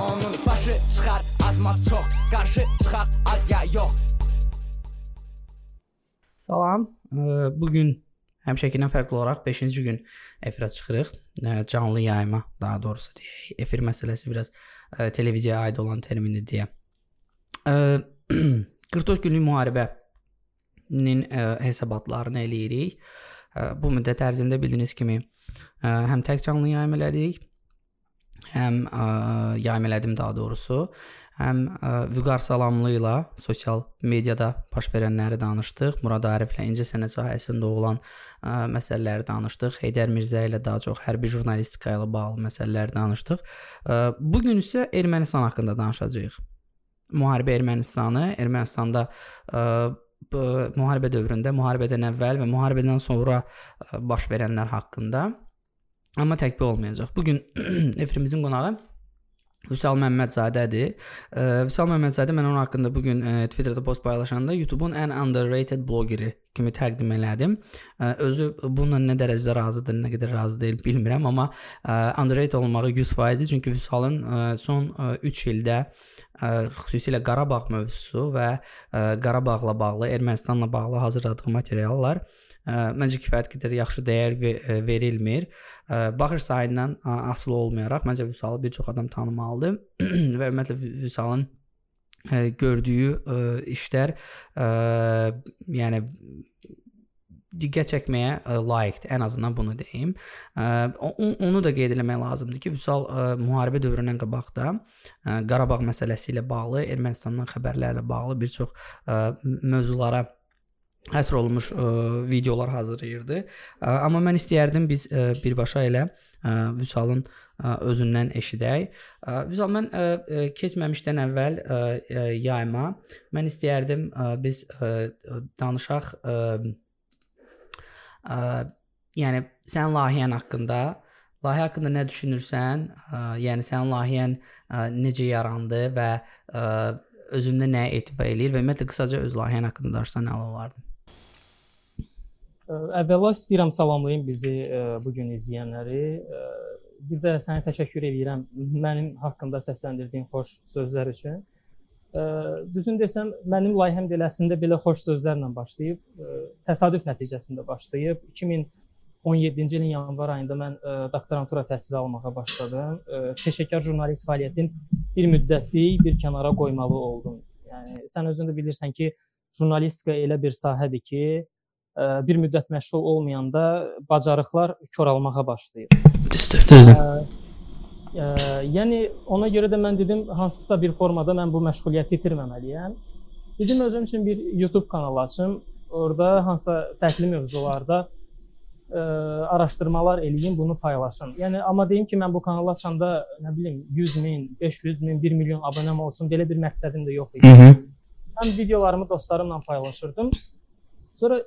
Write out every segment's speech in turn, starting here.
Onun başı çıxar azmaz çox Qarşı çıxaq az ya yox Salam. Ə, Bu gün həmişəkindən fərqli olaraq 5-ci gün efirə çıxırıq. Canlı yayıma, daha doğrusu deyək. Efir məsələsi biraz televiziyaya aid olan termindir deyə. Ə, 44 günlük müharibənin hesabatlarını eləyirik. Bu müddət ərzində bildiyiniz kimi həm tək canlı yayım elədik, həm ə, yayım elədim daha doğrusu, həm ə, Vüqar Salamlı ilə sosial mediada baş verənləri danışdıq. Murad Ariflə incə sənət sahəsində olan ə, məsələləri danışdıq. Heydər Mirzə ilə daha çox hərbi jurnalistika ilə bağlı məsələləri danışdıq. Ə, Bu gün isə Ermənistan haqqında danışacağıq. Müharibə Ermənistanı, Ermənistanda ə, bu müharibə dövründə, müharibədən əvvəl və müharibədən sonra ə, baş verənlər haqqında. Amma tək bu olmayacaq. Bu gün efirimizin qonağı Vüsal Məmmədzadədir. Vüsal Məmmədzadə mən onun haqqında bu gün Twitterdə post paylaşanda YouTube-un ən underrated bloqeri kimi təqdim elədim. Özü bununla nə dərəcədə razıdır, nə qədər razı deyil bilmirəm, amma underrated olmağı 100%dir çünki Vüsalın son 3 ildə xüsusilə Qarabağ mövzusu və Qarabağla bağlı, Ermənistanla bağlı hazırladığı materiallar məncə kifayət qədər yaxşı dəyər verilmir. Baxış sayından asılı olmayaraq məncə Vüsalı bir çox adam tanımalıdır və ümumiyyətlə Vüsalın gördüyü işlər yəni diqqət çəkməyə layiqdir. Ən azından bunu deyim. Onu da qeyd etmək lazımdır ki, Vüsal müharibə dövründən qabaqda ə, Qarabağ məsələsi ilə bağlı, Ermənistandan xəbərlərlə bağlı bir çox mövzulara həsr olunmuş ə, videolar hazırlayırdı. Ə, amma mən istəyərdim biz ə, birbaşa elə ə, Vüsalın ə, özündən eşidək. Ə, Vüsal mən ə, ə, keçməmişdən əvvəl ə, ə, yayıma mən istəyərdim ə, biz ə, danışaq ə, ə, yəni sənin layihən haqqında Layihə haqqında nə düşünürsən? Ə, yəni sənin layihən ə, necə yarandı və ə, özündə nə etibar eləyir və ümumiyyətlə qısaca öz layihən haqqında danışsan nə olardı? Əvvəla istəyirəm salamlayım bizi bu gün izləyənləri. Bir də sənə təşəkkür edirəm mənim haqqımda səsləndirdiyin xoş sözlər üçün. Düzün desəm, mənim layihəm də əslində belə xoş sözlərlə başlayıb, təsadüf nəticəsində başlayıb. 2017-ci ilin yanvar ayında mən doktorantura təhsili almağa başladım. Peşəkar jurnalist fəaliyyətin bir müddətlik bir kənara qoymalı oldum. Yəni sən özün də bilirsən ki, jurnalistika elə bir sahədir ki, bir müddət məşğul olmayanda bacarıqlar koralmağa başlayır. Düzdür, düzdür. Ə, yəni ona görə də mən dedim hansısa bir formada mən bu məşğuliyyəti itirməməliyəm. Dedim özüm üçün bir YouTube kanalı açım. Orada hansısa fərqli mövzularda ə, araşdırmalar eləyim, bunu paylaşım. Yəni amma deyim ki, mən bu kanalı açanda nə bilim 100 min, 500 min, 1 milyon abunəm olsun, belə bir məqsədim də yox idi. Hı -hı. Mən videolarımı dostlarımla paylaşırdım. Sonra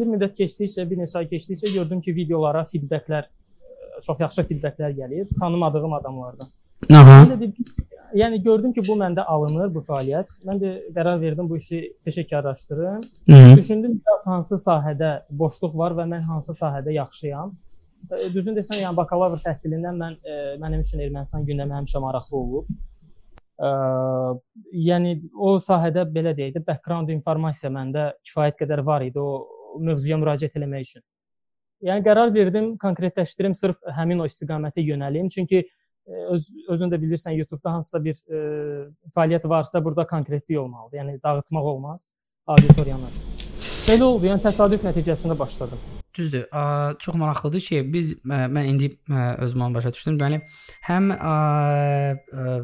bir müddət keçdikcə, bir neçə ay keçdikcə gördüm ki, videolara feedbacklər ə, çox yaxşı feedbacklər gəlir tanımadığım adamlardan. Aha. Dedim, yəni gördüm ki, bu məndə alınır bu fəaliyyət. Mən də qərar verdim bu işi peşəkarlaşdırım. Düşündüm biraz hansı sahədə boşluq var və mən hansı sahədə yaxşıyam. Ə, Düzün desəm, yəni bakalavr təhsilindən mən ə, mənim üçün Ermənistan gündəmi həmişə maraqlı olub. Ə, yəni o sahədə belə deyək də background informasiya məndə kifayət qədər var idi o mövzuya müraciət etmək üçün. Yəni qərar verdim, konkretləşdirim, sırf həmin o istiqamətə yönəlim. Çünki ə, öz özün də bilirsən YouTube-da hansısa bir ə, fəaliyyət varsa, burada konkretlik olmalıdır. Yəni dağıtmaq olmaz auditoriyanı. Belə oldu, yəni təsadüf nəticəsində başladım. Düzdür. Ə, çox maraqlıdır ki, biz ə, mən indi ə, özümə başa düşdüm. Deməli, həm ə, ə,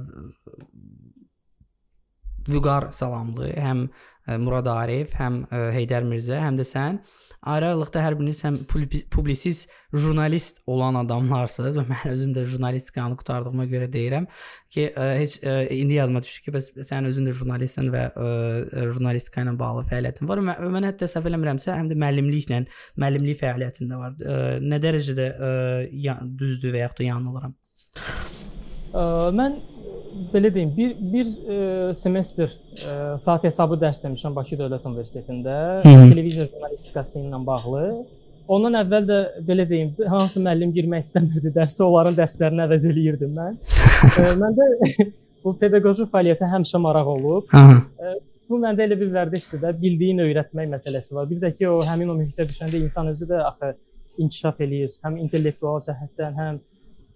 Vüqar Salamlı, həm ə, Murad Arif, həm ə, Heydər Mirzə, həm də sən ayrı-ayrılıqda hər biriniz həm publi- publisist jurnalist olan adamlarsınız və mən özüm də jurnalistikanı qutardığıma görə deyirəm ki, ə, heç indi yadıma düşdü ki, bəs sən özün də jurnalistsən və jurnalistika ilə bağlı fəaliyyətin var. Mən, mən hətta səhv eləmirəmsə, həm də müəllimliklə, müəllimlik fəaliyyətində var. Nə dərəcədə düzdür və yaxud da yanılıram? Mən belə deyim, bir bir ə, semestr ə, saat hesabı dərs demişəm Bakı Dövlət Universitetində Hı televiziya jurnalistikası ilə bağlı. Ondan əvvəl də belə deyim, hansı müəllim girmək istəmirdi dərsə, onların dərslərini əvəz eləyirdim mən. Ə, Məndə bu pedaqoji fəaliyyətə həmişə maraq olub. Aha. Bu məndə elə bir vərdişdir də, bildiyin öyrətmək məsələsi var. Bir də ki, o həmin o mühitə düşəndə insan özü də axı inkişaf eləyir, həm intellektual cəhətdən, həm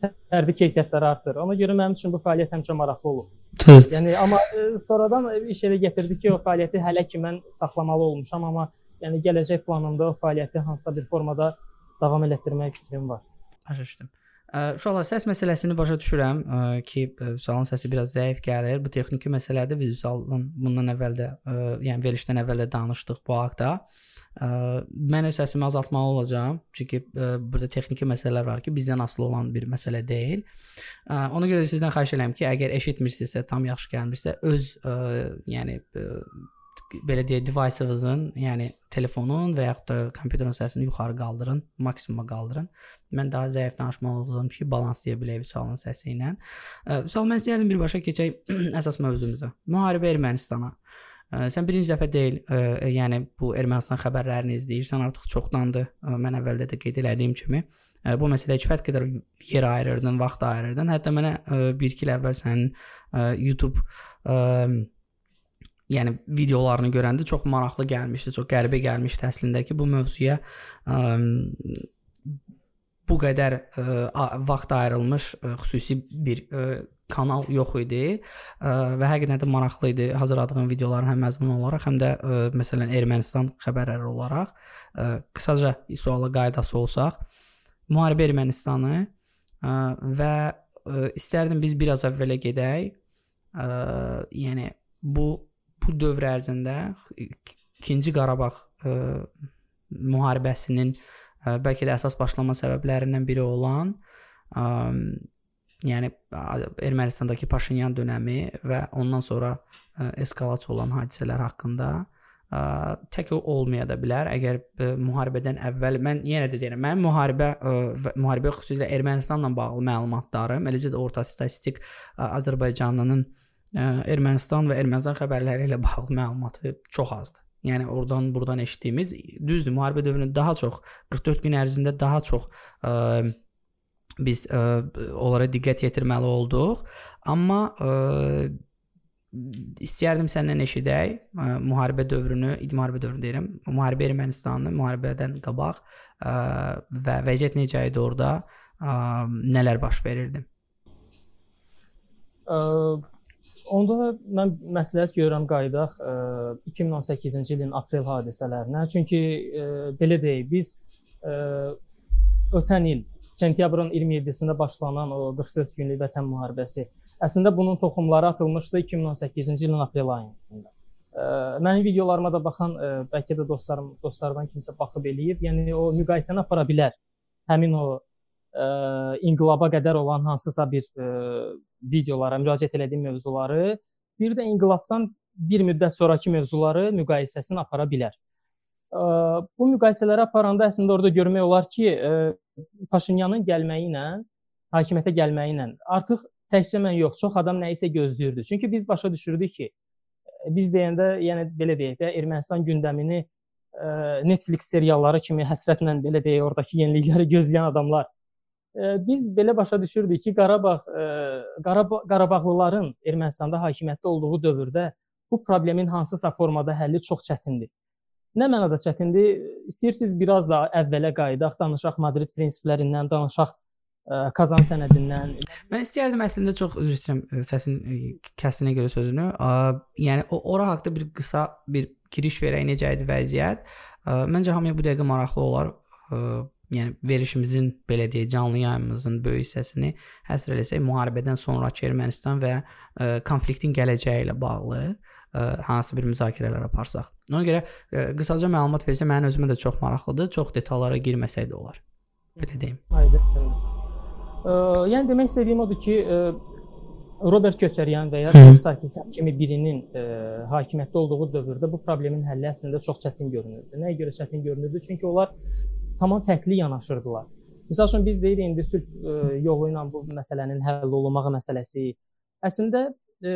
fərdi keyfiyyətləri artır. Ona görə mənim üçün bu fəaliyyət həmişə maraqlı olub. Düzdür. Yəni amma e, sonradan iş elə gətirdi ki, o fəaliyyəti hələ ki mən saxlamalı olmuşam, amma yəni gələcək planımda o fəaliyyəti hansısa bir formada davam elətdirmək fikrim var. Başa düşdüm. Uşaqlar səs məsələsini başa düşürəm ki, ə, Vüsalın səsi biraz zəif gəlir. Bu texniki məsələdir. Biz Vüsaldan bundan əvvəl də, yəni verilişdən əvvəl də danışdıq bu haqqda. Mən öz səsimi azaltmalı olacağam. Çünki burada texniki məsələlər var ki, bizdən asılı olan bir məsələ deyil. Ona görə də sizdən xahiş edirəm ki, əgər eşitmirsinizsə, tam yaxşı gəlmirsə, öz yəni belə deyək, device-ınızın, yəni telefonun və yaxud da kompüterin səsini yuxarı qaldırın, maksimuma qaldırın. Mən daha zəif danışmalı olacağam ki, balanslaya bilək Vüsalın səsi ilə. Vüsal, mən istəyərdim birbaşa keçək əsas mövzumuza. Müharibə Ermənistana. Ə, Sən birinci dəfə deyil, ə, yəni bu Ermənistan xəbərlərini izləyirsən, artıq çoxdandır. Ə, Mən əvvəldə də qeyd elədiyim kimi, ə, bu məsələyə kifayət qədər yer ayırırdın, vaxt ayırırdın. Hətta mənə 1-2 il əvvəl sənin ə, YouTube ə, yəni videolarını görəndə çox maraqlı gəlmişdi, çox qəribə gəlmişdi əslində ki, bu mövzuya ə, bu qədər ə, vaxt ayrılmış ə, xüsusi bir ə, kanal yox idi ə, və həqiqətən də maraqlı idi hazırladığım videoların həm məzmun olaraq, həm də ə, məsələn Ermənistan xəbərləri olaraq. Ə, qısaca suala qaydası olsaq, müharibə Ermənistanı ə, və ə, istərdim biz biraz əvvələ gedək. Ə, yəni bu bu dövr ərzində 2-ci Qarabağ ə, müharibəsinin ə, bəlkə də əsas başlama səbəblərindən biri olan ə, yəni Ermənistandakı Paşinyan dövrü və ondan sonra ə, eskalasiya olan hadisələr haqqında ə, tək o olmaya da bilər. Əgər ə, müharibədən əvvəl mən yenə də deyirəm, mən müharibə ə, müharibə xüsusilə Ermənistanla bağlı məlumatlarım, eləcə də orta statistik ə, Azərbaycanlının ə, Ermənistan və Ermənistan xəbərləri ilə bağlı məlumatı çox azdır. Yəni oradan buradan eşitdiyimiz düzdür, müharibə dövründə daha çox 44 gün ərzində daha çox ə, biz ə, onlara diqqət yetirməli olduq. Amma ə, istərdim səndən eşidək ə, müharibə dövrünü, müharibə dövrü deyirəm, müharibə Ermənistanı, müharibədən qabaq ə, və vəziyyət necə idi orada, ə, nələr baş verirdi? Ə, onda mən məsləhət görürəm qayıdaq ə, 2018-ci ilin aprel hadisələrinə. Çünki ə, belə deyək, biz ə, ötən il sentyabrın 27-sində başlanan o 44 günlük vətən müharibəsi əslində bunun toxumları atılmışdı 2018-ci ilin aprel ayında. Mənim videolarıma da baxan bəlkə də dostlarım, dostlardan kimsə baxıb eləyib. Yəni o müqayisəni apara bilər. Həmin o ə, inqilaba qədər olan hansısa bir ə, videolara müraciət etdiyim mövzuları, bir də inqilabdan bir müddət sonrakı mövzuları müqayisəsini apara bilər. Bu müqayisələri aparanda əslində orada görmək olar ki, Paşinyanın gəlməyi ilə, hakimiyyətə gəlməyi ilə artıq təkcə mən yox, çox adam nə isə gözləyirdi. Çünki biz başa düşürdük ki, biz deyəndə, yəni belə deyək də, Ermənistan gündəmini Netflix serialları kimi həsrətlə belə deyək, oradakı yenilikləri gözləyən adamlar biz belə başa düşürdük ki, Qarabağ Qarabağ Qarabağlıların Ermənistanda hakimiyyətdə olduğu dövrdə bu problemin hansısa formada həlli çox çətindir. Nə mənada çətindir? İstəyirsiniz biraz da əvvələ qayıdaq, danışaq Madrid prinsiplərindən, danışaq Kazan sənədindən. Mən istəyərdim əslində çox üzr istəyirəm səsin kəsinə görə sözünü. Yəni ora haqqında bir qısa bir giriş verək necə idi vəziyyət. Məncə hamıya bu dəqiqə maraqlı olar. Yəni verilişimizin belə deyək canlı yayımımızın böyük hissəsini həsr eləsək müharibədən sonrakı Ermənistan və ə, konfliktin gələcəyi ilə bağlı ə, hansı bir müzakirələr aparsaq. Ona görə ə, qısaca məlumat versə mənim özümə də çox maraqlıdır. Çox detallara girməsək də olar. Belə deyim. Aydın. Yəni demək istədiyim odur ki, ə, Robert Köçəryan və ya Serj Sarkisyan kimi birinin ə, hakimiyyətdə olduğu dövrdə bu problemin həlli əslində çox çətin görünürdü. Nəyə görə çətin görünürdü? Çünki onlar tamam fərqli yanaşırdılar. Məsəl üçün biz deyirik indi sülh ə, yolu ilə bu məsələnin həll olunmağı məsələsi. Əslində ə,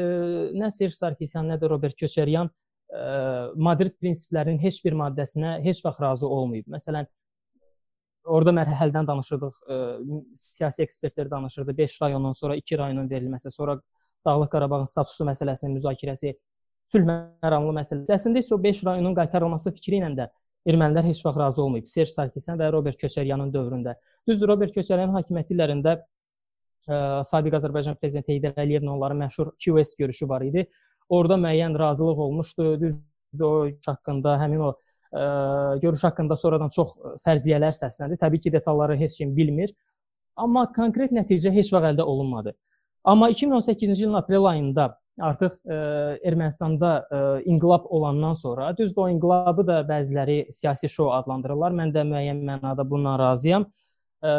nə Serj Sarkisyan, nə də Robert Köçəryan ə, Madrid prinsiplərinin heç bir maddəsinə heç vaxt razı olmayıb. Məsələn, orada mərhələdən danışırdıq, ə, siyasi ekspertlər danışırdı. 5 rayondan sonra 2 rayonun verilməsi, sonra Dağlıq Qarabağın statusu məsələsinin müzakirəsi, sülh məramlı məsələsi. Əslində isə o 5 rayonun qaytarılması fikri ilə də ermənilər heç vaxt razı olmayıb. Serj Sarkisyan və Robert Köçəryanın dövründə. Düzdür, Robert Köçəryanın hakimiyyəti illərində ə, sabiq Azərbaycan prezidenti Heydər Əliyevlə onların məşhur QS görüşü var idi. Orada müəyyən razılıq olmuşdu. Düzdür, o haqqında həmin o ə, görüş haqqında sonradan çox fərziyyələr səsləndi. Təbii ki, detalları heç kim bilmir. Amma konkret nəticə heç vaxt əldə olunmadı. Amma 2018-ci ilin aprel ayında artıq ə, Ermənistanda ə, inqilab olandan sonra, düzdür, o inqilabı da bəziləri siyasi şou adlandırırlar. Mən də müəyyən mənada bundan razıyam. Ə,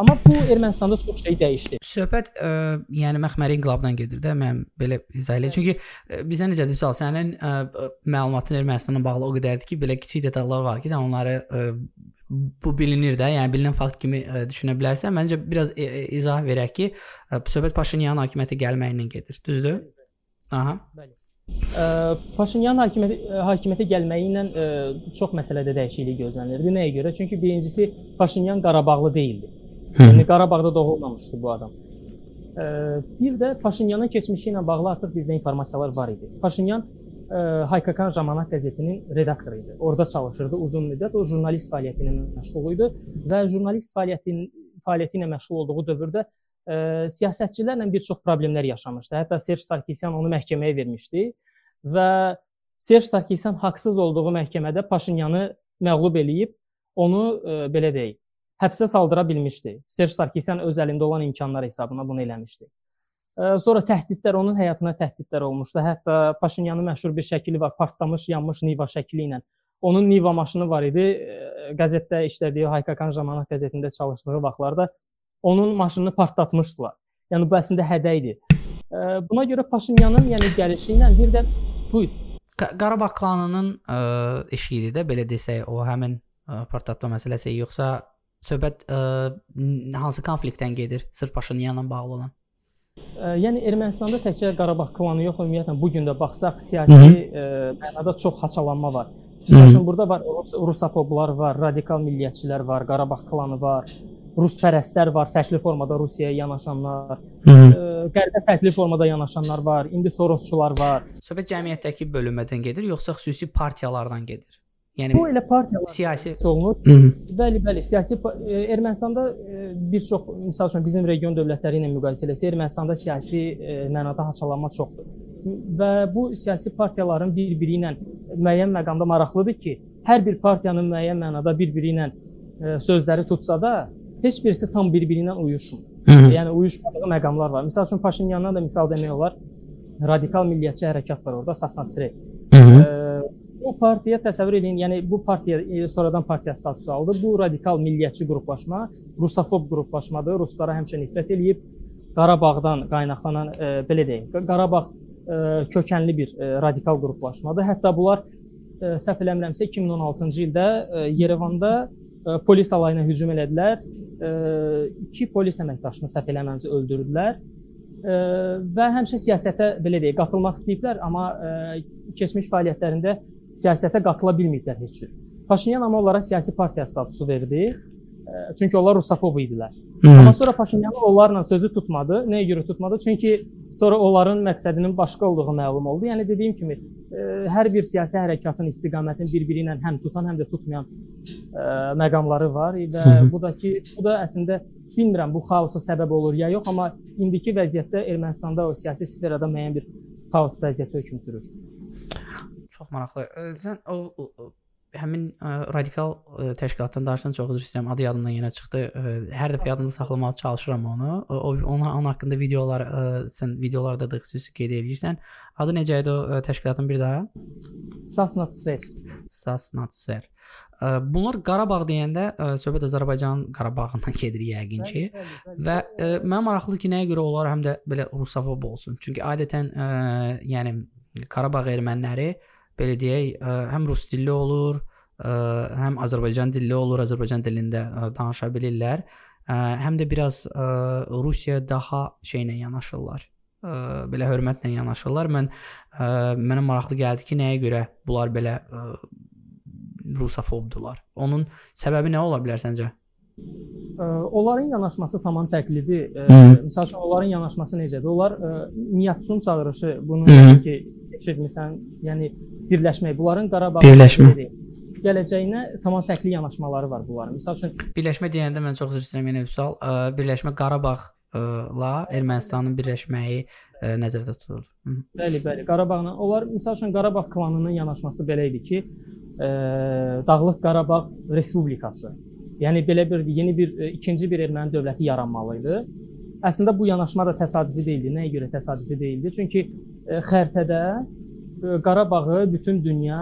amma bu Ermənistanda çox şey dəyişdi. Söhbət ə, yəni məxməri inqilabdan gedir də, mən belə izah eləyim. Çünki ə, bizə necə desəl, sənin ə, məlumatın Ermənistanla bağlı o qədərdir ki, belə kiçik detallar var ki, sən onları ə, bu bilinir də, yəni bilinən fakt kimi ə, düşünə bilərsən. Məncə biraz ə, izah verək ki, ə, söhbət Paşinyanın hakimiyyətə gəlməyindən gedir. Düzdür? Aha. Bəli. Ə, Paşinyan hakimiyyətə hakimiyyətə gəlməyi ilə ə, çox məsələdə dəyişiklik gözlənilirdi. Nəyə görə? Çünki birincisi Paşinyan Qarabağlı deyildi. Yəni Qarabağda doğulmamışdı bu adam. Ə, bir də Paşinyanın keçmişi ilə bağlı artıq bizdə informasiyalar var idi. Paşinyan ə, Haykakan Jamanat qəzetinin redaktoru idi. Orada çalışırdı uzun müddət. O jurnalist fəaliyyəti ilə məşğul idi və jurnalist fəaliyyətinin fəaliyyəti ilə məşğul olduğu dövrdə ə, siyasətçilərlə bir çox problemlər yaşamışdı. Hətta Serj Sarkisyan onu məhkəməyə vermişdi və Serj Sarkisyan haqsız olduğu məhkəmədə Paşinyanı məğlub eləyib onu ə, belə deyək, həbsə saldıra bilmişdi. Serj Sarkisyan öz əlində olan imkanlar hesabına bunu eləmişdi. Ə, sonra təhdidlər onun həyatına təhdidlər olmuşdu. Hətta Paşinyanın məşhur bir şəkli var, partlamış, yanmış Niva şəkli ilə. Onun Niva maşını var idi. Qəzetdə işlədiyi Haykakan Jamanat qəzetində çalışdığı vaxtlarda onun maşınını partlatmışdılar. Yəni bu əslində hədə idi. Buna görə Paşinyanın yəni gəlişi ilə bir də buyur. Qarabağ klanının ə, işi idi də belə desək, o həmin ə, partlatma məsələsi yoxsa söhbət ə, hansı konfliktdən gedir? Sırf Paşinyanla bağlı olan. Ə, yəni Ermənistanda təkcə Qarabağ klanı yox, ümumiyyətlə bu gün də baxsaq siyasi ə, mənada çox haçalanma var. Məsələn, burada var Rus, rusofoblar var, radikal milliyyətçilər var, Qarabağ klanı var, ruspərəstlər var, fərqli formada Rusiyaya yanaşanlar, Hı -hı. qərbə fərqli formada yanaşanlar var, indi Sorosçular var. Söhbət cəmiyyətdəki bölünmədən gedir, yoxsa xüsusi partiyalardan gedir? Yəni bu elə partiyalar siyasi olunur. Bəli, bəli, siyasi Ermənistanda bir çox məsəl üçün bizim region dövlətləri ilə müqayisə etsək, Ermənistanda siyasi mənada haçalanma çoxdur. Və bu siyasi partiyaların bir-biri ilə müəyyən məqamda maraqlıdır ki, hər bir partiyanın müəyyən mənada bir-biri ilə sözləri tutsa da, heç birisi tam bir-biri ilə uyuşmur. Yəni uyuşmadığı məqamlar var. Məsəl üçün Paşinyandan da misal demək olar. Radikal milliyətçi hərəkat var orada, Sasnansret. Bu partiya təsəvvür edin, yəni bu partiya e, sonradan partiya statusu aldı. Bu radikal milliyətçi qruplaşma, rusofob qruplaşmadır. Ruslara həmişə nifrət eləyib. Qarabağdan qaynaqlanan e, belə deyim, Qarabağ e, kökənli bir e, radikal qruplaşmadır. Hətta bunlar e, səhv eləmirəmsə 2016-cı ildə e, Yerevanda polis alayına hücum elədilər. İki polis əməkdaşını səhv eləməmsə öldürdülər. Və həmişə siyasətə belə deyək, qatılmaq istəyiblər, amma keçmiş fəaliyyətlərində siyasətə qatıla bilməyiblər heç cür. Paşinyan amma onlara siyasi partiya statusu verdi. Çünki onlar rusofob idilər. Hı. Amma sonra Paşinyan onlarla sözü tutmadı. Nəyə görə tutmadı? Çünki sonra onların məqsədinin başqa olduğu məlum oldu. Yəni dediyim kimi, hər bir siyasi hərəkatın istiqamətini bir-biri ilə həm tutan, həm də tutmayan ə, məqamları var və bu da ki, bu da əslində bilmirəm bu xaosa səbəb olur ya yox, amma indiki vəziyyətdə Ermənistanda o siyasi sferada müəyyən bir xaos vəziyyəti hökm sürür. Çox maraqlı. Sən o, o həmin ə, radikal ə, təşkilatdan danışsan çox üzr istəyirəm. Adı yadımdan yenə çıxdı. Ə, hər dəfə yadımda saxlamağa çalışıram onu. O, onun, onun haqqında videolar ə, sən videolarda da xüsusi qeyd edirsən. Adı necə idi o ə, təşkilatın bir daha? Sasnatsver. Sasnatsver. Bunlar Qarabağ deyəndə ə, söhbət Azərbaycanın Qarabağından gedir yəqin ki. Və ə, mənə maraqlıdır ki, nəyə görə onlar həm də belə rusofob olsun. Çünki adətən ə, yəni Qarabağ erməniləri belə deyək, ə, həm rus dilli olur, ə, həm Azərbaycan dilli olur, Azərbaycan dilində ə, danışa bilirlər. Ə, həm də biraz ə, Rusiya daha şeylə yanaşırlar. Ə, belə hörmətlə yanaşırlar. Mən ə, mənə maraqlı gəldi ki, nəyə görə bunlar belə ə, rusofobdular. Onun səbəbi nə ola bilər səncə? Onların yanaşması tamam fərqlidir. Məsəl üçün onların yanaşması necədir? Onlar Niyyatsun çağırışı bunu ki eşitmisən, yəni birləşmək. Bunların Qarabağ birləşmə gələcəyinə tamam fərqli yanaşmaları var bunların. Məsəl üçün birləşmə deyəndə mən çox üzr istəyirəm yenə Vüsal, birləşmə Qarabağla Ermənistanın birləşməyi ə, nəzərdə tutulur. Bəli, bəli. Qarabağla onlar məsəl üçün Qarabağ klanının yanaşması belə idi ki, ə, Dağlıq Qarabağ Respublikası Yəni belə bir yeni bir e, ikinci bir erməni dövləti yaranmalı idi. Əslində bu yanaşma da təsadüfi deyildi. Nəyə görə təsadüfi deyildi? Çünki e, xəritədə e, Qarabağı bütün dünya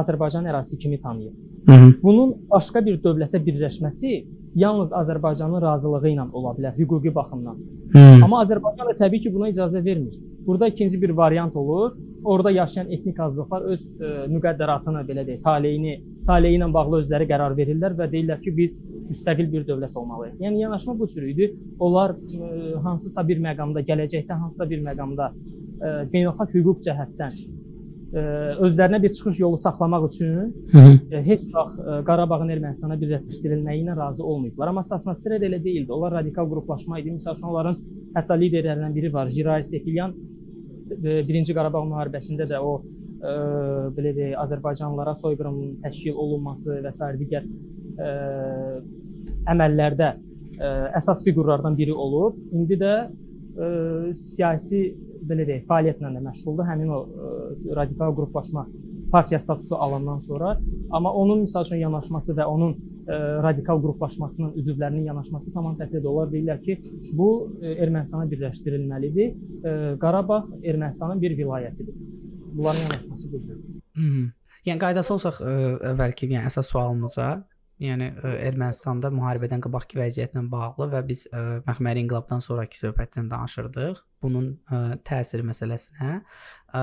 Azərbaycan ərazisi kimi tanıyır. Hı -hı. Bunun başqa bir dövlətə birləşməsi yalnız Azərbaycanın razılığı ilə ola bilər hüquqi baxımdan. Hmm. Amma Azərbaycan da təbii ki, buna icazə vermir. Burada ikinci bir variant olur. Orada yaşayan etnik azlıqlar öz e, müqəddəratını belə deyək, taleyini, taleyi ilə bağlı özləri qərar verirlər və deyirlər ki, biz müstəqil bir dövlət olmalıyıq. Yəni yanaşma bu cür idi. Onlar e, hansısa bir məqamda, gələcəkdə hansısa bir məqamda e, beynəlxalq hüquq cəhətdən özlərinə bir çıxış yolu saxlamaq üçün -hı. heç vaxt Qarabağın Ermənistana birləşdirilməyi ilə razı olmayıblar. Amma əsasında sirr elə deyildi. Onlar radikal qruplaşma idi. Məsələn, onların hətta liderlərindən biri var, Jiray Sefilyan. Birinci Qarabağ müharibəsində də o ə, belə deyək, Azərbaycanlılara soyqırım təşkil olunması və s. digər ə, əməllərdə ə, əsas fiqurlardan biri olub. İndi də ə, siyasi belə deyək, fəaliyyətlə də məşğuldur. Həmin o ə, e, radikal qruplaşma partiya statusu alandan sonra, amma onun məsəl üçün yanaşması və onun e, radikal qruplaşmasının üzvlərinin yanaşması tamam fərqlidir. Onlar deyirlər ki, bu e, Ermənistana birləşdirilməlidir. Ə, Qarabağ Ermənistanın bir vilayətidir. Bunların yanaşması bu cürdür. Yəni qaydası olsaq əvvəlki, yəni əsas sualımıza yəni ə, Ermənistanda müharibədən qabaqki vəziyyətlə bağlı və biz ə, məxməri inqilabdan sonrakı söhbətdən danışırdıq. Bunun ə, təsiri məsələsinə. Ə,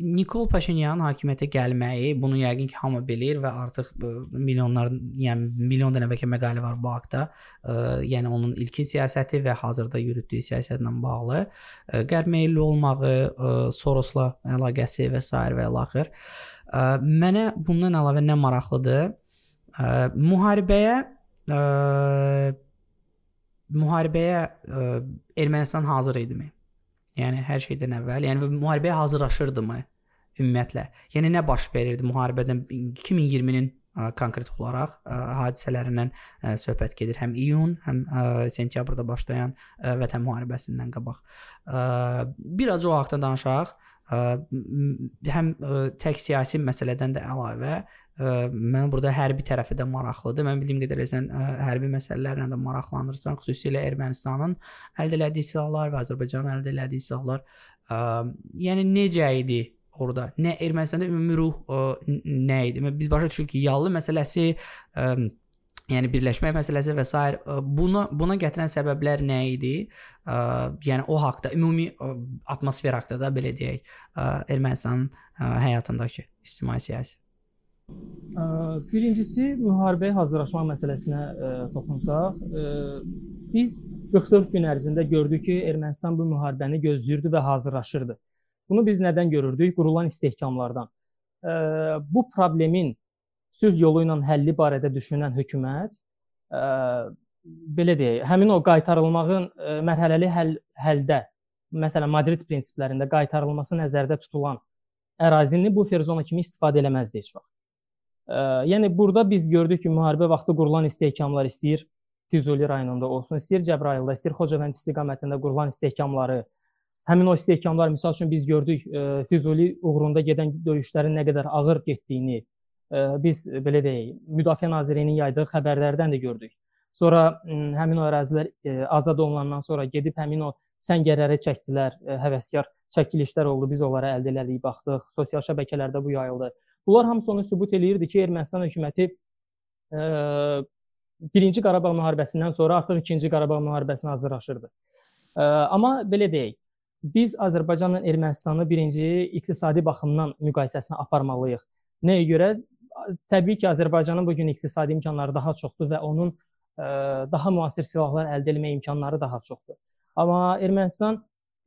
Nikol Paşinyan hakimiyyətə gəlməyi, bunu yəqin ki, hamı bilir və artıq ə, milyonlar, yəni milyon dənə bəlkə məqalə var bu haqqda. Ə, yəni onun ilkin siyasəti və hazırda yürütdüyü siyasətlə bağlı ə, qərb meylli olmağı, ə, Sorosla əlaqəsi və s. və ilaxır. Ə, mənə bundan əlavə nə maraqlıdır? Ə, müharibəyə ə, müharibəyə ə, Ermənistan hazır idimi? Yəni hər şeydən əvvəl, yəni müharibəyə hazırlaşırdımı ümumiyyətlə? Yəni nə baş verirdi müharibədən 2020-nin konkret olaraq ə, hadisələrindən ə, söhbət gedir. Həm iyun, həm ə, sentyabrda başlayan ə, vətən müharibəsindən qabaq. Ə, biraz o haqqda danışaq. Ə, həm ə, tək siyasi məsələdən də əlavə Mən burada hərbi tərəfi də maraqlıdır. Mən bildiyim qədərilə sən hərbi məsələlərlə də maraqlanırsan, xüsusilə Ermənistanın əldə etdiyi silahlar və Azərbaycanın əldə etdiyi silahlar. Yəni necə idi orada? Nə Ermənistanda ümumi ruh nə idi? Biz başa düşürük ki, yallı məsələsi yəni birləşmək məsələsi və s. buna buna gətirən səbəblər nə idi? Ə, yəni o haqqda ümumi ə, atmosfer haqqda da belə deyək, ə, Ermənistanın ə, həyatındakı ictimai siyasi Birincisi müharibəyə hazırlaşma məsələsinə ə, toxunsaq, ə, biz 44 gün ərzində gördük ki, Ermənistan bu müharibəni gözləyirdi və hazırlaşırdı. Bunu biz nədən görürdük? Qurulan istehkamlardan. Ə, bu problemin sülh yolu ilə həlli barədə düşünən hökumət belə deyək, həmin o qaytarılmağın mərhələli həll həldə, məsələn Madrid prinsiplərində qaytarılması nəzərdə tutulan ərazini bu ferzona kimi istifadə eləməzdi heç vaxt. Yəni burada biz gördük ki, müharibə vaxtı qurulan istehkamlar istəyir Füzuli rayonunda olsun, istəyir Cəbrayılda, istəyir Xocavənd istiqamətində qurulan istehkamları. Həmin o istehkamlar misal üçün biz gördük Füzuli uğrunda gedən döyüşlərin nə qədər ağır getdiyini biz belə deyək, Müdafiə Nazirliyinin yaydığı xəbərlərdən də gördük. Sonra həmin o ərazilər azad olunandan sonra gedib həmin o səngərləri çəkdilər, həvəskar çəkilişlər oldu, biz onlara əldə elədik, baxdıq, sosial şəbəkələrdə bu yayıldı. Bunlar hamısı onu sübut eləyirdi ki, Ermənistan hökuməti ə, birinci Qarabağ müharibəsindən sonra artıq ikinci Qarabağ müharibəsinə hazırlaşırdı. Ə, amma belə deyək, biz Azərbaycanla Ermənistanı birinci iqtisadi baxımdan müqayisəsini aparmalıyıq. Nəyə görə? Təbii ki, Azərbaycanın bu gün iqtisadi imkanları daha çoxdur və onun ə, daha müasir silahlar əldə etmə imkanları daha çoxdur. Amma Ermənistan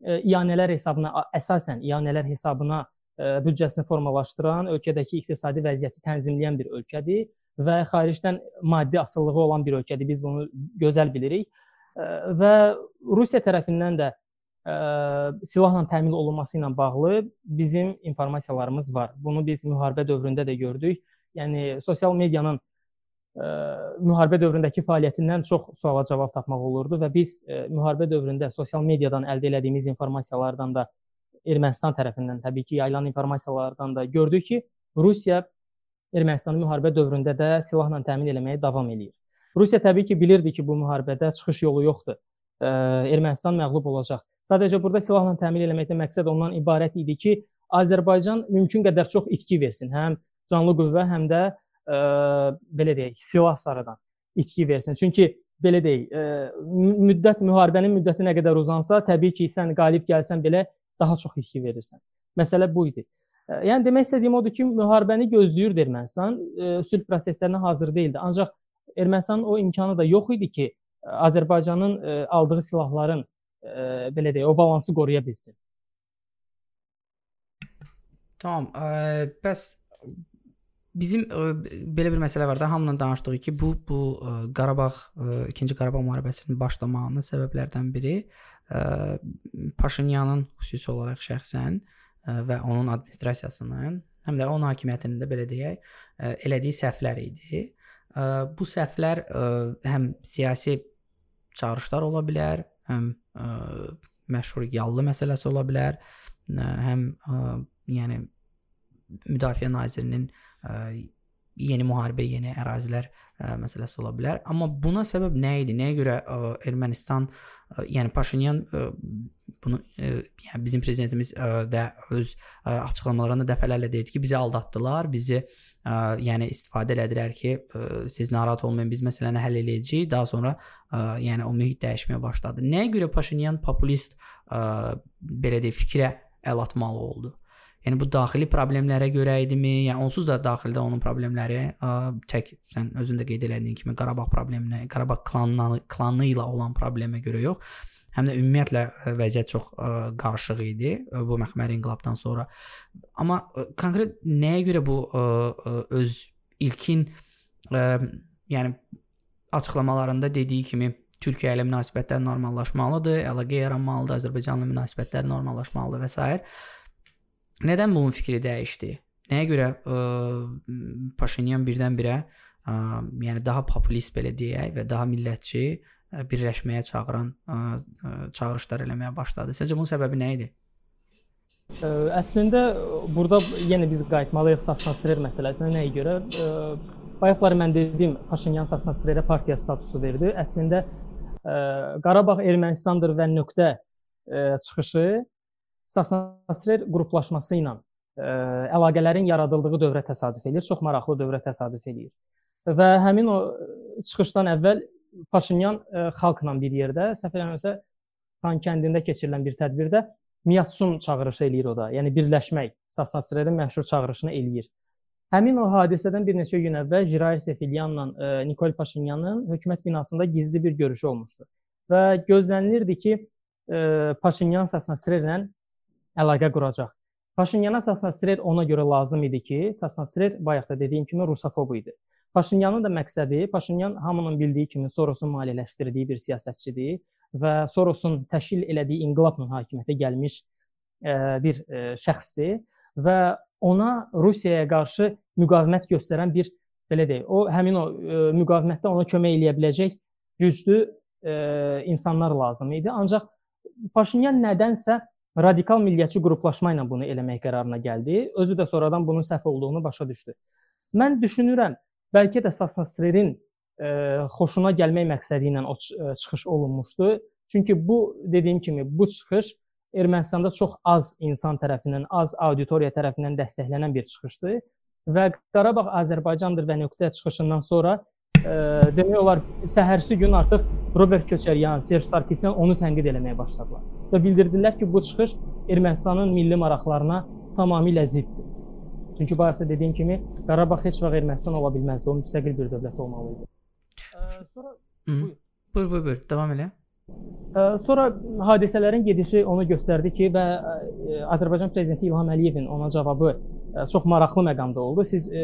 ə, iyanələr hesabına əsasən iyanələr hesabına büdcəsini formalaşdıran, ölkədəki iqtisadi vəziyyəti tənzimləyən bir ölkədir və xaricdən maddi asılılığı olan bir ölkədir. Biz bunu gözəl bilirik. Və Rusiya tərəfindən də silahla təmin olunması ilə bağlı bizim informasiyalarımız var. Bunu biz müharibə dövründə də gördük. Yəni sosial medianın ə, müharibə dövründəki fəaliyyətindən çox suala cavab tapmaq olurdu və biz ə, müharibə dövründə sosial mediadan əldə etdiyimiz informasiyalardan da Ermənistan tərəfindən təbii ki, yayılan informasiyalardan da gördük ki, Rusiya Ermənistanı müharibə dövründə də silahla təmin etməyə davam eləyir. Rusiya təbii ki, bilirdi ki, bu müharibədə çıxış yolu yoxdur. Ə, Ermənistan məğlub olacaq. Sadəcə burada silahla təmin etməkdə məqsəd ondan ibarət idi ki, Azərbaycan mümkün qədər çox itki versin, həm canlı qüvvə, həm də ə, belə deyək, silah sarıdan itki versin. Çünki belə deyək, ə, müddət müharibənin müddəti nə qədər uzansa, təbii ki, sən qalib gəlsən belə daha çox itki verirsən. Məsələ bu idi. Yəni demək istədiyim odur ki, müharibəni gözləyirdi Ermənistan, sülh proseslərinə hazır değildi. Ancaq Ermənistanın o imkanı da yox idi ki, Azərbaycanın aldığı silahların belə deyək, o balansı qoruya bilsin. Tamam. Ə, bəs bizim ə, belə bir məsələ var da, hamının danışdığı ki, bu bu ə, Qarabağ 2-ci Qarabağ müharibəsinin başlamağının səbəblərdən biri ə, Paşinyanın xüsusi olaraq şəxsən ə, və onun administrasiyasının, həm də onun hakimiyyətinin də belə deyək, ə, elədiyi səhvlər idi. Ə, bu səhvlər ə, həm siyasi çağırışlar ola bilər, həm ə, məşhur yallı məsələsi ola bilər, ə, həm ə, yəni Müdafiə Nazirinin ə, yeni müharibə, yeni ərazilər ə, məsələsi ola bilər. Amma buna səbəb nə idi? Nəyə görə ə, Ermənistan, ə, yəni Paşinyan ə, bunu ə, yəni bizim prezidentimiz ə, də öz ə, açıqlamalarında dəfələrlə deyirdi ki, bizi aldatdılar, bizi ə, yəni istifadə elədilər ki, ə, siz narahat olmayın, biz məsələni həll edəcəyik. Daha sonra ə, yəni o mühit dəyişməyə başladı. Nəyə görə Paşinyan populist ə, belə deyək fikrə əl atmalı oldu? Yəni bu daxili problemlərə görə idimi? Yəni onsuz da daxildə onun problemləri ə, tək sən özün də qeyd elədiyin kimi Qarabağ probleminə, Qarabağ klanı klanı ilə olan problemə görə yox. Həm də ümumiyyətlə vəziyyət çox ə, qarışıq idi ə, bu məxməri inqilabdan sonra. Amma ə, konkret nəyə görə bu ə, ə, öz ilkin ə, yəni açıqlamalarında dediyi kimi Türkiyə ilə münasibətlər normallaşmalıdır, əlaqə yaranmalıdır, Azərbaycanla münasibətlər normallaşmalıdır və s. Nədən bunun fikri dəyişdi? Nəyə görə ə, Paşinyan birdən-birə ə, yəni daha populist belə deyək və daha millətçi ə, birləşməyə çağıran ə, ə, çağırışlar eləməyə başladı? Sizcə bunun səbəbi nə idi? Ə, əslində burada yenə biz qayıtmalıyıq Sasnastrer məsələsinə nəyə görə? Ə, bayaqlar mən dedim Paşinyan Sasnastrerə partiya statusu verdi. Əslində ə, Qarabağ Ermənistandır və nöqtə ə, çıxışı Sasnastrer qruplaşması ilə ə, e, əlaqələrin yaradıldığı dövrə təsadüf eləyir, çox maraqlı dövrə təsadüf eləyir. Və həmin o çıxışdan əvvəl Paşinyan ə, e, xalqla bir yerdə, səhv eləmirəmsə, Xan kəndində keçirilən bir tədbirdə Miyatsun çağırışı eləyir o da. Yəni birləşmək Sasnastrerin məşhur çağırışını eləyir. Həmin o hadisədən bir neçə gün əvvəl Jirair Sefilyanla e, Nikol Paşinyanın hökumət binasında gizli bir görüşü olmuşdu. Və gözlənilirdi ki, e, Paşinyan Sasnastrerlə əlaqə quracaq. Paşinyana Sasnastrer ona görə lazım idi ki, Sasnastrer bayaq da dediyim kimi rusofob idi. Paşinyanın da məqsədi, Paşinyan hamının bildiyi kimi Sorosun maliyyələşdirdiyi bir siyasətçidir və Sorosun təşkil elədiyi inqilabla hakimiyyətə gəlmiş ə, e, bir ə, e, şəxsdir və ona Rusiyaya qarşı müqavimət göstərən bir belə deyək, o həmin o ə, e, müqavimətdə ona kömək eləyə biləcək güclü ə, insanlar lazım idi. Ancaq Paşinyan nədənsə radikal milliyyətçi qruplaşma ilə bunu eləmək qərarına gəldi. Özü də sonradan bunun səhv olduğunu başa düşdü. Mən düşünürəm, bəlkə də Sasnastrerin e, xoşuna gəlmək məqsədi ilə o e, çıxış olunmuşdu. Çünki bu dediyim kimi bu çıxış Ermənistanda çox az insan tərəfindən, az auditoriya tərəfindən dəstəklənən bir çıxışdır və Qarabağ Azərbaycandır və nöqtə çıxışından sonra e, demək olar səhərsi gün artıq Robert Köçəryan, Serj Sarkisyan onu tənqid etməyə başladılar və bildirdilər ki, bu çıxış Ermənistanın milli maraqlarına tamamilə ziddir. Çünki bayaq da dediyim kimi Qarabağ heç vaxt Ermənistan ola bilməzdi, o müstəqil bir dövlət olmalı idi. Sonra buyur. Buyur, buyur, buyur. Davam elə. Sonra hadisələrin gedişi onu göstərdi ki və Azərbaycan prezidenti İlham Əliyevin ona cavabı çox maraqlı məqamda oldu. Siz e,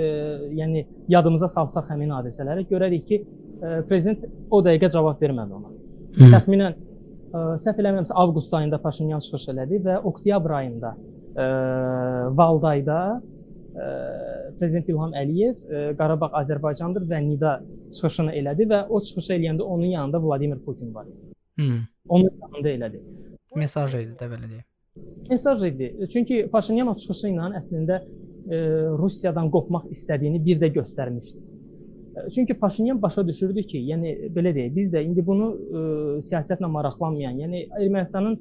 yəni yadımıza salsaq həmin hadisələri görərik ki, e, prezident o dəqiqə cavab vermədi ona. Hı. Təxminən e, səhv eləmirəmsə avqust ayında Paşinyan çıxış elədi və oktyabr ayında e, Valdayda e, prezident İlham Əliyev e, Qarabağ Azərbaycandır və nida çıxışını elədi və o çıxışı eləyəndə onun yanında Vladimir Putin var idi. Hı. Onun yanında elədi. Mesaj idi də belə deyək. Mesaj idi. Çünki Paşinyan o çıxışı ilə əslində e, Rusiyadan qopmaq istədiyini bir də göstərmişdi. Çünki Paşinyan başa düşürdü ki, yəni belə deyək, biz də indi bunu ə, e, siyasətlə maraqlanmayan, yəni Ermənistanın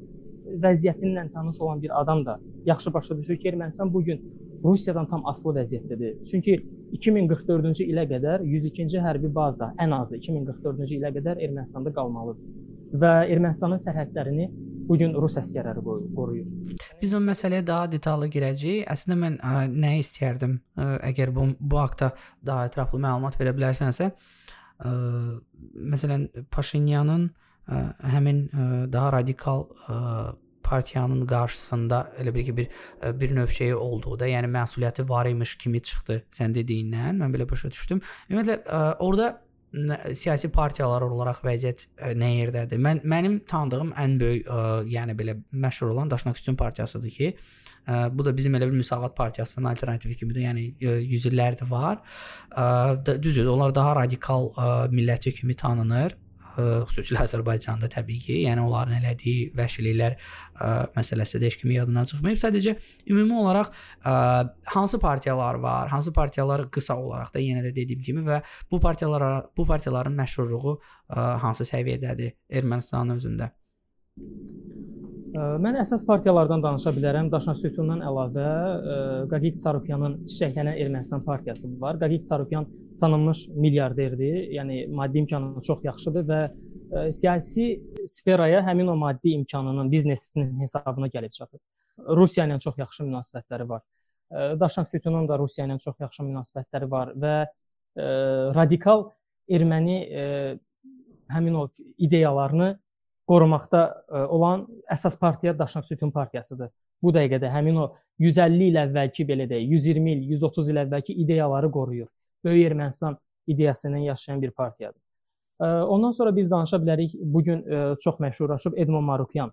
vəziyyətinlə tanış olan bir adam da yaxşı başa düşür ki, Ermənistan bu gün Rusiyadan tam asılı vəziyyətdədir. Çünki 2044-cü ilə qədər 102-ci hərbi baza ən azı 2044-cü ilə qədər Ermənistanda qalmalıdır. Və Ermənistanın sərhədlərini bu gün rus əsgərləri qoruyur. Biz o məsələyə daha detallı girəcəyik. Əslində mən ə, nə istəyərdim, ə, əgər bu bu haqqda daha ətraflı məlumat verə bilərsənsə, ə, məsələn Paşinyanın ə, həmin ə, daha radikal ə, partiyanın qarşısında elə bir ki bir bir növ şeyi olduğu da, yəni məsuliyyəti var imiş kimi çıxdı sən dediyindən. Mən belə başa düşdüm. Ümumiyyətlə orada siyasi partiyalar olaraq vəziyyət ə, e, nə yerdədir? Mən mənim tanıdığım ən böyük ə, e, yəni belə məşhur olan Daşnaküstün partiyasıdır ki, ə, e, bu da bizim elə bir müsavat partiyasının alternativi kimidir. Yəni ə, 100 illərdir var. Ə, düzdür, onlar daha radikal ə, millətçi kimi tanınır xüsusilə Azərbaycanda təbii ki, yəni onların elədiyi vəhşiliklər məsələsi də heç kimin yadından çıxmayıb. Sadəcə ümumi olaraq ə, hansı partiyalar var, hansı partiyalar qısa olaraq da yenə də dediyim kimi və bu partiyalar bu partiyaların məşhurluğu ə, hansı səviyyədədir Ermənistanın özündə? Mən əsas partiyalardan danışa bilərəm. Daşna Sütundan əlavə Qaqit Sarukyanın Çiçəklənən Ermənistan partiyası var. Qaqit Sarukyan tanınmış milyarderdir. Yəni maddi imkanı çox yaxşıdır və ə, e, siyasi sferaya həmin o maddi imkanının, biznesinin hesabına gəlib çatır. Rusiya ilə çox yaxşı münasibətləri var. E, Daşan Sütunun da Rusiya ilə çox yaxşı münasibətləri var və ə, e, radikal erməni ə, həmin o ideyalarını qorumaqda ə, olan əsas partiya Daşnak Sütun partiyasıdır. Bu dəqiqədə həmin o 150 il əvvəlki belə deyək, 120 il, 130 il əvvəlki ideyaları qoruyur. Böyük Ermənistan ideyası ilə yaşayan bir partiyadır. Ondan sonra biz danışa bilərik, bu gün çox məşhurlaşıb Edmond Marukyan.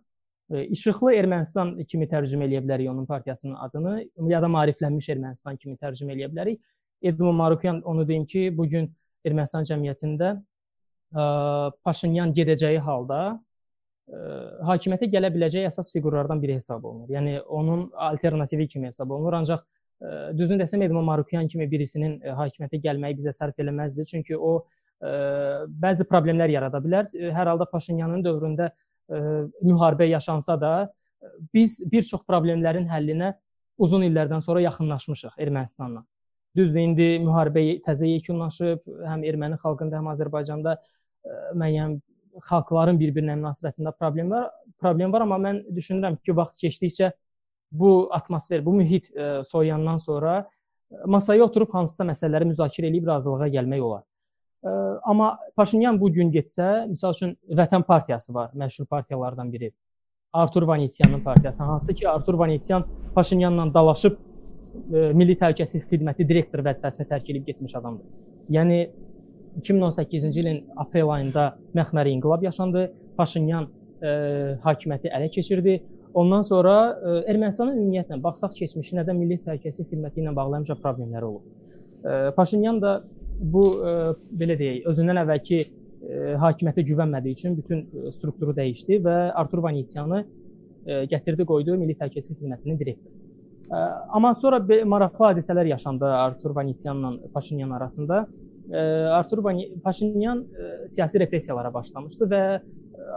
İşıqlı Ermənistan kimi tərcümə eləyə bilərik onun partiyasının adını, ya da maariflənmiş Ermənistan kimi tərcümə eləyə bilərik. Edmond Marukyan onu deyim ki, bu gün Ermənistan cəmiyyətində Paşinyan gedəcəyi halda hakimiyyətə gələ biləcək əsas fiqurlardan biri hesab olunur. Yəni onun alternativi kimi hesab olunur. Ancaq düzünü desəm Edmond Marukyan kimi birisinin hakimiyyətə gəlməyi bizə sərf eləməzdi. Çünki o bəzi problemlər yarada bilər. Hər halda Paşinyanın dövründə müharibə yaşansa da biz bir çox problemlərin həllinə uzun illərdən sonra yaxınlaşmışıq Ermənistanla. Düzdür, indi müharibə təzə yekunlaşıb, həm erməni xalqında, həm Azərbaycanda müəyyən xalqların bir-birinə münasibətində problem var, problem var, amma mən düşünürəm ki, vaxt keçdikcə bu atmosfer, bu mühit e, soyuyandan sonra e, masaya oturub hansısa məsələləri müzakirə edib razılığa gəlmək olar. E, amma Paşinyan bu gün getsə, məsəl üçün Vətən partiyası var, məşhur partiyalardan biri. Artur Vanitsyanın partiyası, hansı ki Artur Vanitsyan Paşinyanla dalaşıb ə, Milli Təhlükəsizlik Xidməti direktor vəzifəsini tərk edib getmiş adamdır. Yəni 2018-ci ilin aprel ayında məxməri inqilab yaşandı. Paşinyan ə, hakimiyyəti ələ keçirdi. Ondan sonra ə, e, Ermənistanın ümumiyyətlə baxsaq keçmişinə də Milli Təhlükəsizlik Xidməti ilə bağlı həmişə problemləri olub. Ə, e, Paşinyan da bu ə, e, belə deyək, özündən əvvəlki ə, hakimiyyətə güvənmədiyi üçün bütün strukturu dəyişdi və Artur Vanitsyanı ə, gətirdi, qoydu Milli Təhlükəsizlik Xidmətinin direktoru. Ə, amma sonra maraqlı hadisələr yaşandı Artur Vanitsyanla Paşinyan arasında. Ə, Artur Paşinyan ə, siyasi repressiyalara başlamışdı və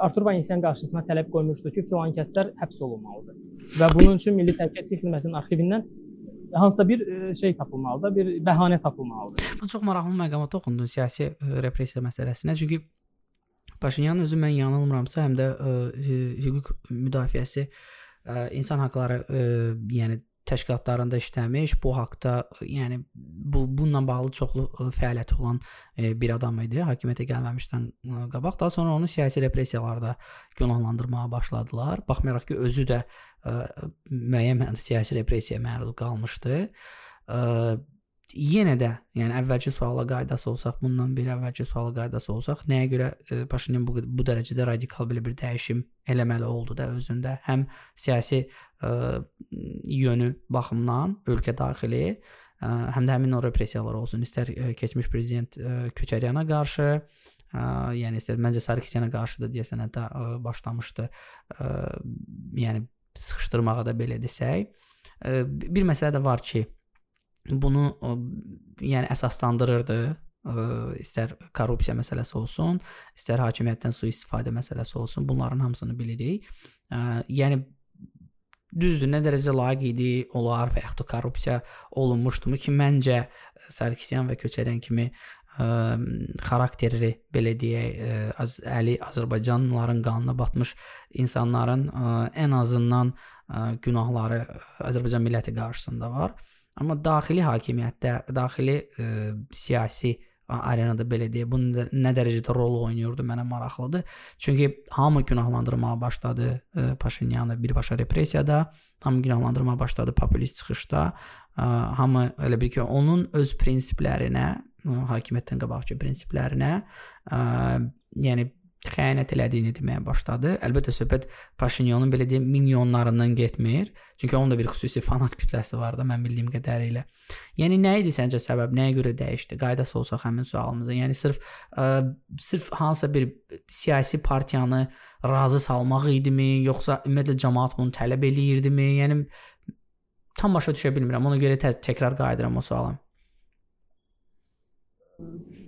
Artur Vanisyan qarşısına tələb qoymuşdu ki, filan kəslər həbs olunmalıdır. Və bunun üçün Milli Təhlükəsizlik Xidmətinin arxivindən hansısa bir e, şey tapılmalıdır, bir bəhanə tapılmalıdır. Bu çox maraqlı məqama toxundun siyasi e, repressiya məsələsinə. Çünki Paşinyan özü mən yanılmıramsa, həm də ə, e, hüquq müdafiəsi ə, insan hüquqları ə, yəni təşkilatlarında işləmiş, bu haqqda, yəni bu bununla bağlı çoxlu fəaliyyəti olan bir adam idi. Hakimiyyətə gəlməmişdən qabaq daha sonra onu siyasi repressiyalarda günahlandırmağa başladılar. Baxmayaraq ki, özü də müəyyən siyasi repressiyaya məruz qalmışdı. yenə də, yəni əvvəlki suala qaydası olsaq, bundan bir əvvəlki suala qaydası olsaq, nəyə görə Paşinyan bu bu dərəcədə radikal belə bir dəyişim eləməli oldu da özündə, həm siyasi yönü baxımından ölkə daxili, ə, həm də həmin o repressiyalar olsun, istər ə, keçmiş prezident Köçəryana qarşı, ə, yəni istər məncə Sarkisyana qarşı da deyəsən hətta ə, başlamışdı. Ə, yəni sıxışdırmağa da belə desək, ə, bir məsələ də var ki, bunu ə, yəni əsaslandırırdı ə, istər korrupsiya məsələsi olsun, istər hakimiyyətdən sui-istifadə məsələsi olsun, bunların hamısını bilirik. Ə, yəni düzdür, nə dərəcədə layiq idi, olar və yaxud da korrupsiya olunmuşdumu ki, məncə Sarkisyan və Köçəryan kimi ə, xarakteri belə deyək, ə, az əli Azərbaycanlıların qanına batmış insanların ə, ən azından ə, günahları Azərbaycan milləti qarşısında var. Amma daxili hakimiyyətdə, daxili ə, siyasi arenada belə deyə bunun nə dərəcədə rol oynayırdı mənə maraqlıdır. Çünki hamı günahlandırmağa başladı ə, Paşinyanı birbaşa repressiyada, hamı günahlandırmağa başladı populist çıxışda. Ə, hamı elə bil ki, onun öz prinsiplərinə, hakimiyyətdən qabaqçı prinsiplərinə, yəni xəyanət elədiyini deməyə başladı. Əlbəttə söhbət Paşinyanın belə deyim milyonlarından getmir. Çünki onun da bir xüsusi fanat kütləsi var da mən bildiyim qədərilə. Yəni nə idi səncə səbəb? Nəyə görə dəyişdi? Qaydası olsaq həmin sualımıza. Yəni sırf ə, sırf hansısa bir siyasi partiyanı razı salmaq idimi, yoxsa ümumiyyətlə cəmaət bunu tələb eləyirdimi? Yəni tam başa düşə bilmirəm. Ona görə tə təkrar qayıdıram o suala.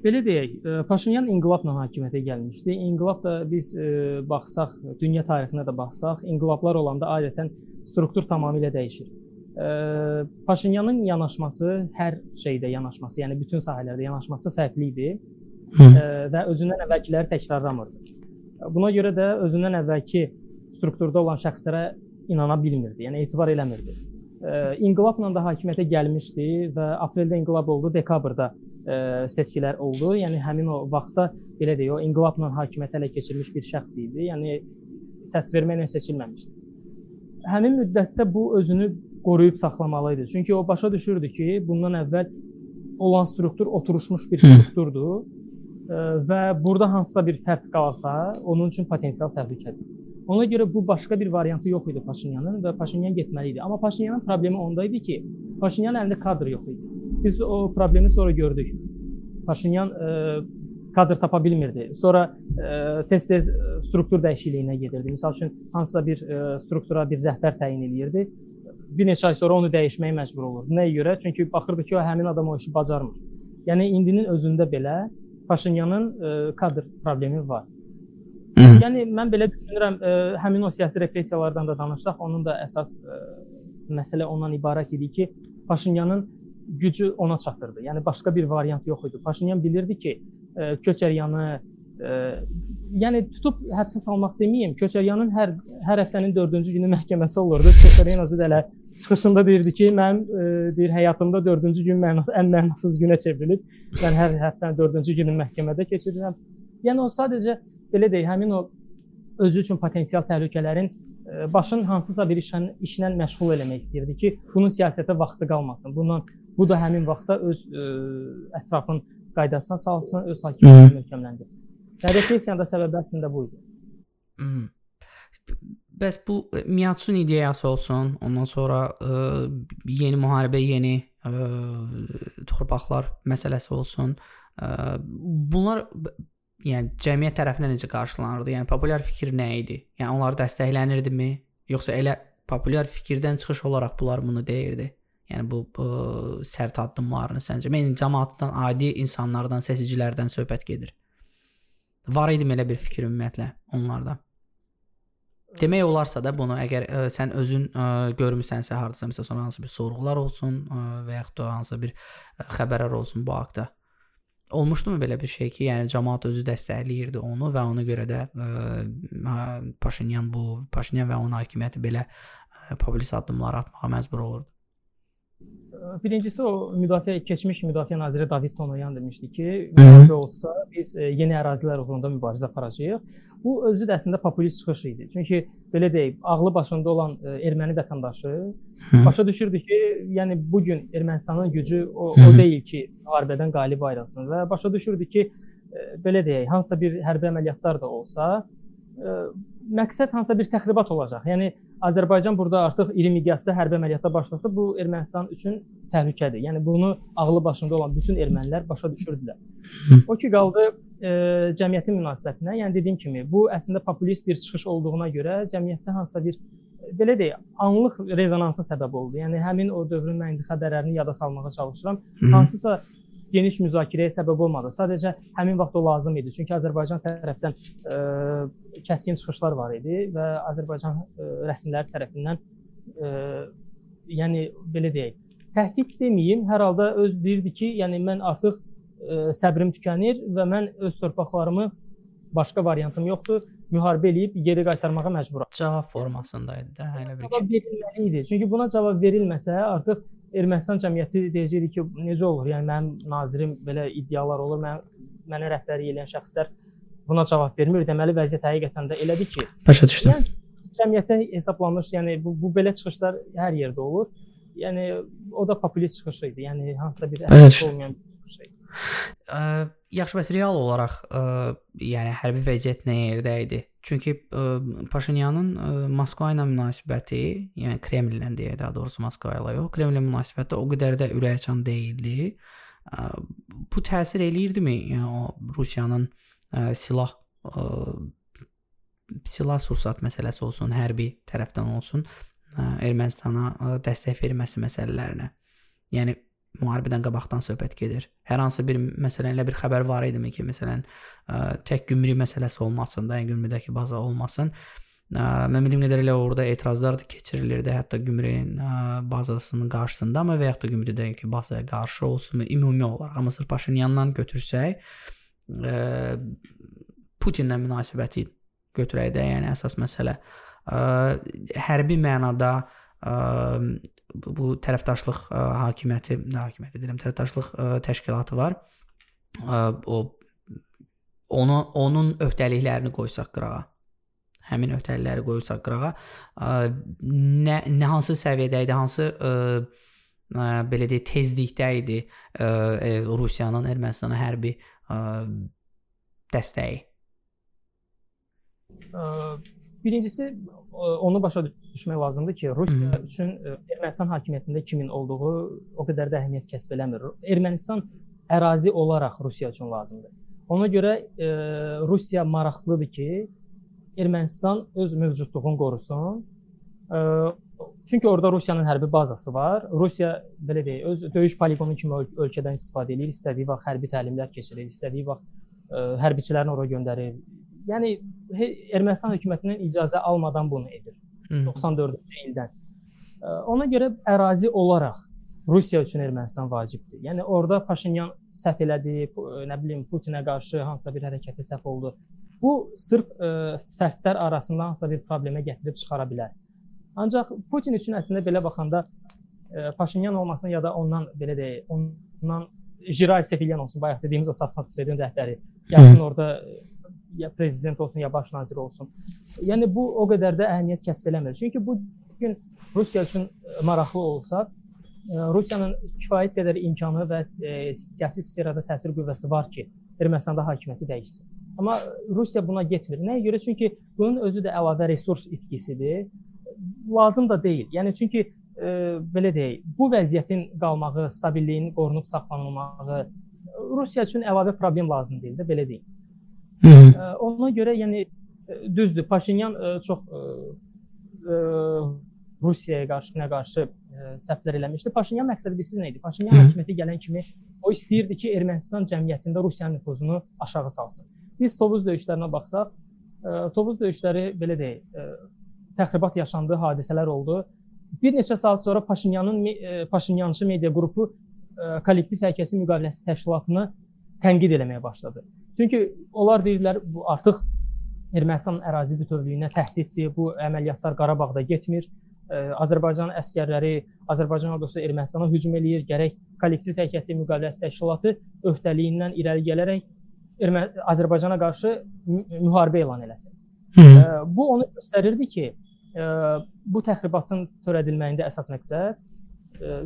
Belə deyək, e, Paşinyan inqilabla hakimiyyətə gəlmişdi. İnqilab da biz e, baxsaq, dünya tarixinə də baxsaq, inqilablar olanda adətən struktur tamamilə dəyişir. E, Paşinyanın yanaşması hər şeydə yanaşması, yəni bütün sahələrdə yanaşması fərqli idi Hı. və özündən əvvəlkiləri təkrarlamırdı. Buna görə də özündən əvvəlki strukturda olan şəxslərə inana bilmirdi, yəni etibar eləmirdi. İnqilabla da hakimiyyətə gəlmişdi və apreldə inqilab oldu, dekabrda ə, seçkilər oldu. Yəni həmin o vaxtda belə deyək, o inqilabla hakimiyyət ələ keçirilmiş bir şəxs idi. Yəni səs verməklə seçilməmişdi. Həmin müddətdə bu özünü qoruyub saxlamalı idi. Çünki o başa düşürdü ki, bundan əvvəl olan struktur oturmuş bir strukturdur və burada hansısa bir fərq qalsa, onun üçün potensial təhlükədir. Ona görə bu başqa bir variantı yox idi Paşinyanın və Paşinyan getməli idi. Amma Paşinyanın problemi onda idi ki, Paşinyanın əlində kadr yox idi. Biz o problemi sonra gördük. Paşinyan e, kadr tapa bilmirdi. Sonra e, tez-tez e, struktur dəyişikliyinə gedirdi. Məsəl üçün hansısa bir struktura bir rəhbər təyin eləyirdi. Bir neçə ay sonra onu dəyişməyə məcbur olurdu. Nəyə görə? Çünki baxırdı ki, o həmin adam o işi bacarmır. Yəni indinin özündə belə Paşinyanın kadr problemi var. Yəni mən belə düşünürəm, ə, həmin o siyasi repressiyalardan da danışsaq, onun da əsas ə, məsələ ondan ibarət idi ki, Paşinyanın gücü ona çatırdı. Yəni başqa bir variant yox idi. Paşinyan bilirdi ki, e, Köçəryanı e, yəni tutub həbsə salmaq deməyim, Köçəryanın hər hər həftənin 4-cü günü məhkəməsi olurdu. Köçəryan özü də elə çıxışında deyirdi ki, mənim e, deyir həyatımda 4-cü gün məna ən mənasız günə çevrilib. Mən hər həftənin 4-cü günü məhkəmədə keçirirəm. Yəni o sadəcə belə deyək, həmin o özü üçün potensial təhlükələrin başın hansısa bir işlə, işlə məşğul eləmək istəyirdi ki, bunun siyasətə vaxtı qalmasın. Bundan Bu da həmin vaxtda öz ə, e, ətrafın qaydasına salsın, öz hakimiyyətini möhkəmləndirsin. Və repressiyanın da səbəbi əslində bu idi. Hmm. Bəs bu e, Miyatsun ideyası olsun, ondan sonra ə, e, yeni müharibə, yeni ə, torpaqlar məsələsi olsun. Ə, bunlar yəni cəmiyyət tərəfindən necə qarşılanırdı? Yəni populyar fikir nə idi? Yəni onlar dəstəklənirdimi? Yoxsa elə populyar fikirdən çıxış olaraq bunlar bunu deyirdi? Yəni bu, bu sərt addımlarını səncə? Mən cəmaatdan, adi insanlardan, seçicilərdən söhbət gedir. Var idi elə bir fikir ümumiyyətlə onlarda. Demək olarsa da bunu əgər ə, sən özün ə, görmüsənsə hardasa məsələn sonra hansı bir sorğular olsun ə, və yaxud da hansı bir ə, xəbərlər olsun bu haqqda. Olmuşdumu belə bir şey ki, yəni cəmaət özü dəstəkləyirdi onu və ona görə də ə, Paşinyan bu Paşinyan və onun hakimiyyəti belə ə, populist addımlar atmağa məcbur olurdu. Birincisi o müdafiə keçmiş müdafiə naziri David Tonoyan demişdi ki, müharibə olsa biz e, yeni ərazilər uğrunda mübarizə aparacağıq. Bu özü də əslində populist çıxış idi. Çünki belə deyib, ağlı başında olan e, erməni vətəndaşı başa düşürdü ki, yəni bu gün Ermənistanın gücü o, o deyil ki, müharibədən qalib ayrılsın və başa düşürdü ki, belə deyək, hansısa bir hərbi əməliyyatlar da olsa, məqsəd hansısa bir təxribat olacaq. Yəni Azərbaycan burada artıq iri miqyasda hərbi əməliyyata başlasa, bu Ermənistan üçün təhlükədir. Yəni bunu ağlı başında olan bütün ermənilər başa düşürdülər. O ki qaldı e, cəmiyyətin münasibətinə. Yəni dediyim kimi, bu əslində populist bir çıxış olduğuna görə cəmiyyətdə hansısa bir belə deyək, anlıq rezonansa səbəb oldu. Yəni həmin o dövrün mən indi xəbərlərini yada salmağa çalışıram. Hansısa geniş müzakirəyə səbəb olmadı. Sadəcə həmin vaxt o lazım idi. Çünki Azərbaycan tərəfdən ə, e, kəskin çıxışlar var idi və Azərbaycan ə, e, rəsmiləri tərəfindən ə, e, yəni belə deyək, təhdid deməyim, hər halda öz deyirdi ki, yəni mən artıq ə, səbrim tükənir və mən öz torpaqlarımı başqa variantım yoxdur müharibə eləyib geri qaytarmağa məcburam. Cavab formasında idi də, elə bir cavab verilməli idi. Çünki buna cavab verilməsə, artıq Ermənistan cəmiyyəti deyəcəkdi ki, necə olur? Yəni mənim nazirim belə iddialar olur, mən mənə rəhbərlik edən şəxslər buna cavab vermir. Deməli vəziyyət həqiqətən də elədir ki, başa düşdüm. Yəni cəmiyyətə hesablanmış, yəni bu, bu belə çıxışlar hər yerdə olur. Yəni o da populist çıxış idi. Yəni hansısa bir əhəmiyyəti olmayan bir idi. Ə, yaxşı, bəs real olaraq ə, yəni hərbi vəziyyət nə yerdə idi? Çünki ə, Paşinyanın ə, Moskva ilə münasibəti, yəni Kremllə deyə daha doğrusu Moskva ilə yox, Kremllə münasibəti o qədər də ürəkaçan deyildi. Ə, bu təsir eləyirdimi? Yəni o Rusiyanın ə, silah ə, silah sursat məsələsi olsun, hərbi tərəfdən olsun, ə, Ermənistana ə, dəstək verməsi məsələlərinə. Yəni müharibədən qabaqdan söhbət gedir. Hər hansı bir məsələn elə bir xəbər var idimi ki, məsələn, ə, tək gümrük məsələsi olmasın da, yəni gümrükdəki baza olmasın. Ə, mən bildiyim qədərilə orada etirazlar da keçirilirdi, hətta gümrüyün ə, bazasının qarşısında, amma və yaxud da gümrükdəki bazaya qarşı olsun, ümumi olaraq. Amma sırf Paşinyandan götürsək, ə, Putinlə münasibəti götürək də, yəni əsas məsələ ə, hərbi mənada ə, bu tərəfdaşlıq ə, hakimiyyəti, nə hakimiyyəti deyirəm, tərəfdaşlıq ə, təşkilatı var. Ə, o onu onun öhdəliklərini qoysaq qırağa. Həmin öhdəlikləri qoysaq qırağa, nə nə hansı səviyyədə idi, hansı ə, ə, belə deyək tezlikdə idi ə, Rusiyanın Ermənistana hərbi ə, dəstəyi. Birincisi onu başa düşmək lazımdır ki, Rusiya Hı -hı. üçün e, Ermənistan hakimiyyətində kimin olduğu o qədər də əhəmiyyət kəsb eləmir. Ermənistan ərazi olaraq Rusiya üçün lazımdır. Ona görə e, Rusiya maraqlıdır ki, Ermənistan öz mövcudluğunu qorusun. E, çünki orada Rusiyanın hərbi bazası var. Rusiya belə deyək, öz döyüş poligonu kimi öl ölkədən istifadə edir, istədiyi vaxt hərbi təlimlər keçirir, istədiyi vaxt e, hərbiçilərini ora göndərir. Yəni Ermənistan hökumətindən icazə almadan bunu edir. 94-cü ildən. Ona görə ərazi olaraq Rusiya üçün Ermənistan vacibdir. Yəni orada Paşinyan səhv elədi, nə bilim Putinə qarşı hansısa bir hərəkəti səhv oldu. Bu sırf ə, fərdlər arasında hansısa bir problemə gətirib çıxara bilər. Ancaq Putin üçün əslində belə baxanda ə, Paşinyan olmasın ya da ondan belə deyək, ondan Jiray Sevilyan olsun, bayaq dediyimiz o Sasnasredin rəhbəri gəlsin orada ya prezident olsun, ya baş nazir olsun. Yəni bu o qədər də əhəmiyyət kəsb eləmir. Çünki bu gün Rusiya üçün maraqlı olsa, e, Rusiyanın kifayət qədər imkanı və e, siyasi sferada təsir qüvvəsi var ki, Ermənistanda hakimiyyəti dəyişsin. Amma Rusiya buna getmir. Nəyə görə? Çünki bunun özü də əlavə resurs itkisidir. Lazım da deyil. Yəni çünki e, belə deyək, bu vəziyyətin qalmağı, stabilliyin qorunub saxlanılmağı Rusiya üçün əlavə problem lazım deyil də, belə deyim. Hı -hı. Ona görə yəni düzdür, Paşinyan çox Rusiyaya qarşı nə qarşı səhvlər eləmişdi. Paşinyan məqsədi bilirsiniz nə idi? Paşinyan hakimiyyətə gələn kimi o istəyirdi ki, Ermənistan cəmiyyətində Rusiyanın nüfuzunu aşağı salsın. Biz Tovuz döyüşlərinə baxsaq, Tovuz döyüşləri belə deyək, təxribat yaşandı, hadisələr oldu. Bir neçə saat sonra Paşinyanın Paşinyançı media qrupu kollektiv təhlükəsizlik müqaviləsi təşkilatını tənqid eləməyə başladı. Çünki onlar deyirlər bu artıq Ermənistan ərazi bütövlüyünə təhdiddir. Bu əməliyyatlar Qarabağda getmir. Azərbaycan əskərləri, Azərbaycan ordusu Ermənistana hücum eləyir, gərək kollektiv təhlükəsizlik müqaviləsi təşkilatı öhdəliyindən irəli gələrək Ermə Azərbaycana qarşı müharibə elan eləsin. Hı -hı. Bu onu göstərirdi ki, bu təxribatın törədilməyində əsas məqsəd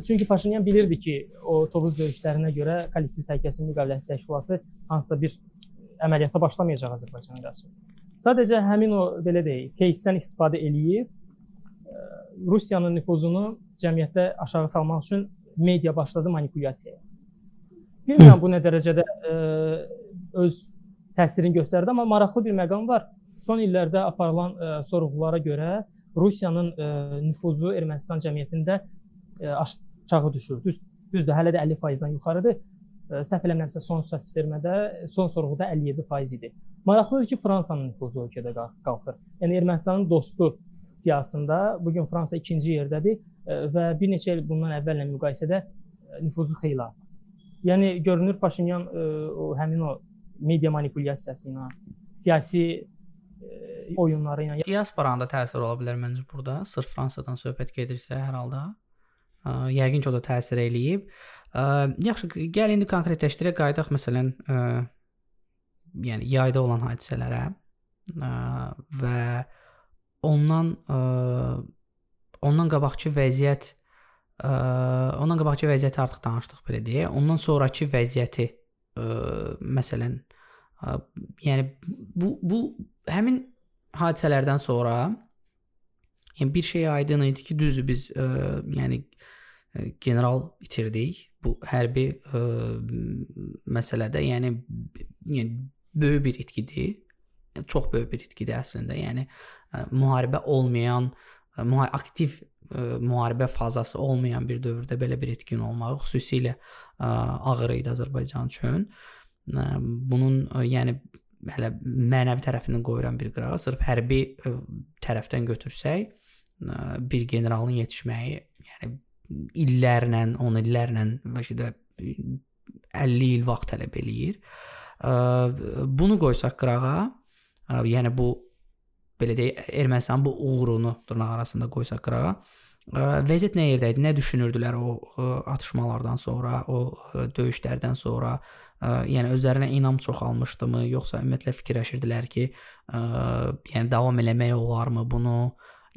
çünki Paşinyan bilirdi ki, o Tovuz döyüşlərinə görə kollektiv təhlükəsizlik müqaviləsi təşkilatı hansısa bir əməliyyata başlamayacaq Azərbaycana qarşı. Sadəcə həmin o belə deyək, кейsdən istifadə eləyib Rusiyanın nüfuzunu cəmiyyətdə aşağı salmaq üçün media başladı manipulyasiyaya. Bilmirəm bu nə dərəcədə ə, öz təsirini göstərdi, amma maraqlı bir məqam var. Son illərdə aparılan ə, sorğulara görə Rusiyanın ə, nüfuzu Ermənistan cəmiyyətində ə, aşağı düşür. Düz, düzdür, hələ də 50%-dən yuxarıdır. Ə, səhv eləmirəmsə son səs vermədə, son sorğuda 57% idi. Maraqlıdır ki, Fransanın nüfuzu ölkədə qalxır. Yəni Ermənistanın dostu siyahısında bu gün Fransa ikinci yerdədir və bir neçə il bundan əvvəllə müqayisədə nüfuzu xeyli artıb. Yəni görünür Paşinyan o həmin o media manipulyasiyası ilə, siyasi oyunları ilə diasporanın da təsiri ola bilər məncə burada. Sırf Fransadan söhbət gedirsə hər halda yəqin ki o da təsir eləyib. Yaxşı, gəl indi konkretləşdirək, qayıdaq məsələn yəni yayda olan hadisələrə və ondan ondan qabaqki vəziyyət ondan qabaqki vəziyyəti artıq danışdıq belə deyə. Ondan sonrakı vəziyyəti məsələn yəni bu bu həmin hadisələrdən sonra yəni bir şey aydın idi ki, düzdür biz ə, yəni ə, general itirdik bu hərbi ə, məsələdə, yəni yəni böyük bir itkidir. Çox böyük bir itkidir əslində. Yəni müharibə olmayan, müha aktiv müharibə fazası olmayan bir dövrdə belə bir etkin olmağı xüsusilə ağır idi Azərbaycan üçün. Bunun yəni hələ mənəvi tərəfini qoyuram bir qırağa. Sırf hərbi tərəfdən götürsək, bir generalın yetişməyi, yəni illərlə, 10 illərlə bəlkə də 50 il vaxt tələb eləyir. Bunu qoysaq qırağa, yəni bu belə deyək, Ermənistan bu uğurunu dırnaq arasında qoysaq qırağa, vəziyyət nə yerdə idi? Nə düşünürdülər o atışmalardan sonra, o döyüşlərdən sonra? Yəni özlərinə inam çoxalmışdımı, yoxsa ümumiyyətlə fikirləşirdilər ki, yəni davam eləmək olarmı bunu?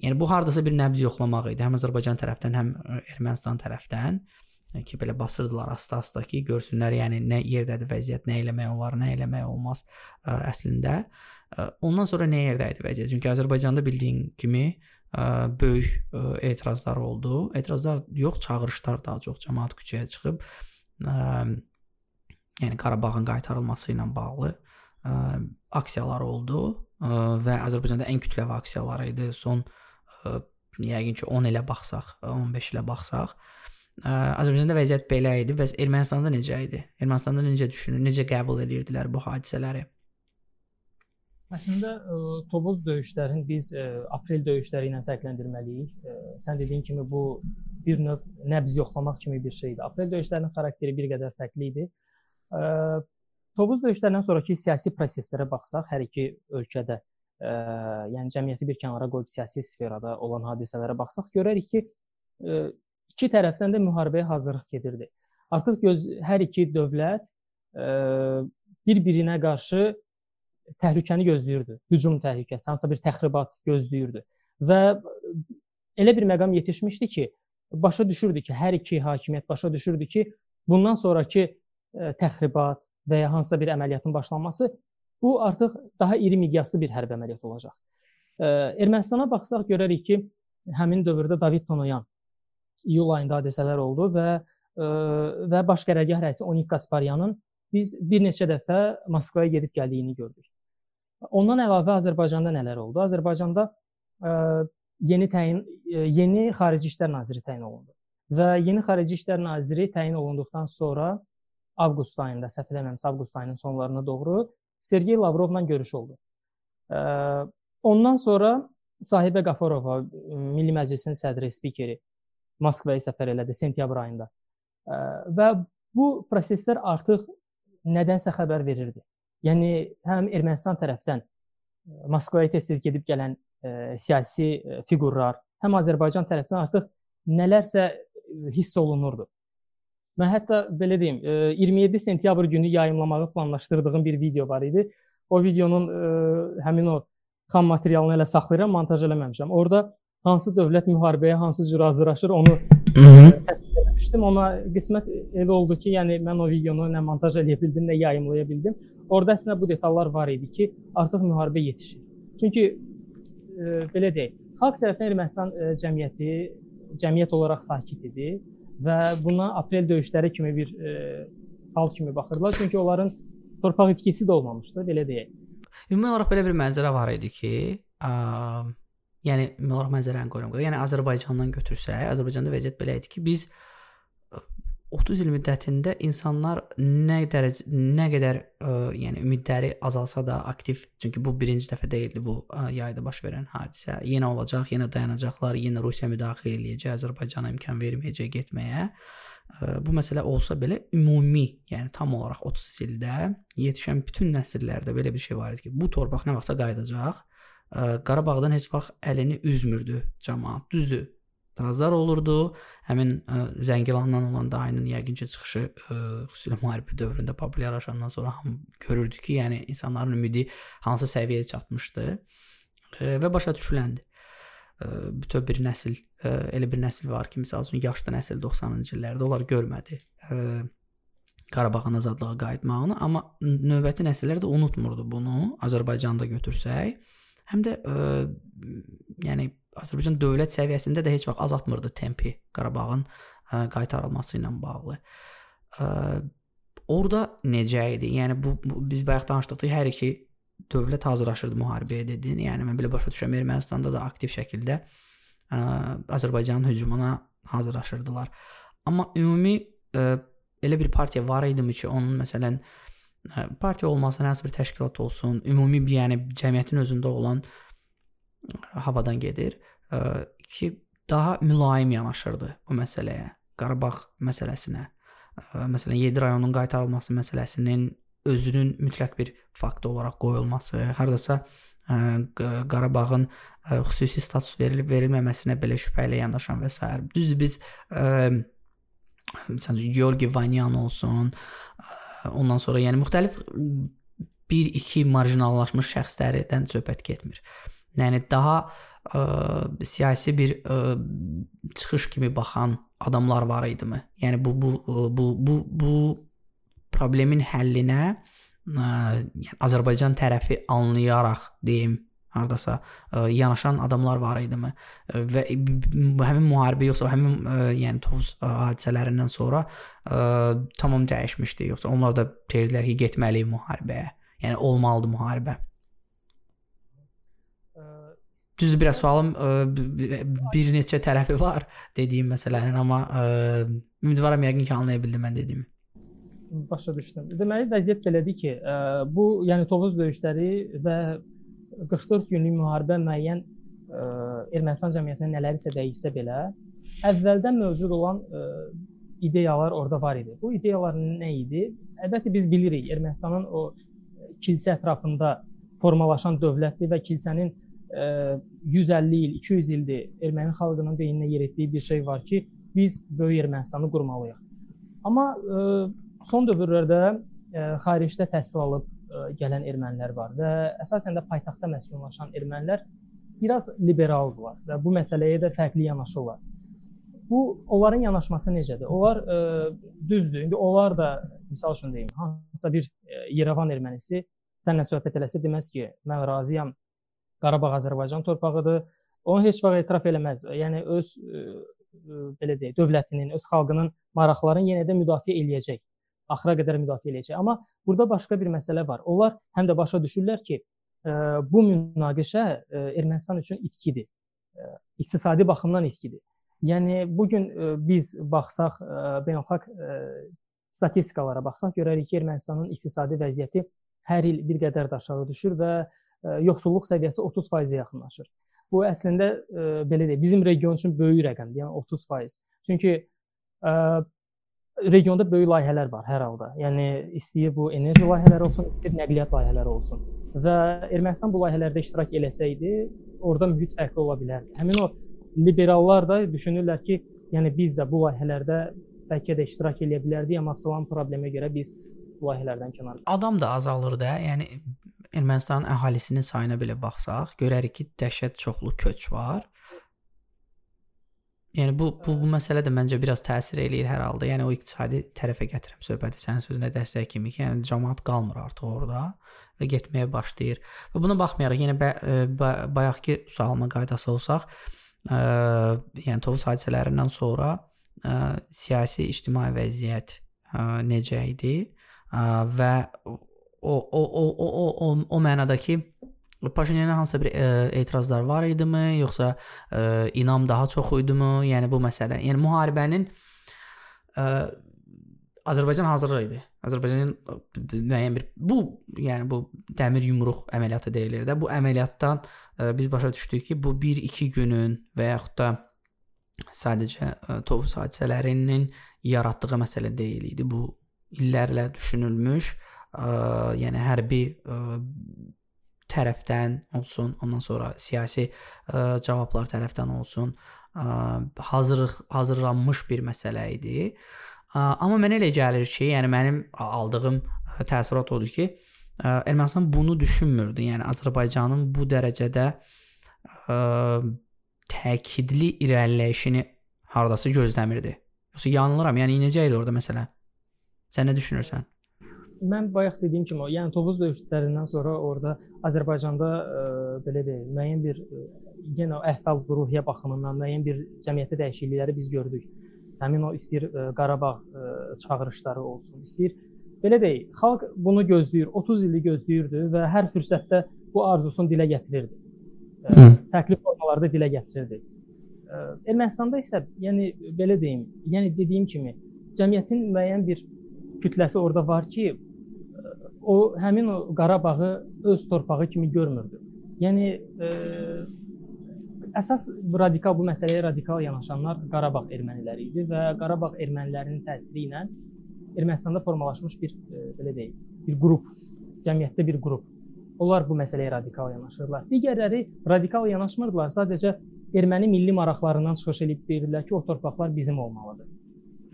Yəni bu hardasa bir nəbz yoxlamaq idi, həm Azərbaycan tərəfdən, həm Ermənistan tərəfdən ki, belə basırdılar asta-asta ki, görsünlər, yəni nə yerdədir vəziyyət, nə eləmək olar, nə eləmək olmaz ə, əslində. Ə, ondan sonra nə yerdə idi vəziyyət? Çünki Azərbaycanda bildiyin kimi ə, böyük ə, etirazlar oldu. Etirazlar yox, çağırışlar daha çox cəmaət küçəyə çıxıb ə, yəni Qarabağın qaytarılması ilə bağlı ə, aksiyalar oldu ə, və Azərbaycanda ən kütləvi aksiyalar idi. Son ə, yəqin ki 10 ilə baxsaq, 15 ilə baxsaq, Azərbaycanda vəziyyət belə idi. Bəs Ermənistanda necə idi? Ermənistanda necə düşünür, necə qəbul edirdilər bu hadisələri? Əslində Tovuz döyüşlərini biz aprel döyüşləri ilə fərqləndirməliyik. Sən dediyin kimi bu bir növ nəbz yoxlamaq kimi bir şeydir. Aprel döyüşlərinin xarakteri bir qədər fərqli idi. Tovuz döyüşlərindən sonrakı siyasi proseslərə baxsaq, hər iki ölkədə, yəni cəmiyyəti bir kənara qoyub siyasi sferada olan hadisələrə baxsaq, görərik ki, iki tərəfdən də müharibəyə hazırlıq gedirdi. Artıq göz hər iki dövlət ə, bir-birinə qarşı təhlükəni gözləyirdi. Hücum təhlükəsi, hansısa bir təxribat gözləyirdi. Və elə bir məqam yetişmişdi ki, başa düşürdü ki, hər iki hakimiyyət başa düşürdü ki, bundan sonrakı ə, təxribat və ya hansısa bir əməliyyatın başlanması bu artıq daha iri miqyaslı bir hərbi əməliyyat olacaq. Ə, Ermənistana baxsaq görərik ki, həmin dövrdə David Tonoyan iyul ayında hadisələr oldu və ə, e, və baş qərargah rəisi Onik Qasparyanın biz bir neçə dəfə Moskvaya gedib gəldiyini gördük. Ondan əlavə Azərbaycanda nələr oldu? Azərbaycanda ə, e, yeni təyin ə, e, yeni xarici işlər naziri təyin olundu. Və yeni xarici işlər naziri təyin olunduqdan sonra avqust ayında, səhv eləmirəmsə, avqust ayının sonlarına doğru Sergey Lavrovla görüş oldu. Ondan sonra Sahibə Qafarova, Milli Məclisin sədri, spikeri Moskvaya səfər elədi sentyabr ayında. Və bu proseslər artıq nədənsə xəbər verirdi. Yəni həm Ermənistan tərəfdən Moskvaya tez-tez gedib gələn ə, siyasi ə, fiqurlar, həm Azərbaycan tərəfindən artıq nələrsə hiss olunurdu. Mən hətta belə deyim, 27 sentyabr günü yayımlamağı planlaşdırdığım bir video var idi. O videonun həmin o xam materialını elə saxlayıram, montaj eləməmişəm. Orda hansı dövlət müharibəyə hansı cür hazırlaşır onu təsvir etmişdim. Amma qismət elə oldu ki, yəni mən o videonu nə montaj eləyə bildim, nə yayımlaya bildim. Orda əslində bu detallar var idi ki, artıq müharibə yetişir. Çünki e, belə deyək, xalq tərəfindən Ermənistan e, cəmiyyəti cəmiyyət olaraq sakit idi və buna aprel döyüşləri kimi bir e, hal kimi baxırdılar. Çünki onların torpaq itkisi də olmamışdı, belə deyək. Ümumi olaraq belə bir mənzərə var idi ki, ə, yəni ümumi olaraq mənzərəni qoyuram. Yəni Azərbaycandan götürsək, Azərbaycanda vəziyyət belə idi ki, biz 30 il müddətində insanlar nə dərəcə nə qədər ə, yəni ümidləri azalsa da aktiv, çünki bu birinci dəfə deyildi bu ə, yayda baş verən hadisə. Yenə olacaq, yenə dayanacaqlar, yenə Rusiya müdaxilə eləyəcək, Azərbaycana imkan verməyəcək getməyə. Ə, bu məsələ olsa belə ümumi, yəni tam olaraq 30 ildə yetişən bütün nəsillərdə belə bir şey var idi ki, bu torpaq nə vaxtsa qayıdacaq. Ə, Qarabağdan heç vaxt əlini üzmürdü cəmaət. Düzdür, etirazlar olurdu. Həmin ə, Zəngilandan olan dayının yəqin ki çıxışı ə, xüsusilə müharibə dövründə populyarlaşandan sonra hamı görürdü ki, yəni insanların ümidi hansı səviyyəyə çatmışdı ə, və başa düşüləndi. Ə, bütöv bir nəsil, ə, elə bir nəsil var ki, məsəl üçün yaşlı nəsil 90-cı illərdə onlar görmədi. Ə, Qarabağın azadlığa qayıtmağını, amma növbəti nəsillər də unutmurdu bunu. Azərbaycanda götürsək, həm də ə, yəni Azərbaycan dövlət səviyyəsində də heç vaxt azaltmırdı tempi Qarabağın ə, qaytarılması ilə bağlı. Ə, orada necə idi? Yəni bu, bu biz bayaq danışdıq hər iki dövlət hazırlaşırdı müharibəyə dedin. Yəni mən belə başa düşürəm Ermənistanda da aktiv şəkildə ə, Azərbaycanın hücumuna hazırlaşırdılar. Amma ümumi ə, elə bir partiya var idimi ki, onun məsələn ə, partiya olmasa nəsə bir təşkilat olsun, ümumi bir yəni cəmiyyətin özündə olan ə, havadan gedir ə, ki, daha mülayim yanaşırdı bu məsələyə, Qarabağ məsələsinə. Ə, məsələn, 7 rayonun qaytarılması məsələsinin özünün mütləq bir fakt olaraq qoyulması, hardasa ə, Qarabağın ə, xüsusi status verilib verilməməsinə belə şübhə ilə yanaşan və s. Düzdür biz ə, məsələn Georgi Vanyan olsun, ə, ondan sonra yəni müxtəlif 1-2 marjinallaşmış şəxslərdən söhbət getmir. Yəni daha ə, siyasi bir ə, çıxış kimi baxan adamlar var idimi? Yəni bu bu bu bu bu problemin həllinə ə, yəni Azərbaycan tərəfi anlayaraq deyim hardasa ə, yanaşan adamlar var idimi? Və həmin müharibə yoxsa həmin ə, yəni Tovuz ə, hadisələrindən sonra ə, tamam dəyişmişdi yoxsa onlar da deyirdilər ki, getməliyik müharibəyə. Yəni olmalıdır müharibə. Düzdür, biraz sualım ə, e, bir neçə tərəfi var dediyim məsələnin, amma ə, e, ümidvaram yəqin ki, anlaya bildim mən dediyimi. Başa düşdüm. Deməli vəziyyət belədir ki, ə, e, bu yəni Tovuz döyüşləri və 44 günlük müharibə müəyyən ə, Ermənistan cəmiyyətinə nələrsə dəyişsə belə, əvvəldən mövcud olan ə, ideyalar orada var idi. Bu ideyalar nə idi? Əlbəttə biz bilirik Ermənistanın o kilsə ətrafında formalaşan dövlətdir və kilsənin 150 il, 200 ildir erməni xalqının beyninə yer etdiyi bir şey var ki, biz böyük Ermənistanı qurmalıyıq. Amma son dövrlərdə xaricdə təhsil alıb gələn ermənilər var və əsasən də paytaxtda məskunlaşan ermənilər biraz liberaldılar və bu məsələyə də fərqli yanaşırlar. Bu onların yanaşması necədir? Onlar ə, düzdür. İndi onlar da misal üçün deyim, hansısa bir ə, Yerevan ermənisi sənlə söhbət eləsə deməz ki, mən razıyam Qarabağ Azərbaycan torpağıdır. Onu heç vaxt etiraf eləməz. Yəni öz ə, ə, belə deyək, dövlətinin, öz xalqının maraqlarını yenə də müdafiə eləyəcək. Axıra qədər müdafiə eləyəcək. Amma burada başqa bir məsələ var. Onlar həm də başa düşürlər ki, ə, bu münaqişə ə, Ermənistan üçün itkidir. Ə, iqtisadi baxımdan itkidir. Yəni bu gün biz baxsaq beynəlxalq statistikalara baxsaq görərik ki, Ermənistanın iqtisadi vəziyyəti hər il bir qədər də aşağı düşür və yoxsulluq səviyyəsi 30%-ə yaxınlaşır. Bu əslində ə, belə deyək, bizim region üçün böyük rəqəmdir, yəni 30%. Çünki ə, regionda böyük layihələr var hər halda. Yəni istəyir bu enerji layihələri olsun, istəyir nəqliyyat layihələri olsun. Və Ermənistan bu layihələrdə iştirak eləsəydi, orada mühit fərqli ola bilərdi. Həmin o liberallar da düşünürlər ki, yəni biz də bu layihələrdə bəlkə də iştirak edə bilərdik, amma filan problemə görə biz layihələrdən kənar. Adam da azalır da. Yəni Ermənistanın əhalisinin sayına belə baxsaq, görərik ki, dəhşət çoxlu köç var. Yəni bu bu bu məsələ də məncə biraz təsir eləyir hər halda. Yəni o iqtisadi tərəfə gətirəm söhbəti sənin sözünə dəstək kimi ki, yəni cəmaət qalmır artıq orada və getməyə başlayır. Və buna baxmayaraq yenə bə, bə, bayaqki sualıma qaydası olsaq, ə, yəni Tovuz hadisələrindən sonra ə, siyasi ictimai vəziyyət ə, necə idi ə, və o o o o o o, o mənadakı Paşinyana hansısa bir ə, etirazlar var idimi, yoxsa ə, inam daha çox idimi? Yəni bu məsələ. Yəni müharibənin ə, Azərbaycan hazır idi. Azərbaycanın müəyyən bir bu, yəni bu dəmir yumruq əməliyyatı deyilir də. Bu əməliyyatdan ə, biz başa düşdük ki, bu 1-2 günün və yaxud da sadəcə ə, Tovuz hadisələrinin yaratdığı məsələ deyil idi. Bu illərlə düşünülmüş, ə, yəni hərbi ə, tərəfdən olsun, ondan sonra siyasi ə, cavablar tərəfdən olsun, ə, hazırlıq hazırlanmış bir məsələ idi. Ə, amma mənə elə gəlir ki, yəni mənim aldığım təəssürat odur ki, ə, Ermənistan bunu düşünmürdü. Yəni Azərbaycanın bu dərəcədə ə, təkidli irəliləyişini hardasa gözləmirdi. Yoxsa yanılıram? Yəni necə idi orada məsələ? Sən nə düşünürsən? Mən bayaq dediyim kimi, yəni Tovuz döyüşlərindən sonra orada Azərbaycanda ə, e, belə deyək, müəyyən bir ə, e, yenə əhval ruhiyyə baxımından müəyyən bir cəmiyyətdə dəyişiklikləri biz gördük. Həmin o istəyir ə, e, Qarabağ ə, çağırışları olsun, istəyir belə deyək, xalq bunu gözləyir, 30 ildir gözləyirdi və hər fürsətdə bu arzusunu dilə gətirirdi. Ə, fərqli formalarda dilə gətirirdi. Ə, Ermənistanda isə, yəni belə deyim, yəni dediyim kimi, cəmiyyətin müəyyən bir kütləsi orada var ki, o həmin o Qarabağı öz torpağı kimi görmürdü. Yəni e, əsas radikal bu məsələyə radikal yanaşanlar Qarabağ erməniləri idi və Qarabağ ermənilərinin təsiri ilə Ermənistanda formalaşmış bir e, belə deyək, bir qrup, cəmiyyətdə bir qrup. Onlar bu məsələyə radikal yanaşırlar. Digərləri radikal yanaşmırdılar, sadəcə erməni milli maraqlarından çıxış edib deyirdilər ki, o torpaqlar bizim olmalıdır.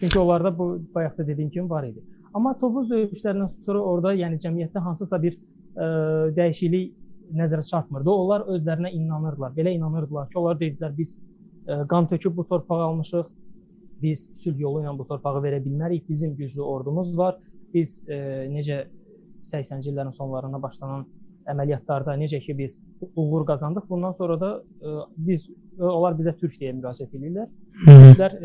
Çünki onlarda bu bayaq da dediyim kimi var idi. Amma Tovuz döyüşlərindən sonra orada, yəni cəmiyyətdə hansısa bir ə, e, dəyişiklik nəzərə çarpmırdı. Onlar özlərinə inanırdılar. Belə inanırdılar ki, onlar dedilər biz ə, e, qan töküb bu torpağı almışıq. Biz sülh yolu ilə bu torpağı verə bilmərik. Bizim güclü ordumuz var. Biz ə, e, necə 80-ci illərin sonlarında başlanan əməliyyatlarda necə ki biz uğur qazandıq, bundan sonra da ə, biz onlar bizə türk deyə müraciət edirlər. Türklər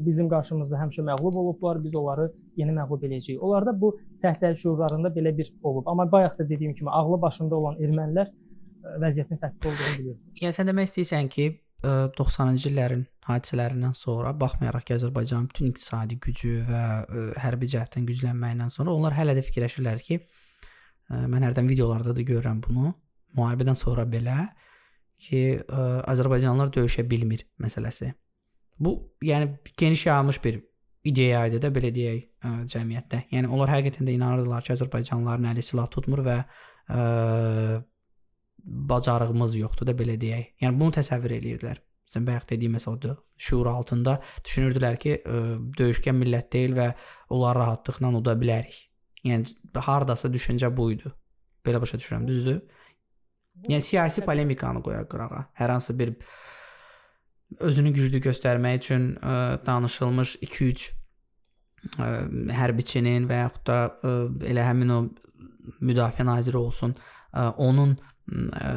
bizim qarşımızda həmişə məğlub olublar, biz onları yeni məğlub eləyəcəyik. Onlarda bu təhdid şuurlarında belə bir olub. Amma bayaq da dediyim kimi ağlı başında olan ermənilər e, vəziyyətin fərqli olduğunu bilir. Yəni sən demək istəyirsən ki, 90-cı e, illərin hadisələrindən sonra baxmayaraq ki, Azərbaycanın bütün iqtisadi gücü və e, hərbi cəhətdən güclənməyindən sonra onlar hələ də fikirləşirlər ki, mən hərdən videolarda da görürəm bunu. Müharibədən sonra belə ki, Azərbaycanlılar döyüşə bilmir məsələsi. Bu, yəni geniş yayılmış bir ideya idi də belə deyək ə, cəmiyyətdə. Yəni onlar həqiqətən də inanırdılar ki, Azərbaycanlıların əli silah tutmur və ə, bacarığımız yoxdur da belə deyək. Yəni bunu təsəvvür eləyirdilər. Sən bayaq dediyim məsəl odur. Şuur altında düşünürdülər ki, ə, döyüşkən millət deyil və onlar rahatlıqla uda bilərik. Yəni hardasa düşüncə bu idi. Belə başa düşürəm, düzdür? Yəni siyasi polemikanı qoyaq qırağa. Hər hansı bir özünü güclü göstərmək üçün ə, danışılmış 2-3 hərbiçinin və yaxud da ə, elə həmin o müdafiə naziri olsun, ə, onun ə,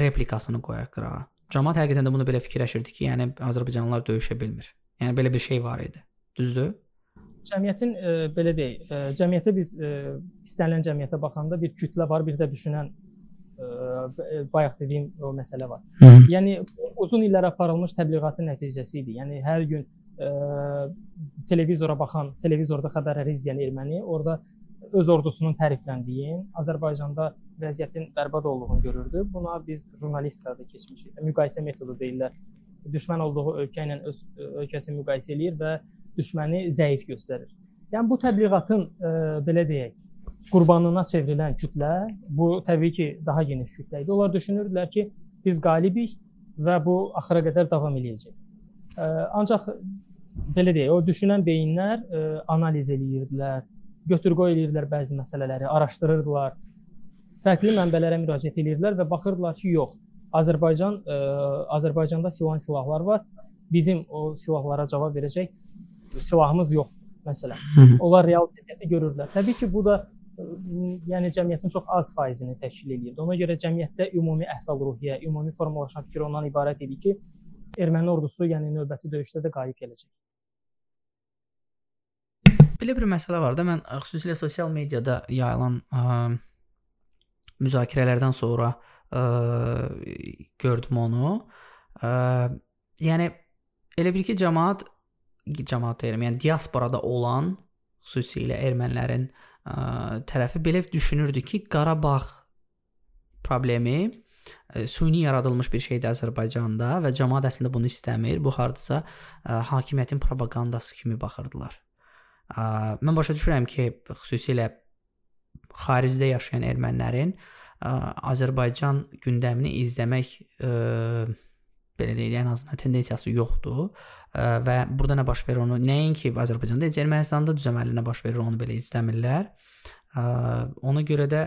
replikasını qoyaq qırağa. Cəmaət həqiqətən də bunu belə fikirləşirdi ki, yəni Azərbaycanlılar döyüşə bilmir. Yəni belə bir şey var idi. Düzdür? Cəmiyyətin ə, belə deyək, ə, cəmiyyətə biz ə, istənilən cəmiyyətə baxanda bir kütlə var, bir də düşünən bayaq dediyim o məsələ var. Hı -hı. Yəni uzun illər aparılmış təbliğatın nəticəsi idi. Yəni hər gün ə, televizora baxan, televizorda xəbərləri izləyən erməni orada öz ordusunun tərifləndiyi, Azərbaycanda vəziyyətin bərbad olduğunu görürdü. Buna biz jurnalistikada keçmişik. Müqayisə metodu deyirlər. Düşmən olduğu ölkə ilə öz ölkəsini müqayisə eləyir və düşməni zəif göstərir. Yəni bu təbliğatın ə, belə deyək, qurbanına çevrilən kütlə bu təbii ki, daha geniş kütlə idi. Onlar düşünürdülər ki, biz qalibik və bu axıra qədər davam eləyəcək. Ancaq belə deyək, o düşünən beyinlər ə, analiz eləyirdilər, götür-qoy eləyirdilər bəzi məsələləri, araşdırırdılar. Fərqli mənbələrə müraciət eləyirdilər və baxırdılar ki, yox, Azərbaycan ə, Azərbaycanda filan silahlar var. Bizim o silahlara cavab verəcək silahımız yox məsələn. Onlar real vəziyyəti görürlər. Təbii ki, bu da yəni cəmiyyətin çox az faizini təşkil edir. Ona görə cəmiyyətdə ümumi əhval-ruhiyyə, ümumi formalaşan fikir ondan ibarət idi ki, erməni ordusu yəni növbəti döyüşdə də qalib gələcək. Belə bir məsələ var da, mən xüsusilə sosial mediada yayılan ə, müzakirələrdən sonra ə, gördüm onu. Ə, yəni elə bir ki, cəmaət cəmaət deyirəm, yəni diasporada olan xüsusilə ermənilərin ə, tərəfi belə düşünürdü ki, Qarabağ problemi ə, süni yaradılmış bir şeydir Azərbaycanda və cəmaət əslində bunu istəmir. Bu hardasa ə, hakimiyyətin propagandası kimi baxırdılar. Ə, mən başa düşürəm ki, xüsusilə xaricdə yaşayan ermənilərin ə, Azərbaycan gündəmini izləmək ə, belə deyək, ən azından tendensiyası yoxdur və burada nə baş verir onu nəinki Azərbaycanda, heç Ermənistanda düzəməli nə baş verir onu belə istəmirlər. Ona görə də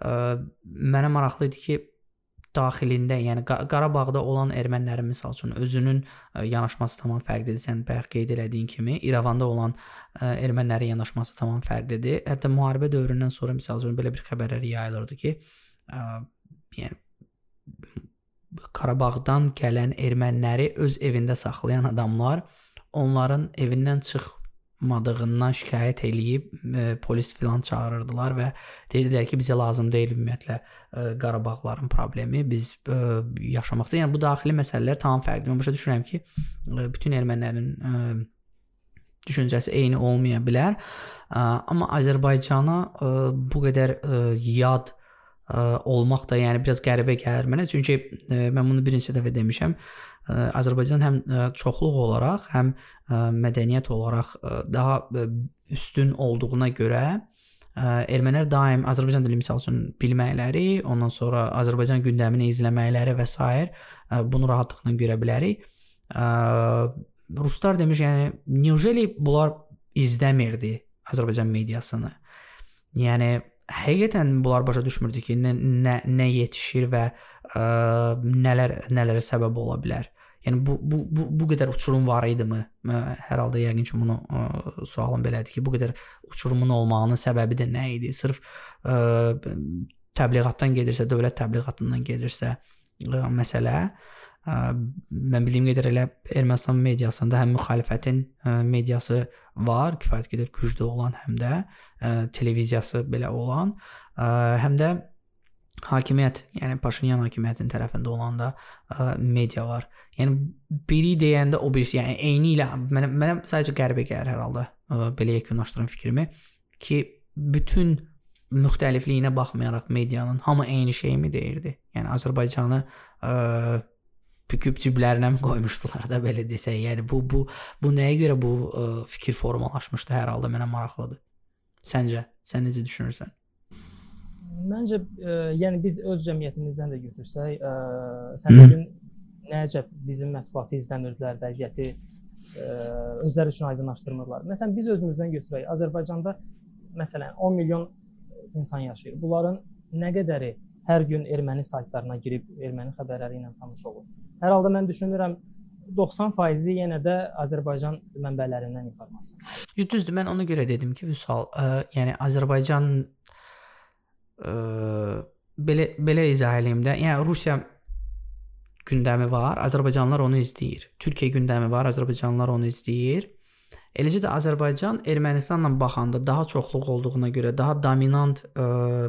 mənə maraqlı idi ki, daxilində, yəni Qarabağda olan ermənilərin məsəl üçün özünün yanaşması tamam fərqlidir. Sən bayaq qeyd elədiyin kimi, İrəvanda olan ermənilərin yanaşması tamam fərqlidir. Hətta müharibə dövründən sonra məsəl üçün belə bir xəbərlər yayılırdı ki, yəni Qarabağdan gələn erməniləri öz evində saxlayan adamlar onların evindən çıxmadığından şikayət eləyib e, polis filan çağırırdılar və deyirdilər ki, bizə lazım deyil ümumiyyətlə e, Qarabağların problemi, biz e, yaşamaq istəyirik. Yəni bu daxili məsələlər tam fərqlidir. Mən başa düşürəm ki, e, bütün ermənilərin e, düşüncəsi eyni olmaya bilər. Ə, amma Azərbaycana ə, bu qədər ə, yad olmaq da yəni biraz qəribə gəlir mənə. Çünki ə, mən bunu bir neçə dəfə demişəm. Azərbaycan həm ə, çoxluq olaraq, həm ə, mədəniyyət olaraq daha üstün olduğuna görə ermənilər daim Azərbaycan dili misal üçün bilməkləri, ondan sonra Azərbaycan gündəmini izləməkləri və s. Bunu rahatlıqla görə bilərik. Ruslar demiş, yəni neujeli bunlar izləmirdi Azərbaycan mediasını. Yəni həqiqətən bunlar başa düşmürdü ki, nə nə, nə yetişir və ə, nələr nələrə səbəb ola bilər. Yəni bu bu bu bu qədər uçurum var idimi? Hər halda yəqin ki, bunu ə, sualım belədir ki, bu qədər uçurumun olmağının səbəbi də nə idi? Sırf ə, təbliğatdan gedirsə, dövlət təbliğatından gedirsə ə, məsələ mən bildiyim qədər elə Ermənistan mediasında həm müxalifətin mediası var, kifayət qədər güclü olan, həm də televiziyası belə olan, həm də hakimiyyət, yəni Paşinyan hakimiyyətinin tərəfində olan da ə, media var. Yəni biri deyəndə o birisi, yəni eyni ilə mənə mənə sadəcə qəribə gəlir hər halda ə, belə yekunlaşdıran fikrimi ki, bütün müxtəlifliyinə baxmayaraq medianın hamı eyni şeymi deyirdi. Yəni Azərbaycanı ə, büküb ciblərinə mi qoymuşdular da belə desək. Yəni bu bu bu nəyə görə bu ə, fikir formalaşmışdı hər halda mənə maraqlıdır. Səncə, sən necə düşünürsən? Məncə ə, yəni biz öz cəmiyyətimizdən də götürsək, ə, sən dedin nəcə bizim mətbuatı izləmirdilər, vəziyyəti ə, özləri üçün aydınlaşdırmırlar. Məsələn biz özümüzdən götürək. Azərbaycanda məsələn 10 milyon insan yaşayır. Bunların nə qədəri hər gün erməni saytlarına girib erməni xəbərləri ilə tanış olur. Hər halda mən düşünürəm 90%-i yenə də Azərbaycan mənbələrindən informasiya. Düzdür, mən ona görə dedim ki, Vüsal, ə, yəni Azərbaycan ə, belə belə izah eləyim də. Yəni Rusiya gündəmi var, Azərbaycanlılar onu izləyir. Türkiyə gündəmi var, Azərbaycanlılar onu izləyir. Eləcə də Azərbaycan Ermənistanla baxanda daha çoxluq olduğuna görə, daha dominant ə,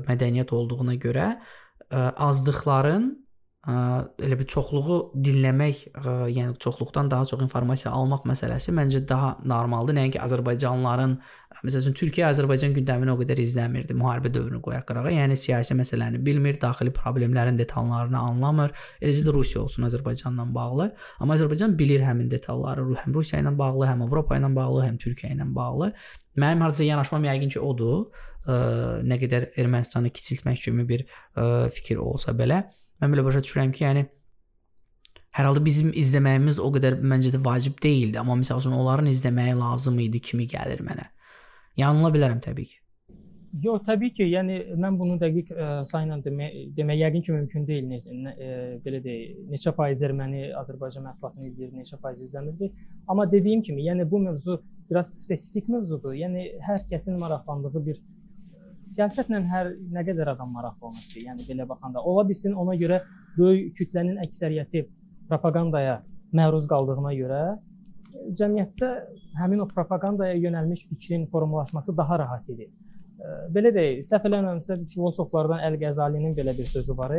mədəniyyət olduğuna görə ə, azlıqların ə, elə bir çoxluğu dinləmək, ə, yəni çoxluqdan daha çox informasiya almaq məsələsi məncə daha normaldır. Nəinki Azərbaycanlıların məsələn Türkiyə Azərbaycan gündəmini o qədər izləmirdi müharibə dövrünü qoyaq qırağa. Yəni siyasi məsələni bilmir, daxili problemlərin detallarını anlamır. Eləcə də Rusiya olsun Azərbaycanla bağlı. Amma Azərbaycan bilir həmin detalları, həm Rusiya ilə bağlı, həm Avropa ilə bağlı, həm Türkiyə ilə bağlı. Mənim hardasa yanaşmam yəqin ki, odur. Ə, nə qədər Ermənistanı kiçiltmək kimi bir ə, fikir olsa belə, Mən belə başa düşürəm ki, yəni Hər halda bizim izləməyimiz o qədər məncə də vacib deyildi, amma məsəl üçün onların izləməyi lazım idi kimi gəlir mənə. Yanıla bilərəm təbii ki. Yox, təbii ki, yəni mən bunu dəqiq ə, sayla demək demək yəqin ki, mümkün deyil. Ne, ne, ə, belə deyək, neçə faiz erməni Azərbaycan mətbuatını izləyir, neçə faiz izləmirdi. Amma dediyim kimi, yəni bu mövzu biraz spesifik mövzudur. Yəni hər kəsin maraqlandığı bir siyasətlə hər nə qədər adam maraqlanır ki, yəni belə baxanda ola bilsin ona görə böyük kütlənin əksəriyyəti propagandaya məruz qaldığına görə cəmiyyətdə həmin o propagandaya yönəlmiş fikrin formalaşması daha rahat idi belə deyək, səhv eləmirəmsə filosoflardan Əl-Qəzalinin belə bir sözü var.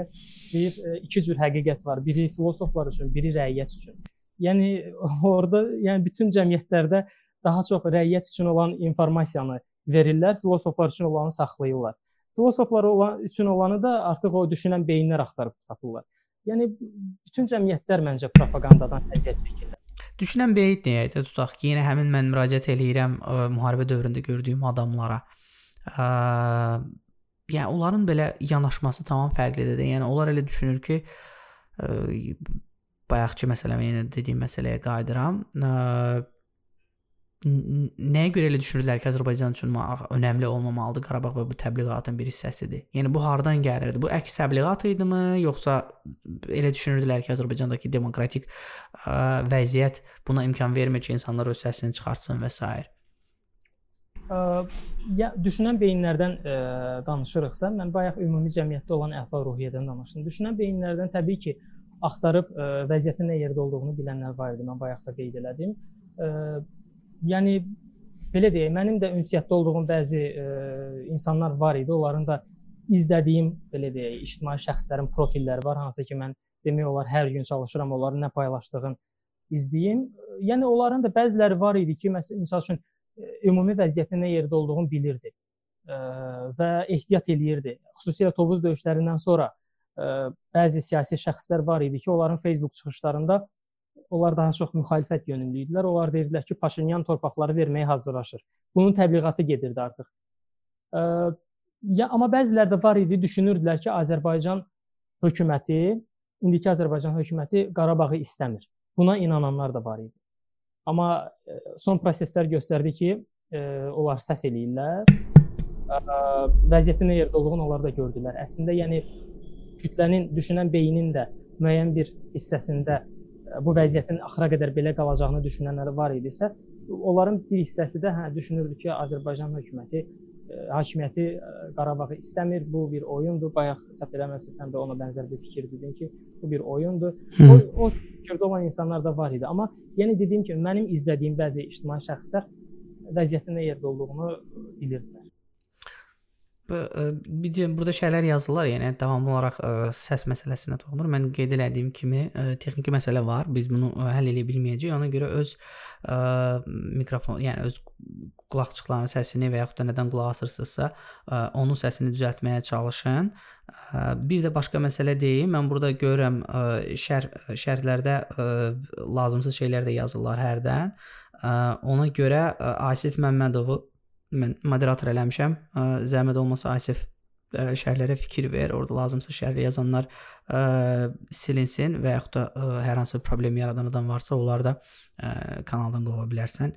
Bir iki cür həqiqət var. Biri filosoflar üçün, biri rəiyyət üçün. Yəni orada yəni bütün cəmiyyətlərdə daha çox rəiyyət üçün olan informasiyanı verirlər, filosoflar üçün olanı saxlayırlar. Filosoflar olan üçün olanı da artıq o düşünən beyinlər axtarıb tapırlar. Yəni bütün cəmiyyətlər məncə propagandadan əziyyət çəkirlər. Düşünən beyin də tutaq ki, yenə həmin mən müraciət eləyirəm ə, müharibə dövründə gördüyüm adamlara. Ə, yəni onların belə yanaşması tamam fərqlidir. Yəni onlar elə düşünür ki, ə, bayaqçı məsələmə yenə dediyim məsələyə qayıdıram. Ə, nəyə görə elə düşünürlər ki, Azərbaycan üçün önəmli olmamalıdır Qarabağ və bu təbliğatın bir hissəsidir. Yəni bu hardan gəlirdi? Bu əks təbliğat idimi, yoxsa elə düşünürdülər ki, Azərbaycandakı demokratik ə, vəziyyət buna imkan vermir ki, insanlar öz səsini çıxartsın və s. Ə, ya düşünən beyinlərdən ə, danışırıqsa, mən bayaq ümumi cəmiyyətdə olan əhval-ruhiyyədən danışdım. Düşünən beyinlərdən təbii ki, axtarıb ə, vəziyyətin nə yerdə olduğunu bilənlər var idi. Mən bayaq da qeyd elədim. Ə, yəni belə deyək, mənim də ünsiyyətdə olduğum bəzi ə, insanlar var idi. Onların da izlədiyim belə deyək, ictimai şəxslərin profilləri var, hansı ki, mən demək olar hər gün çalışıram onların nə paylaşdığını izləyim. Yəni onların da bəziləri var idi ki, məsəl üçün ümumi vəziyyətin nə yerdə olduğunu bilirdi və ehtiyat eləyirdi. Xüsusilə Tovuz döyüşlərindən sonra bəzi siyasi şəxslər var idi ki, onların Facebook çıxışlarında onlar daha çox müxalifət yönümlü idilər. Onlar deyirdilər ki, Paşinyan torpaqları verməyə hazırlaşır. Bunun təbliğatı gedirdi artıq. Ya amma bəziləri də var idi, düşünürdülər ki, Azərbaycan hökuməti, indiki Azərbaycan hökuməti Qarabağı istəmir. Buna inananlar da var idi. Amma son proseslər göstərdi ki, onlar səhv eləyirlər. Vəziyyətin nə yerdə olduğunu onlar da gördülər. Əslində, yəni kütlənin düşünən beynin də müəyyən bir hissəsində bu vəziyyətin axıra qədər belə qalacağını düşünənlər var idisə, onların bir hissəsi də hə düşünürdü ki, Azərbaycan hökuməti hakimiyyəti Qarabağı istəmir. Bu bir oyundur. Bayaq səhv eləmirəmsə sən də ona bənzər bir fikir dedin ki, bu bir oyundur. O, o fikirdə olan insanlar da var idi. Amma yenə dediyim kimi mənim izlədiyim bəzi ictimai şəxslər vəziyyətin nə yerdə olduğunu bilirdilər. Bir burada şeylər yazırlar, yəni davamlı olaraq ə, səs məsələsinə toxunur. Mən qeyd elədiyim kimi ə, texniki məsələ var. Biz bunu ə, həll edə bilməyəcəyik. Ona görə öz ə, mikrofon, yəni öz qulaqçıqların səsini və yaxud da nədən qulaq asırsınızsa, ə, onun səsini düzəltməyə çalışın. Ə, bir də başqa məsələ deyim. Mən burada görürəm ə, şər şərhlərdə ə, lazımsız şeylər də yazırlar hərdən. Ə, ona görə ə, Asif Məmmədovu mən moderator eləmişəm. Zəhmət olmasa Asif şərhlərə fikir ver. Orada lazımsa şərh yazanlar ə, silinsin və yaxud da ə, hər hansı problem yaradan adam varsa, onları da ə, kanaldan qova bilərsən.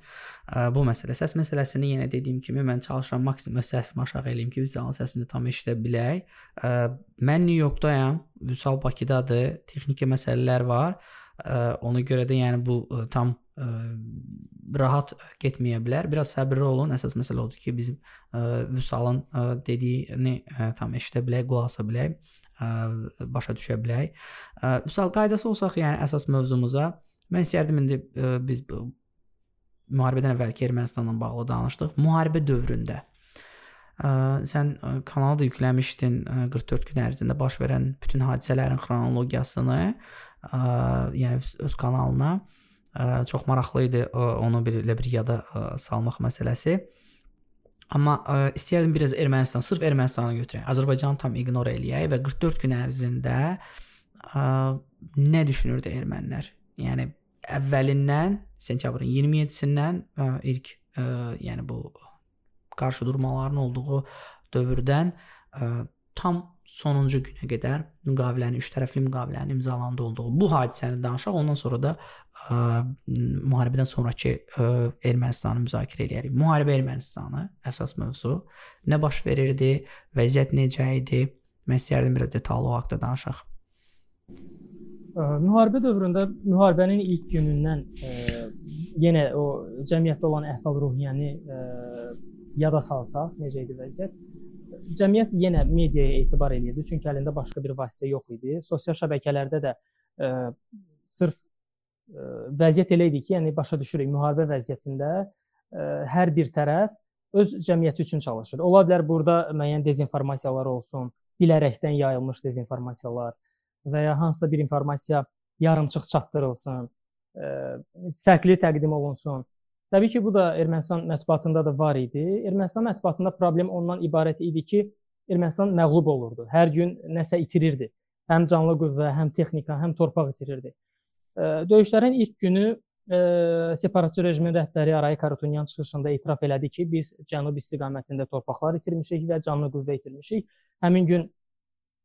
Ə, bu məsələ səs məsələsini yenə dediyim kimi mən çalışıram maksimum səsimi aşağı eləyim ki, canlı səsini tam eşidə bilək. Ə, mən New Yorkdayam, Vüsal Bakıdadır. Texniki məsələlər var. Ə, ona görə də yəni bu ə, tam ə, rahat getməyə bilər. Biraz səbirli olun. Əsas məsələ odur ki, bizim ə, Vüsalın ə, dediyini ə, tam eşidə bilək, qulaq asa bilək, ə, başa düşə bilək. Ə, Vüsal qaydası olsaq, yəni əsas mövzumuza mən istərdim indi ə, biz bu müharibədən əvvəlki Ermənistanla bağlı danışdıq. Müharibə dövründə Ə, sən ə, kanala da yükləmişdin ə, 44 gün ərzində baş verən bütün hadisələrin xronologiyasını, ə, yəni öz kanalına çox maraqlı idi onu belə bir yada salmaq məsələsi. Amma ə, istəyərdim biraz Ermənistan, sırf Ermənistanı götürək. Azərbaycanı tam ignor eləyək və 44 gün ərzində ə, nə düşünürdü ermənilər? Yəni əvvəlindən sentyabrın 27-sindən ə, ilk ə, yəni bu qarşı durmaların olduğu dövrdən ə, tam sonuncu günə qədər müqavilənin üç tərəfli müqavilənin imzalandı olduğu bu hadisəni danışaq. Ondan sonra da ə, müharibədən sonrakı ə, Ermənistanı müzakirə edərik. Müharibə Ermənistanı əsas mövzu. Nə baş verirdi? Vəziyyət necə idi? Mən istərdim biraz detallı o haqqda danışaq. Müharibə dövründə müharibənin ilk günündən ə, yenə o cəmiyyətdə olan əhval-ruhiyyəni yada salsaq, necə idi vəziyyət? Cəmiyyət yenə mediaya etibar eləyirdi, çünki əlində başqa bir vasitə yox idi. Sosial şəbəkələrdə də ə, e, sırf ə, e, vəziyyət elə idi ki, yəni başa düşürük, müharibə vəziyyətində ə, e, hər bir tərəf öz cəmiyyəti üçün çalışır. Ola bilər burada müəyyən dezinformasiyalar olsun, bilərəkdən yayılmış dezinformasiyalar və ya hansısa bir informasiya yarımçıq çatdırılsın, ə, fərqli təqdim olunsun Təbii ki, bu da Ermənistan mətbuatında da var idi. Ermənistan mətbuatında problem ondan ibarət idi ki, Ermənistan məğlub olurdu. Hər gün nəsə itirirdi. Həm canlı qüvvə, həm texnika, həm torpaq itirirdi. Döyüşlərin ilk günü separatçı rejimin rəhbəri Aray Karutunyan çıxışında etiraf elədi ki, biz cənub istiqamətində torpaqlar itirmişik və canlı qüvvə itirmişik. Həmin gün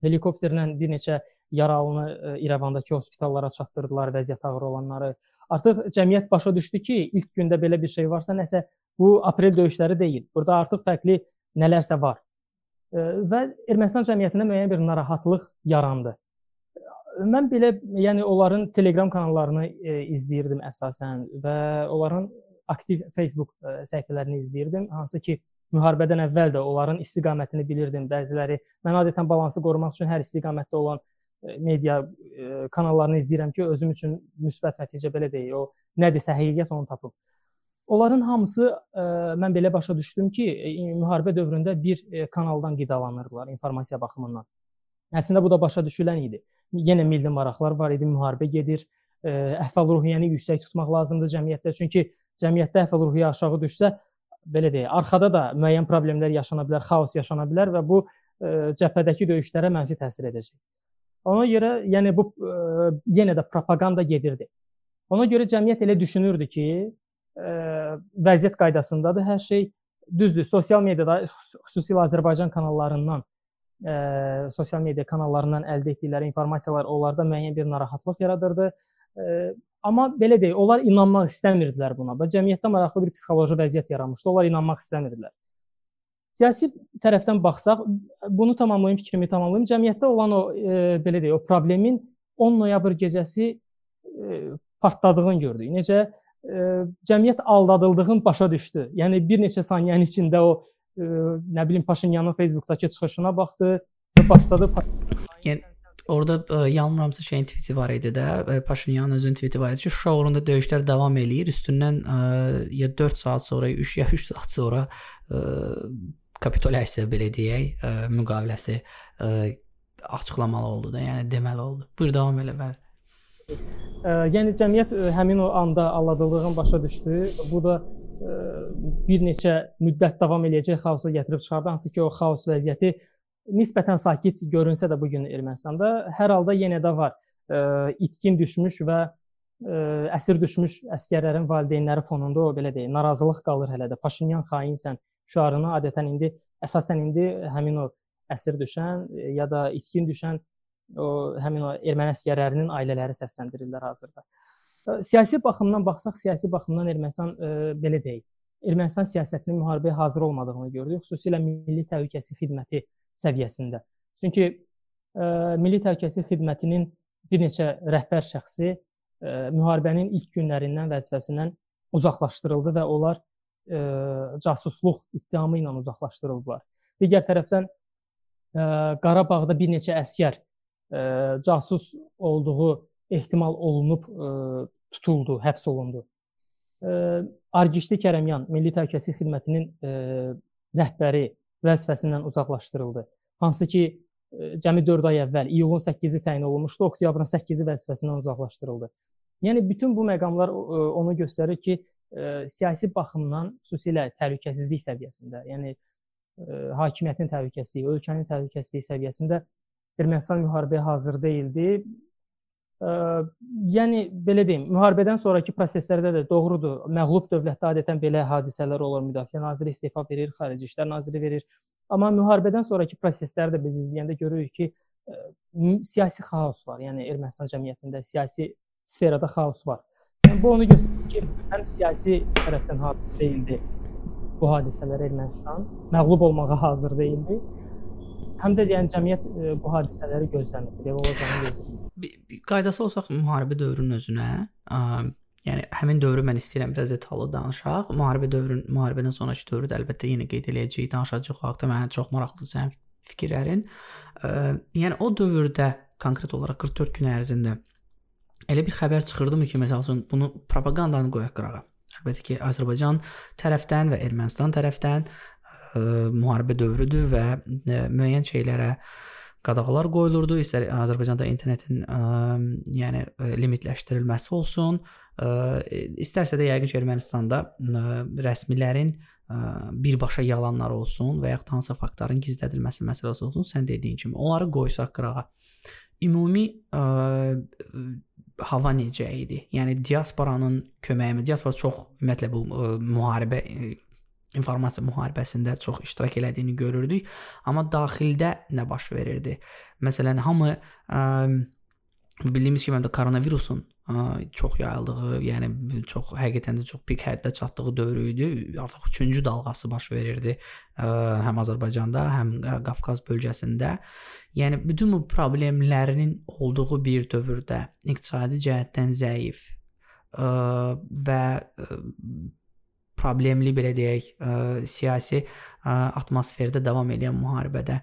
helikopterlə bir neçə yaralını İrəvandakı hospitallara çatdırdılar, vəziyyət ağır olanları. Artıq cəmiyyət başa düşdü ki, ilk gündə belə bir şey varsa, nəsə bu aprel döyüşləri deyil. Burada artıq fərqli nələrsə var. Və Ermənistan cəmiyyətində müəyyən bir narahatlıq yarandı. Mən belə, yəni onların Telegram kanallarını e, izləyirdim əsasən və onların aktiv Facebook e, səhifələrini izləyirdim, hansı ki, müharibədən əvvəl də onların istiqamətini bilirdim. Bəziləri mən adətən balansı qorumaq üçün hər istiqamətdə olan media e, kanallarını izləyirəm ki, özüm üçün müsbət nəticə belə deyil. O nədirsə həqiqət onu tapıb. Onların hamısı ə, e, mən belə başa düşdüm ki, e, müharibə dövründə bir kanaldan qidalanırdılar informasiya baxımından. Əslində bu da başa düşülən idi. Yenə milli maraqlar var idi, müharibə gedir. Əhval-ruhiyyəni yüksək tutmaq lazımdır cəmiyyətdə. Çünki cəmiyyətdə əhval-ruhiyyə aşağı düşsə, belə deyək, arxada da müəyyən problemlər yaşana bilər, xaos yaşana bilər və bu ə, cəbhədəki döyüşlərə mənfi təsir edəcək. Ona görə yəni bu ə, e, yenə də propaganda gedirdi. Ona görə cəmiyyət elə düşünürdü ki, ə, e, vəziyyət qaydasındadır hər şey. Düzdür, sosial mediada xüsusilə Azərbaycan kanallarından ə, e, sosial media kanallarından əldə etdikləri informasiyalar onlarda müəyyən bir narahatlıq yaradırdı. Ə, amma belə deyək, onlar inanmaq istəmirdilər buna. Və cəmiyyətdə maraqlı bir psixoloji vəziyyət yaranmışdı. Onlar inanmaq istəmirdilər. Siyasi tərəfdən baxsaq, bunu tamamlayım, fikrimi tamamlayım. Cəmiyyətdə olan o e, belə deyək, o problemin 10 noyabr gecəsi e, partladığını gördük. Necə e, cəmiyyət aldadıldığını başa düşdü. Yəni bir neçə saniyənin içində o e, nə bilim Paşinyanın Facebookdakı çıxışına baxdı və başladı Yəni orada ə, e, yanılmıramsa şeyin tweeti var idi də, e, Paşinyanın özünün tweeti var idi ki, Şuşa uğrunda döyüşlər davam eləyir. Üstündən ə, e, ya 4 saat sonra, 3 ya 3 saat sonra ə, kapitulyasiya belə deyək, ə, e, müqaviləsi ə, e, açıqlamalı oldu da, yəni deməli oldu. Buyur davam elə bəli. Ə, e, yəni cəmiyyət ə, həmin o anda aldadıldığını başa düşdü. Bu da ə, bir neçə müddət davam eləyəcək xaosa gətirib çıxardı, hansı ki, o xaos vəziyyəti nisbətən sakit görünsə də bu gün Ermənistanda hər halda yenə də var. Ə, itkin düşmüş və ə, əsir düşmüş əskərlərin valideynləri fonunda o belə deyək, narazılıq qalır hələ də. Paşinyan xainsən, şüarını adətən indi əsasən indi həmin o əsir düşən e, ya da itkin düşən o həmin o erməni əsgərlərinin ailələri səsləndirirlər hazırda. E, siyasi baxımdan baxsaq, siyasi baxımdan Ermənistan e, belə deyil. Ermənistan siyasətinin müharibəyə hazır olmadığını gördük, xüsusilə Milli Təhlükəsizlik Xidməti səviyyəsində. Çünki e, Milli Təhlükəsizlik Xidmətinin bir neçə rəhbər şəxsi e, müharibənin ilk günlərindən vəzifəsindən uzaqlaşdırıldı və onlar ə, casusluq ittihamı ilə uzaqlaşdırıldılar. Digər tərəfdən ə, Qarabağda bir neçə əsgər ə, casus olduğu ehtimal olunub ə, tutuldu, həbs olundu. Argişli Kərəmyan Milli Təhlükəsizlik Xidmətinin ə, rəhbəri vəzifəsindən uzaqlaşdırıldı. Hansı ki, ə, cəmi 4 ay əvvəl iyulun 8-i təyin olunmuşdu, oktyabrın 8-i vəzifəsindən uzaqlaşdırıldı. Yəni bütün bu məqamlar ə, onu göstərir ki, ə, siyasi baxımdan xüsusilə təhlükəsizlik səviyyəsində, yəni ə, hakimiyyətin təhlükəsizliyi, ölkənin təhlükəsizliyi səviyyəsində Ermənistan müharibəyə hazır deyildi. Ə, yəni belə deyim, müharibədən sonrakı proseslərdə də doğrudur, məğlub dövlətdə adətən belə hadisələr olur. Müdafiə naziri istefa verir, xarici işlər naziri verir. Amma müharibədən sonrakı prosesləri də biz izləyəndə görürük ki, ə, siyasi xaos var. Yəni Ermənistan cəmiyyətində siyasi sferada xaos var. Yəni bu onu göstərir ki, həm siyasi tərəfdən hazır deyildi bu hadisələr Ermənistan, məğlub olmağa hazır deyildi. Həm də yəni cəmiyyət ə, bu hadisələri gözləmir, olacağını gözləmir. Qaydası olsaq müharibə dövrünün özünə, ə, Yəni həmin dövrü mən istəyirəm biraz detallı danışaq. Müharibə dövrün, müharibədən sonrakı dövrü də əlbəttə yenə qeyd eləyəcəyik, danışacağıq. Haqqda mənə çox maraqlıdır sənin fikirlərin. Yəni o dövrdə konkret olaraq 44 gün ərzində elə bir xəbər çıxırdımı ki, məsələn, bunu propagandanı qoyaq qırağa. Əlbəttə ki, Azərbaycan tərəfdən və Ermənistan tərəfdən ə, müharibə dövrüdür və ə, müəyyən şeylərə qadağalar qoyulurdu. İstər Azərbaycanda internetin ə, yəni ə, limitləşdirilməsi olsun, ə, İstərsə də yəqin ki, Ermənistanda rəsmilərin birbaşa yalanlar olsun və yaxud hansısa faktların gizlədilməsi məsələsi olsun, sən dediyin kimi onları qoysaq qırağa. Ümumi ə, hava necə idi? Yəni diasporanın köməyi, diaspora çox ümumiyyətlə bu ə, müharibə ə, informasiya müharibəsində çox iştirak elədiyini görürdük, amma daxildə nə baş verirdi? Məsələn, hamı ə, bildiyimiz kimi də koronavirusun çox yayıldığı, yəni çox həqiqətən də çox pik həddə çatdığı dövr idi. Artıq 3-cü dalğası baş verirdi həm Azərbaycanda, həm Qafqaz bölgəsində. Yəni bütün bu problemlərinin olduğu bir dövrdə iqtisadi cəhətdən zəif və problemli belə deyək, siyasi atmosferdə davam edən müharibədə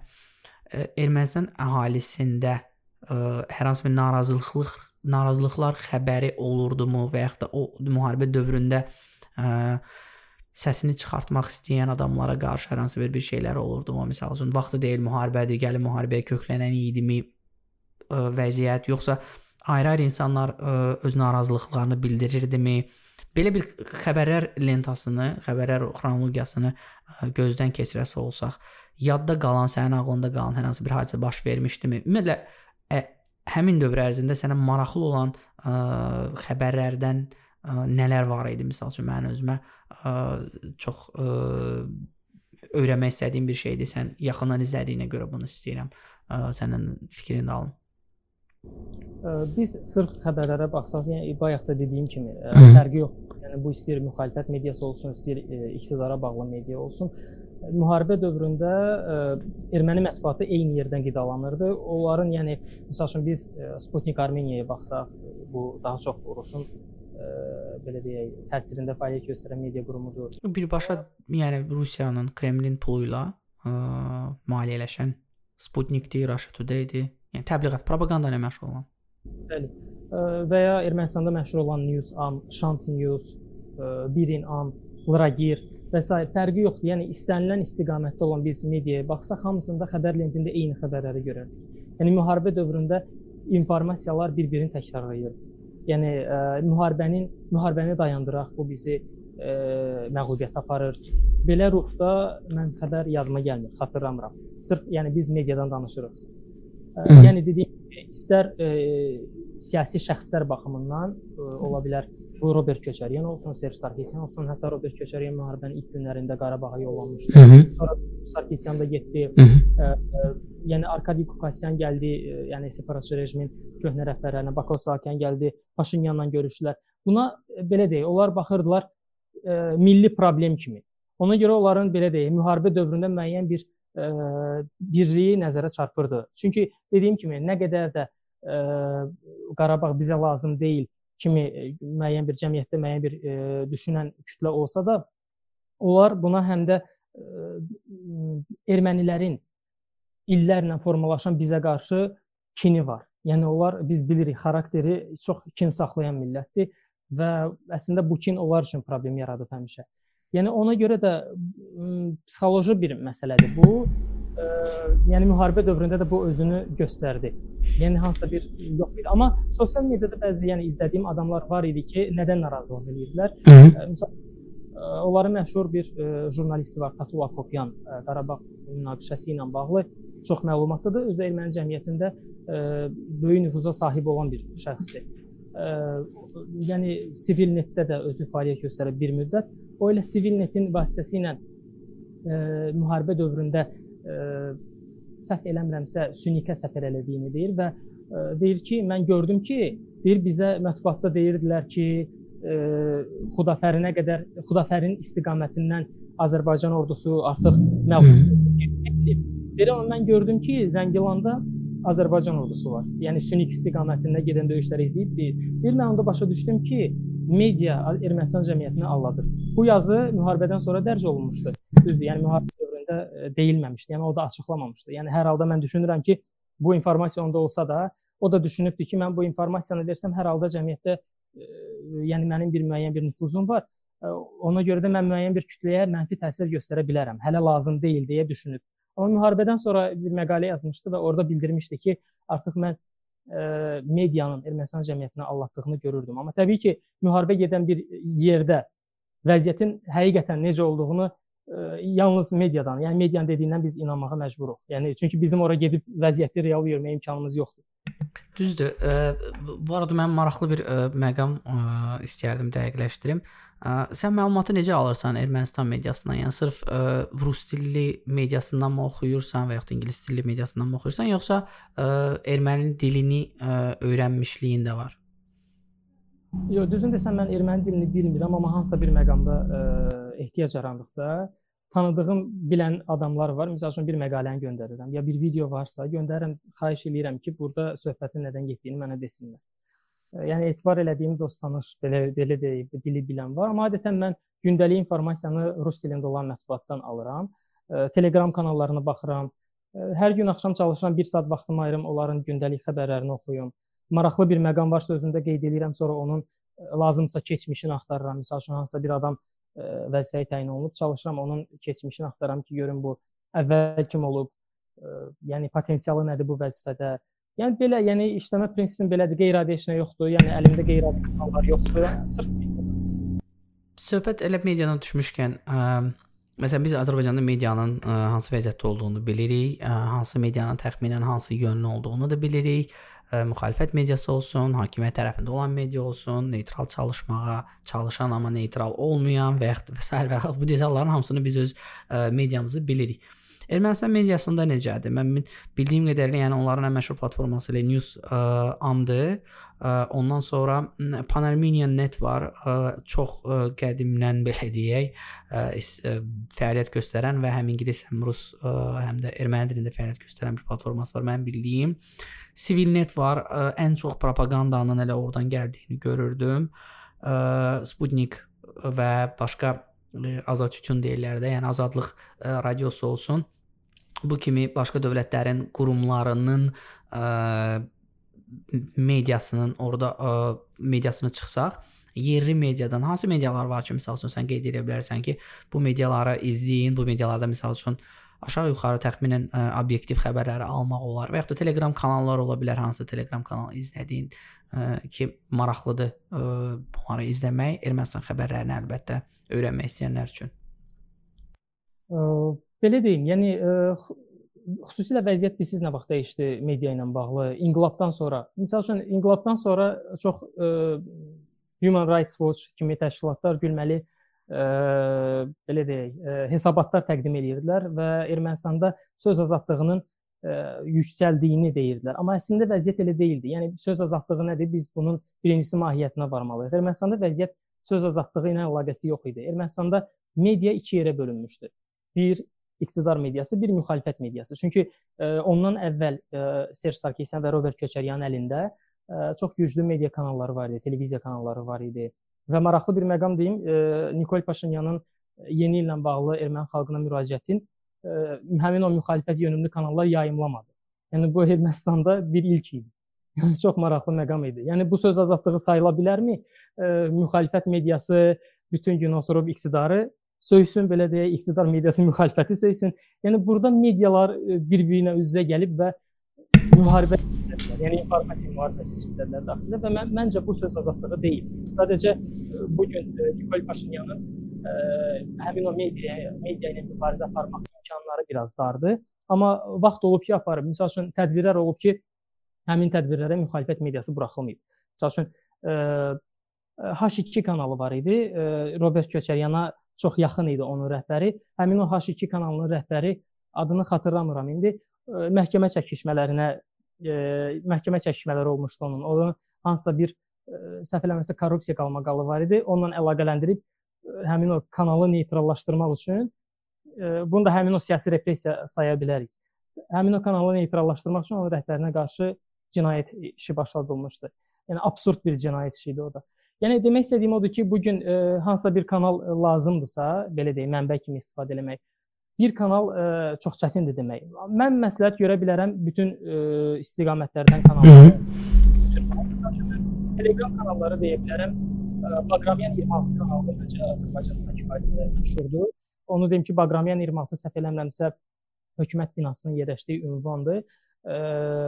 Ermənistan əhalisində hər hansı bir narazılıq narazılıqlar xəbəri olurdumu və yaxud da o müharibə dövründə ə, səsini çıxartmaq istəyən adamlara qarşı hər hansı bir bir şeylər olurdumu? Məsəl üçün vaxtı deyil müharibədir, gəlin müharibəyə köklənən idimi ə, vəziyyət yoxsa ayrı-ayrı insanlar ə, öz narazılıqlarını bildirirdimi? Belə bir xəbərlər lentasını, xəbərlər xronologiyasını ə, gözdən keçirəsi olsaq, yadda qalan, sənin ağlında qalan hər hansı bir hadisə baş vermişdimi? Ümumiyyətlə ə, həmin dövr ərzində sənə maraqlı olan ə, xəbərlərdən ə, nələr var idi? Məsəl üçün mənim özümə ə, çox ə, öyrənmək istədiyim bir şeydir. Sən yaxından izlədiyinə görə bunu istəyirəm. Ə, sənin fikrini alım. Biz sırf xəbərlərə baxsaq, yəni bayaq da dediyim kimi fərqi yox. Yəni bu istəyir müxalifət mediası olsun, istəyir iqtidara bağlı media olsun müharibə dövründə ə, e, erməni mətbuatı eyni yerdən qidalanırdı. Onların, yəni məsəl üçün biz ə, e, Sputnik Armeniyaya baxsaq, bu daha çox Rusun ə, e, belə deyək, təsirində fəaliyyət göstərən media qurumudur. Birbaşa, yəni Rusiyanın Kremlin pulu ilə maliyyələşən Sputnikdir, Russia Today-dir. Yəni təbliğat, propaganda ilə məşğul olan. Bəli. Ə, və ya Ermənistanda məşhur olan News Am, Shant News, ə, Birin Am, Lragir və s. fərqi yoxdur. Yəni istənilən istiqamətdə olan biz mediaya baxsaq, hamısında xəbər lentində eyni xəbərləri görürük. Yəni müharibə dövründə informasiyalar bir-birini təkrarlayır. Yəni ə, müharibənin müharibəni dayandıraq, bu bizi ə, məğlubiyyətə aparır. Belə ruhda mən xəbər yadıma gəlmir, xatırlamıram. Sırf yəni biz mediadan danışırıq. Ə, yəni dediyim istər ə, siyasi şəxslər baxımından ə, ola bilər Bu Robert Köçəryan olsun, Serj Sarkisyan olsun. Hətta Robert Köçəryan müharibənin ilk günlərində Qarabağa yollanmışdı. Hı -hı. Sonra Sarkisyan da getdi. Hı -hı. Ə, ə, yəni Arkadi Kukasyan gəldi, ə, yəni separatçı rejimin köhnə rəhbərlərinə, Bakov Saakyan gəldi, Paşinyanla görüşdülər. Buna ə, belə deyək, onlar baxırdılar ə, milli problem kimi. Ona görə onların belə deyək, müharibə dövründə müəyyən bir ə, birliyi nəzərə çarpırdı. Çünki dediyim kimi, nə qədər də ə, Qarabağ bizə lazım deyil kimi e, müəyyən bir cəmiyyətdə müəyyən bir e, düşünən kütlə olsa da onlar buna həm də e, ermənilərin illərlə formalaşan bizə qarşı kini var. Yəni onlar biz bilirik xarakteri çox kin saxlayan millətdir və əslində bu kin onlar üçün problem yaradıb həmişə. Yəni ona görə də psixoloji bir məsələdir bu yəni müharibə dövründə də bu özünü göstərdi. Yəni hansısa bir yox idi. Amma sosial mediada bəzi yəni izlədiyim adamlar var idi ki, nədən narazılıq edirdilər. Məsələn, onların məşhur bir ə, jurnalisti var, Tatula Kopyan, ə, Qarabağ münaqişəsi ilə bağlı çox məlumatlıdır. Özü erməni cəmiyyətində ə, böyük nüfuza sahib olan bir şəxsdir. Ə, yəni Civilnet-də də özü fəaliyyət göstərib bir müddət. O ilə Civilnet-in vasitəsilə ə, müharibə dövründə səhv eləmirəmsə Sünikə səfər elədiyini deyir və deyir ki, mən gördüm ki, deyir bizə mətbuatda deyirdilər ki, ə, Xudafərinə qədər Xudafərin istiqamətindən Azərbaycan ordusu artıq məğlub edilib. Deyir, amma mən gördüm ki, Zəngilanda Azərbaycan ordusu var. Yəni Sünik istiqamətində gedən döyüşləri izləyib deyir. Bir mən onda başa düşdüm ki, media Ermənistan cəmiyyətini aldadır. Bu yazı müharibədən sonra dərc olunmuşdu. Düzdür, yəni müharibə dövründə deyilməmişdi. Yəni o da açıqlamamışdı. Yəni hər halda mən düşünürəm ki, bu informasiya onda olsa da, o da düşünübdü ki, mən bu informasiyanı versəm hər halda cəmiyyətdə yəni mənim bir müəyyən bir nüfuzum var. Ona görə də mən müəyyən bir kütləyə mənfi təsir göstərə bilərəm. Hələ lazım deyil deyə düşünüb. Amma müharibədən sonra bir məqalə yazmışdı və orada bildirmişdi ki, artıq mən ə, medianın Ermənistan cəmiyyətinə allatdığını görürdüm. Amma təbii ki, müharibə gedən bir yerdə vəziyyətin həqiqətən necə olduğunu yalnız mediadan, yəni medianın dediyindən biz inanmağa məcburuq. Yəni çünki bizim ora gedib vəziyyəti real görməyə imkanımız yoxdur. Düzdür. Ə, bu arada mən maraqlı bir ə, məqam ə, istərdim dəqiqləşdirim. Sən məlumatı necə alırsan Ermənistan mediasından? Yəni sırf ə, rus dilli mediasından mı oxuyursan və ya ingilis dilli mediasından mı oxuyursan, yoxsa ə, erməni dilini ə, öyrənmişliyin də var? Yox, düzün desəm mən erməni dilini bilmirəm, amma hansısa bir məqamda ə, ehtiyac yarandıqda tanıdığım, bilən adamlar var. Məsəl üçün bir məqaləni göndərirəm ya bir video varsa, göndərirəm, xahiş eləyirəm ki, burada söhbətin nədən getdiyini mənə desinlər yəni etibar elədiyim dost tanış belə belə deyib, dili bilən var. Amma adətən mən gündəlik informasiyanı rus dilində olan mətbuatdan alıram. Telegram kanallarına baxıram. Hər gün axşam çalışıram 1 saat vaxtımı ayırım onların gündəlik xəbərlərini oxuyum. Maraqlı bir məqam varsa özündə qeyd edirəm, sonra onun lazımsa keçmişini axtarıram. Məsəl üçün hansısa bir adam vəzifəyə təyin olunub, çalışıram onun keçmişini axtaram ki, görüm bu əvvəl kim olub, yəni potensialı nədir bu vəzifədə, Yəni belə, yəni işləmə prinsipin belədir. Qeyri-adi heç nə yoxdur. Yəni əlimdə qeyri-adi kanallar yoxdur. Sırf söhbət elə mediadan düşmüşkən, ə, məsələn biz Azərbaycanda medianın ə, hansı vəziyyətdə olduğunu bilirik, ə, hansı medianın təxminən hansı yönlü olduğunu da bilirik. Müxalifət mediası olsun, hakimiyyət tərəfində olan media olsun, neytral çalışmağa çalışan amma neytral olmayan və yaxud və s. və bu detalların hamısını biz öz ə, mediamızı bilirik. Ermənistan mediasında necədir? Mən bildiyim qədərilə, yəni onların ən məşhur platforması ilə News ə, amdır. Ə, ondan sonra Panarmenian Net var. Ə, çox ə, qədimdən belə deyək, ə, ə, fəaliyyət göstərən və həm ingilis, həm rus, ə, həm də erməni dilində fəaliyyət göstərən bir platforması var mənim bildiyim. Civilnet var. Ə, ən çox propagandanın elə oradan gəldiyini görürdüm. Ə, Sputnik və başqa Azad Tütün deyirlər də, yəni Azadlıq ə, radiosu olsun bu kimi başqa dövlətlərin qurumlarının ə, mediasının orada ə, mediasını çıxsaq, yerli mediadan hansı medialar var ki, məsəl üçün sən qeyd edə bilərsən ki, bu mediaları izləyin, bu medialarda məsəl üçün aşağı-yuxarı təxminən ə, obyektiv xəbərləri almaq olar və ya da Telegram kanallar ola bilər, hansı Telegram kanalı izlədiyin ə, ki, maraqlıdır ə, bunları izləmək, Ermənistan xəbərlərini əlbəttə öyrənmək istəyənlər üçün. Ə Belə deyim, yəni e, xüsusilə vəziyyət bilirsiz nə vaxt dəyişdi media ilə bağlı? İnqilabdan sonra. Məsəl üçün inqilabdan sonra çox ə, e, Human Rights Watch kimi təşkilatlar gülməli ə, e, belə deyək, ə, hesabatlar təqdim edirdilər və Ermənistanda söz azadlığının ə, yüksəldiyini deyirdilər. Amma əslində vəziyyət elə deyildi. Yəni söz azadlığı nədir? Biz bunun birincisi mahiyyətinə varmalıyıq. Ermənistanda vəziyyət söz azadlığı ilə əlaqəsi yox idi. Ermənistanda media iki yerə bölünmüşdü. Bir iqtidar mediası, bir müxalifət mediası. Çünki ə, e, ondan əvvəl ə, e, Serj Sarkisyan və Robert Köçəryanın əlində ə, e, çox güclü media kanalları var idi, televiziya kanalları var idi. Və maraqlı bir məqam deyim, ə, Nikol Paşinyanın yeni illə bağlı erməni xalqına müraciətin ə, həmin o müxalifət yönümlü kanallar yayımlamadı. Yəni bu Ermənistanda bir ilk idi. Yəni çox maraqlı məqam idi. Yəni bu söz azadlığı sayıla bilərmi? Ə, müxalifət mediası bütün gün oturub iqtidarı söysün belə deyək, iqtidar mediası müxalifəti söysün. Yəni burada medialar e, bir-birinə üz-üzə gəlib və müharibə edəcəklər. Yəni informasiya müharibəsi içindədirlər daxildə və mən məncə bu söz azadlığı deyil. Sadəcə e, bu gün e, Nikol Paşinyanın ə, həmin o media media ilə mübarizə aparmaq imkanları biraz dardır. Amma vaxt olub ki, aparıb. Məsəl üçün tədbirlər olub ki, həmin tədbirlərə müxalifət mediası buraxılmayıb. Məsəl üçün ə, H2 kanalı var idi. Robert Köçəryana çox yaxın idi onun rəhbəri. Həmin o H2 kanalının rəhbəri adını xatırlamıram indi. Ə, məhkəmə çəkişmələrinə ə, məhkəmə çəkişmələri olmuşdu onun. Onun hansısa bir ə, səhv eləmirəmsə korrupsiya qalmaqalı var idi. Onunla əlaqələndirib ə, həmin o kanalı neytrallaşdırmaq üçün ə, bunu da həmin o siyasi repressiya saya bilərik. Həmin o kanalı neytrallaşdırmaq üçün onun rəhbərinə qarşı cinayət işi başladılmışdı. Yəni absurd bir cinayət işi idi o da. Yəni demək istədiyim odur ki, bu gün hansısa bir kanal lazımdırsa, belə deyim, mənbə kimi istifadə etmək bir kanal ə, çox çətindir demək. Mən məsləhət görə bilərəm bütün ə, istiqamətlərdən kanalları. Telegram kanalları deyə bilərəm. Baqramyan 26 kanalı məncə Azərbaycanda kifayət qədər məşhurdur. Onu deyim ki, Baqramyan 26 səhv eləmirəmsə hökumət binasının yerləşdiyi ünvandır.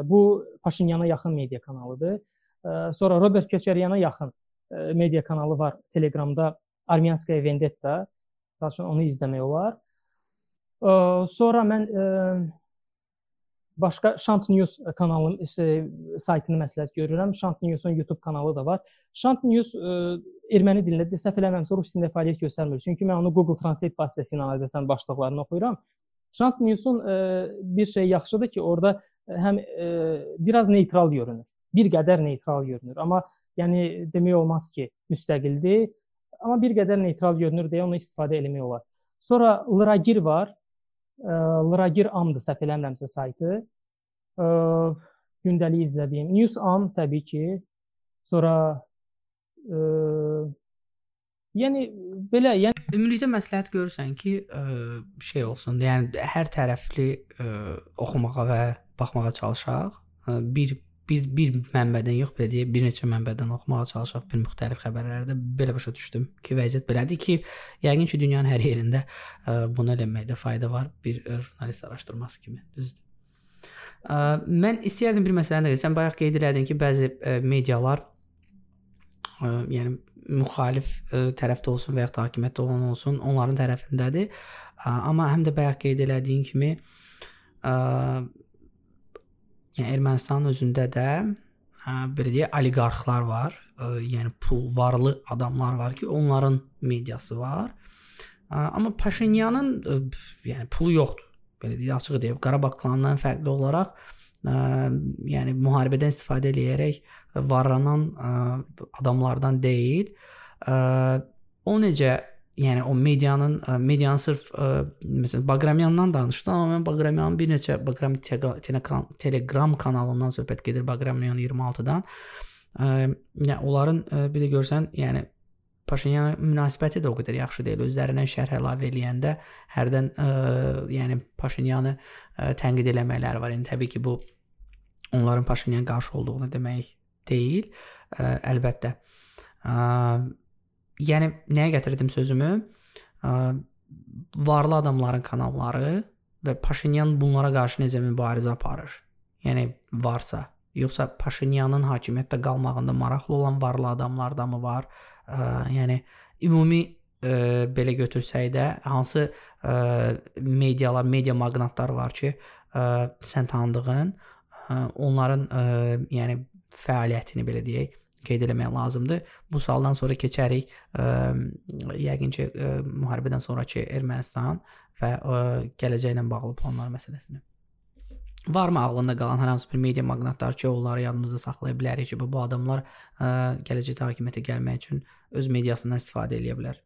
Bu Paşinyana yaxın media kanalıdır. Sonra Robert Köçəryana yaxın media kanalı var Telegramda Armyanskaya Vendetta. Daha onu izləmək olar. Sonra mən başqa Şant News kanalının saytını məsləhət görürəm. Şant News-un YouTube kanalı da var. Şant News erməni dilində səhv eləmirəmsə rus dilində fəaliyyət göstərmir. Çünki mən onu Google Translate vasitəsilə adətən başlıqlarını oxuyuram. Şant News-un bir şey yaxşıdır ki, orada həm biraz neytral görünür. Bir qədər neytral görünür. Amma yəni demək olmaz ki, müstəqildir. Amma bir qədər neytral görünür deyə onu istifadə etmək olar. Sonra Lragir var. Lragir Amdır səhv eləmirəmsə saytı. Gündəlik izlədiyim News Am təbii ki. Sonra ə, yəni belə, yəni ümumilikdə məsləhət görürsən ki, ə, şey olsun, yəni hər tərəfli ə, oxumağa və baxmağa çalışaq. Ə, bir bir bir mənbədən yox, belə deyək, bir neçə mənbədən oxumağa çalışaq bir müxtəlif xəbərlərdə belə başa düşdüm ki, vəziyyət belədir ki, yəqin ki, dünyanın hər yerində ə, bunu eləməkdə fayda var bir ə, jurnalist araşdırması kimi. Düzdür? Ə, mən istəyərdim bir məsələni də sən bayaq qeyd elədin ki, bəzi medialar yəni müxalif tərəfdə olsun və ya hakimiyyətdə olan olsun, onların tərəfindədir. Amma həm də bayaq qeyd elədiyin kimi yəni Ermənistanın özündə də hə, belə deyək, oliqarxlar var, ə, yəni pul varlı adamlar var ki, onların mediası var. Ə, amma Paşinyanın ə, yəni pulu yoxdur. Belə deyək, açıq deyək, Qarabağ klanından fərqli olaraq ə, yəni müharibədən istifadə eləyərək varlanan ə, adamlardan deyil. Ə, o necə yəni o medianın medianın sırf ə, məsələn Baqramyandan danışdı, amma mən Baqramyanın bir neçə Baqram Telegram Telegram kanalından söhbət gedir Baqramyan 26-dan. Ə, yəni onların ə, bir də görsən, yəni Paşinyana münasibəti də o qədər yaxşı deyil. Özlərindən şərh əlavə eləyəndə hərdən ə, yəni Paşinyanı ə, tənqid eləməkləri var. Yəni təbii ki, bu onların Paşinyan qarşı olduğunu demək deyil. Ə, əlbəttə. Ə, yəni nəyə gətirdim sözümü? Varlı adamların kanalları və Paşinyan bunlara qarşı necə mübarizə aparır? Yəni varsa, yoxsa Paşinyanın hakimiyyətdə qalmağında maraqlı olan varlı adamlar da mı var? Yəni ümumi ə, belə götürsək də hansı ə, medialar, media maqnatlar var ki, ə, sən tanıdığın, ə, onların ə, yəni fəaliyyətini belə deyək, qeyd eləmək lazımdır. Bu sualdan sonra keçərik ə, yəqin ki, ə, müharibədən sonrakı Ermənistan və ə, gələcəklə bağlı planlar məsələsinə. Varmı ağlında qalan hər hansı bir media maqnatlar ki, onları yadımızda saxlaya bilərik ki, bu adamlar ə, gələcəkdə hakimiyyətə gəlmək üçün öz mediasından istifadə edə bilər?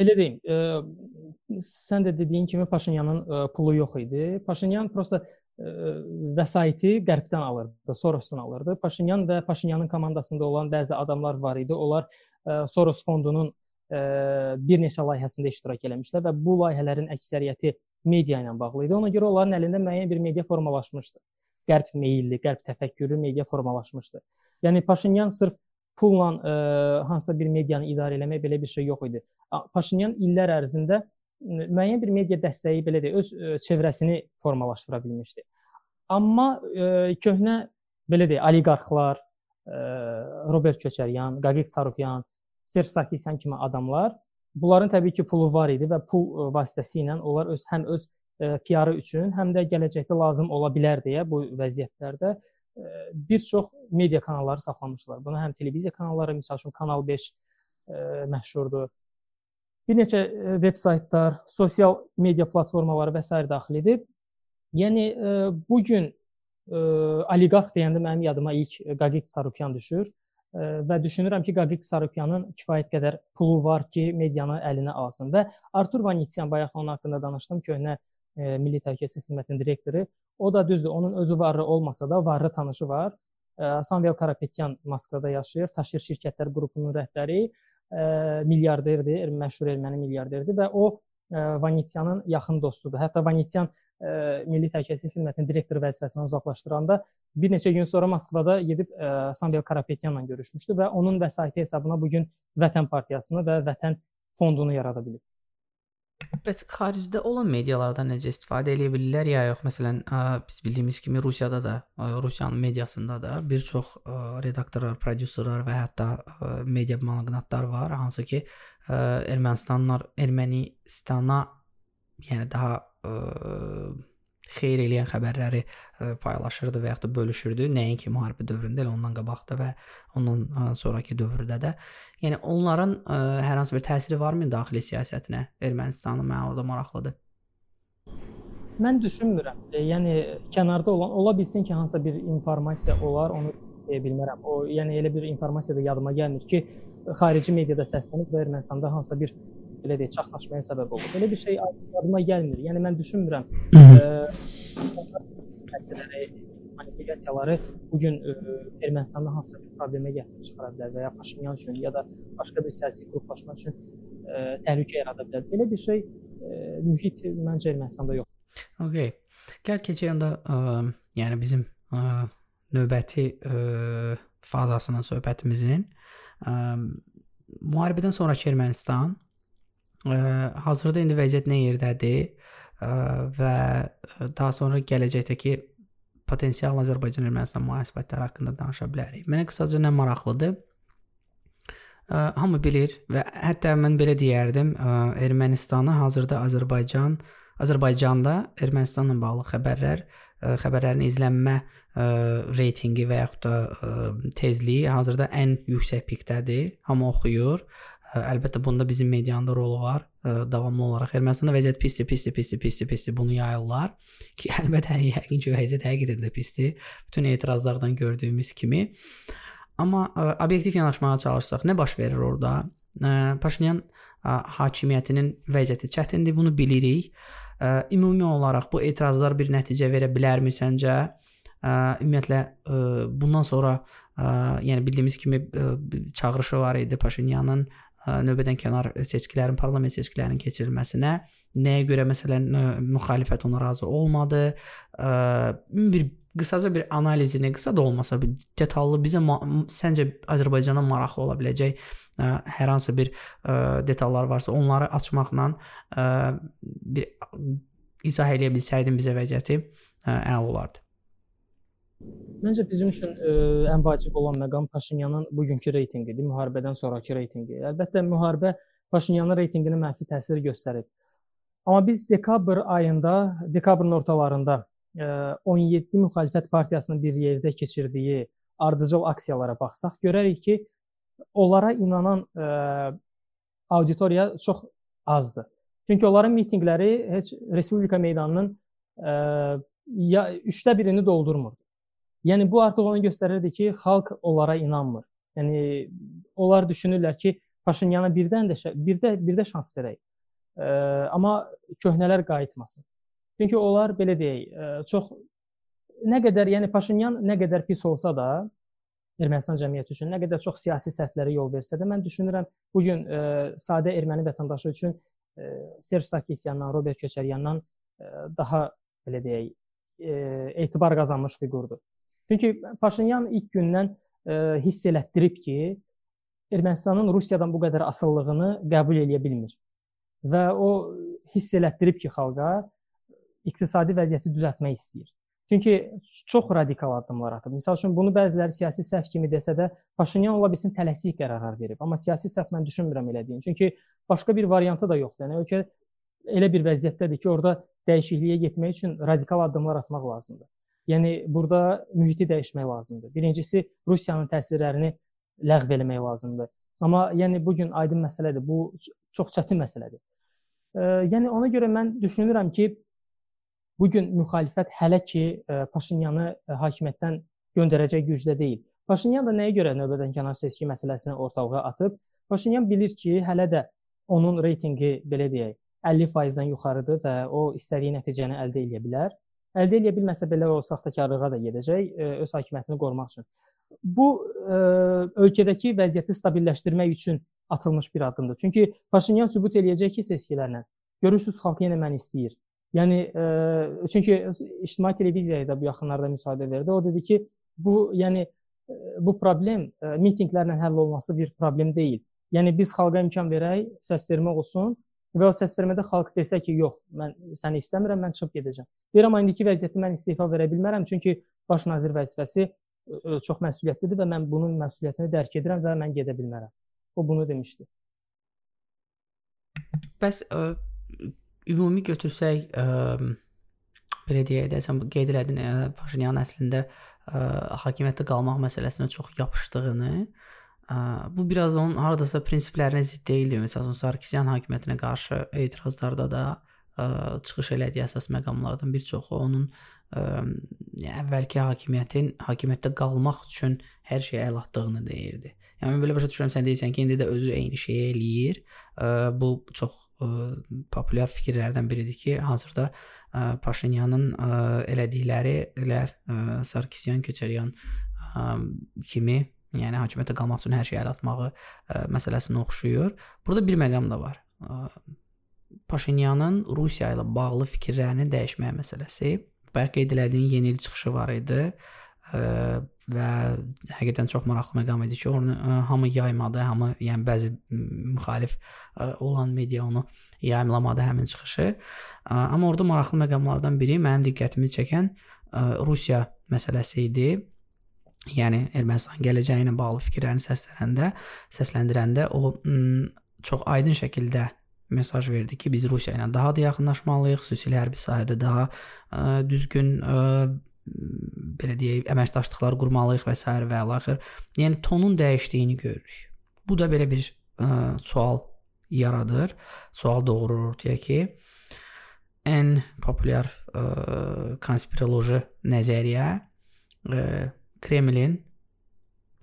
Elə deyim, ə, sən də dediyin kimi Paşinyanın ə, pulu yox idi. Paşinyan prosta vəsaiti qərbdən alırdı, Sorosdan alırdı. Paşinyan və Paşinyanın komandasında olan bəzi adamlar var idi. Onlar Soros fondunun bir neçə layihəsində iştirak eləmişlər və bu layihələrin əksəriyyəti media ilə bağlı idi. Ona görə onların əlində müəyyən bir media formalaşmışdı. Qərb meylli, qərb təfəkkürlü media formalaşmışdı. Yəni Paşinyan sırf pulla hansısa bir medianı idarə etmək belə bir şey yox idi. Paşinyan illər ərzində müəyyən bir media dəstəyi belə deyək, öz ə, çevrəsini formalaşdıra bilmişdi. Amma ə, köhnə belə deyək, oliqarxlar, ə, Robert Köçəryan, Qaqik Sarukyan, Serj Sarkisyan kimi adamlar bunların təbii ki, pulu var idi və pul vasitəsilə onlar öz həm öz PR-ı üçün, həm də gələcəkdə lazım ola bilər deyə bu vəziyyətlərdə bir çox media kanalları saxlamışlar. Buna həm televiziya kanalları, məsəl üçün Kanal 5 ə, məşhurdur. Bir neçə veb saytlar, sosial media platformaları və s. daxil edib. Yəni bu gün oliqarx deyəndə mənim yadıma ilk Qaqik Sarukyan düşür və düşünürəm ki, Qaqik Sarukyanın kifayət qədər pulu var ki, medianı əlinə alsın və Artur Vanitsyan bayaq onun haqqında danışdım, köhnə e, Milli Təhlükəsizlik Xidmətinin direktoru. O da düzdür, onun özü varlı olmasa da varlı tanışı var. E, Samvel Karapetyan Moskvada yaşayır, Taşir şirkətlər qrupunun rəhbəri, e, milyarderdir, məşhur erməni milyarderdir və o e, Vanitsyanın yaxın dostudur. Hətta Vanitsyan e, Milli Təhlükəsizlik Xidmətinin direktoru vəzifəsindən uzaqlaşdıranda bir neçə gün sonra Moskvada gedib e, Samvel Karapetyanla görüşmüşdü və onun vəsaiti hesabına bu gün Vətən Partiyasını və Vətən fondunu yarada bilib. Bəs xaricdə olan medialardan necə istifadə edə bilirlər ya yox? Məsələn, ə, biz bildiyimiz kimi Rusiyada da, ə, Rusiyanın mediasında da bir çox ə, redaktorlar, prodüserlər və hətta ə, media maqnatlar var, hansı ki, ə, Ermənistanlar Ermənistana yəni daha ə, xeyir eləyən xəbərləri e, paylaşırdı və ya da bölüşürdü. Nəinki müharibə dövründə, elə ondan qabaqda və ondan e, sonrakı dövrdə də. Yəni onların ə, e, hər hansı bir təsiri varmı daxili siyasətinə Ermənistanın? Mənə orada maraqlıdır. Mən düşünmürəm. E, yəni kənarda olan ola bilsin ki, hansısa bir informasiya olar, onu deyə bilmərəm. O, yəni elə bir informasiya da yadıma gəlmir ki, xarici mediada səslənib və Ermənistanda hansısa bir belə deyək, çaxnaşmaya səbəb olur. Belə bir şey yadıma gəlmir. Yəni mən düşünmürəm. Məsələləri, manipulyasiyaları bu gün Ermənistanda hansısa bir problemə gətirib çıxara bilər və ya Paşinyan üçün ya da başqa bir siyasi qruplaşma üçün ə, təhlükə yarada bilər. Belə bir şey ə, mühit məncə Ermənistanda yoxdur. Okay. Gəl keçək onda ə, yəni bizim ə, növbəti ə, fazasının söhbətimizin ə, müharibədən sonrakı Ermənistan hazırda indi vəziyyət nə yerdədir və daha sonra gələcəkdəki potensial Azərbaycan-Ermənistan münasibətləri haqqında danışa bilərik. Mənə qısaca nə maraqlıdır? Hamı bilir və hətta mən belə deyərdim, Ermənistanı hazırda Azərbaycan Azərbaycanda Ermənistanla bağlı xəbərlər, xəbərlərin izlənmə reytinqi və yaxud da tezliyi hazırda ən yüksək pikdədir. Hamı oxuyur Əlbəttə bunda bizim medianın rolu var. Davamlı olaraq Ermənistanda vəziyyət pisdir, pisdir, pisdir, pisdir, pisdir. Bunu yayırlar ki, əlbəttə yəqin ki, vəziyyət həqiqətən də pisdir. Bütün etirazlardan gördüyümüz kimi. Amma obyektiv yanaşmağa çalışsaq, nə baş verir orada? Paşinyan hakimiyyətinin vəziyyəti çətindir, bunu bilirik. Ümumi olaraq bu etirazlar bir nəticə verə bilərmi səncə? Ümumiyyətlə bundan sonra yəni bildiyimiz kimi çağırışı var idi Paşinyanın növbədən kənar seçkilərin, parlament seçkilərinin keçirilməsinə nəyə görə məsələn müxalifət ona razı olmadı? Bir qısaca bir analizini, qısa da olmasa bir detallı bizə səncə Azərbaycana maraqlı ola biləcək ə, hər hansı bir ə, detallar varsa, onları açmaqla ə, bir izah eləyə bilsəydin bizə vəziyyəti ə, əla olardı. Məncə bizim üçün ə, e, ən vacib olan məqam Paşinyanın bugünkü reytinqidir, müharibədən sonrakı reytinqi. Əlbəttə müharibə Paşinyanın reytinqinə mənfi təsir göstərib. Amma biz dekabr ayında, dekabrın ortalarında ə, 17 müxalifət partiyasının bir yerdə keçirdiyi ardıcıl aksiyalara baxsaq, görərik ki, onlara inanan ə, auditoriya çox azdır. Çünki onların mitinqləri heç Respublika meydanının ə, ya 3də birini doldurmur. Yəni bu artıq onu göstərirdi ki, xalq onlara inanmır. Yəni onlar düşünürlər ki, Paşinyana birdən də birdə birdə şans verək. E, amma köhnələr qayıtmasın. Çünki onlar belə deyək, e, çox nə qədər, yəni Paşinyan nə qədər pis olsa da Ermənistan cəmiyyəti üçün nə qədər çox siyasi səhvlərə yol versə də mən düşünürəm bu gün e, sadə erməni vətəndaşı üçün e, Serj Sarkisyandan, Robert Köçəryandan e, daha belə deyək, e, etibar qazanmış fiqurdur. Çünki Paşinyan ilk gündən ə, e, hiss elətdirib ki, Ermənistanın Rusiyadan bu qədər asıllığını qəbul eləyə bilmir. Və o hiss elətdirib ki, xalqa iqtisadi vəziyyəti düzəltmək istəyir. Çünki çox radikal addımlar atıb. Məsəl üçün bunu bəziləri siyasi səhv kimi desə də, Paşinyan ola bilsin tələsik qərarlar verib. Amma siyasi səhv mən düşünmürəm elədiyini. Çünki başqa bir variantı da yoxdur. Yəni ölkə elə bir vəziyyətdədir ki, orada dəyişikliyə getmək üçün radikal addımlar atmaq lazımdır. Yəni burada mühiti dəyişmək lazımdır. Birincisi Rusiyanın təsirlərini ləğv etmək lazımdır. Amma yəni bu gün aydın məsələdir. Bu çox çətin məsələdir. E, yəni ona görə mən düşünürəm ki, bu gün müxalifət hələ ki e, Paşinyanı e, hakimiyyətdən göndərəcək gücdə deyil. Paşinyan da nəyə görə növbədən kənar seçki məsələsini ortalığa atıb? Paşinyan bilir ki, hələ də onun reytinqi belə deyək 50%-dən yuxarıdır və o istədiyi nəticəni əldə edə bilər. Əldə edə bilməsə belə o saxtakarlığa da gedəcək öz hakimiyyətini qorumaq üçün. Bu ə, ölkədəki vəziyyəti stabilləşdirmək üçün atılmış bir addımdır. Çünki Paşinyan sübut eləyəcək ki, seçkilərlə görürsüz xalq yenə məni istəyir. Yəni ə, çünki ictimai televiziyaya da bu yaxınlarda müsahibə verdi. O dedi ki, bu yəni bu problem mitinqlərlə həll olması bir problem deyil. Yəni biz xalqa imkan verək, səs vermək olsun və o səsvermədə xalq desə ki, yox, mən səni istəmirəm, mən çıxıb gedəcəm. Deyirəm, indiki vəziyyətdə mən istefa verə bilmərəm, çünki baş nazir vəzifəsi çox məsuliyyətlidir və mən bunun məsuliyyətini dərk edirəm və mən gedə bilmərəm. O bunu demişdi. Bəs ə, ümumi götürsək, ə, belə deyək də, sən qeyd elədin, Paşinyan əslində ə, hakimiyyətdə qalmaq məsələsinə çox yapışdığını, Bu biraz onun hardasa prinsiplərinə zidd deyildi. Məsələn, Sarkisyan hakimiyyətinə qarşı etirazlarda da ə, çıxış elədiyi əsas məqamlardan bir çoxu onun ə, əvvəlki hakimiyyətin hakimiyyətdə qalmaq üçün hər şeyi əl atdığını deyirdi. Yəni belə başa düşürəm sən deyirsən ki, indi də özü eyni şeyi eləyir. Ə, bu çox ə, populyar fikirlərdən biridir ki, hazırda ə, Paşinyanın ə, elədikləri elə ə, Sarkisyan, Köçəryan ə, kimi yəni hakimiyyətə qalmaq üçün hər şeyi əl atmağı ə, e, məsələsinə oxşuyur. Burada bir məqam da var. Ə, Paşinyanın Rusiya ilə bağlı fikirlərinin dəyişməyə məsələsi. Bayaq qeyd elədiyin yeni il çıxışı var idi ə, e, və həqiqətən çox maraqlı məqam idi ki, onu ə, e, hamı yaymadı, hamı, yəni bəzi müxalif ə, olan media onu yayımlamadı həmin çıxışı. Ə, amma orada maraqlı məqamlardan biri mənim diqqətimi çəkən ə, Rusiya məsələsi idi yəni Ermənistan gələcəyi ilə bağlı fikirlərini səslənəndə, səsləndirəndə o çox aydın şəkildə mesaj verdi ki, biz Rusiya ilə daha da yaxınlaşmalıyıq, xüsusilə hərbi sahədə daha ə, düzgün ə, belə deyək, əməkdaşlıqlar qurmalıyıq və s. və əlaxır. Yəni tonun dəyişdiyini görürük. Bu da belə bir ə, sual yaradır. Sual doğurur ortaya ki, ən populyar ə, konspiroloji nəzəriyyə ə, Kremlin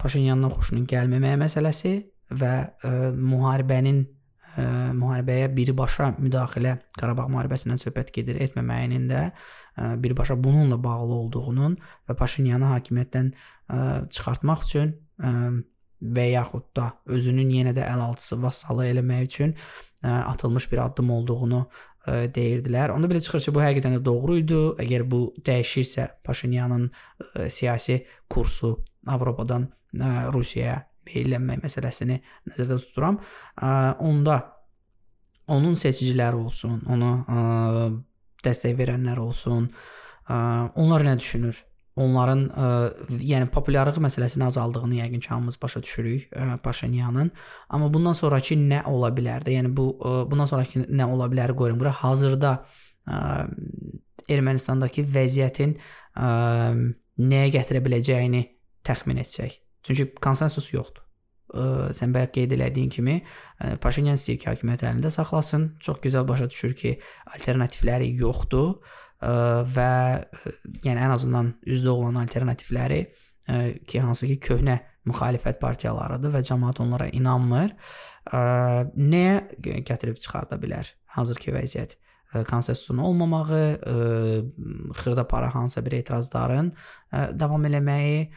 Paşinyandan xoşunun gəlməməyə məsələsi və ə, e, müharibənin ə, e, müharibəyə birbaşa müdaxilə Qarabağ müharibəsindən söhbət gedir etməməyinin də ə, e, birbaşa bununla bağlı olduğunun və Paşinyanı hakimiyyətdən ə, çıxartmaq üçün ə, və yaxud da özünün yenə də əlaltısı vassalı eləmək üçün ə, atılmış bir addım olduğunu ə, deyirdilər. Onda belə çıxır ki, bu həqiqətən də doğru idi. Əgər bu dəyişirsə Paşinyanın ə, siyasi kursu Avropadan ə, Rusiyaya meylənmək məsələsini nəzərdə tuturam. Ə, onda onun seçiciləri olsun, ona ə, dəstək verənlər olsun, ə, onlar nə düşünür? Onların ə, e, yəni populyarlıq məsələsinin azaldığını yəqin ki, hamımız başa düşürük ə, e, Paşinyanın. Amma bundan sonrakı nə ola bilər də? Yəni bu ə, e, bundan sonrakı nə ola bilər qoyun bura. Hazırda ə, Ermənistandakı vəziyyətin ə, nəyə gətirə biləcəyini təxmin etsək. Çünki konsensus yoxdur. Ə, sən bayaq qeyd elədiyin kimi ə, Paşinyan istəyir ki, hakimiyyəti əlində saxlasın. Çox gözəl başa düşür ki, alternativləri yoxdur və yəni ən azından üzdə olan alternativləri ki, hansı ki köhnə müxalifət partiyalarıdır və cəmaət onlara inanmır. Nəyə gətirib çıxarda bilər hazırki vəziyyət? konsensusun olmamağı, xırda para hansısa bir etirazların davam eləməyi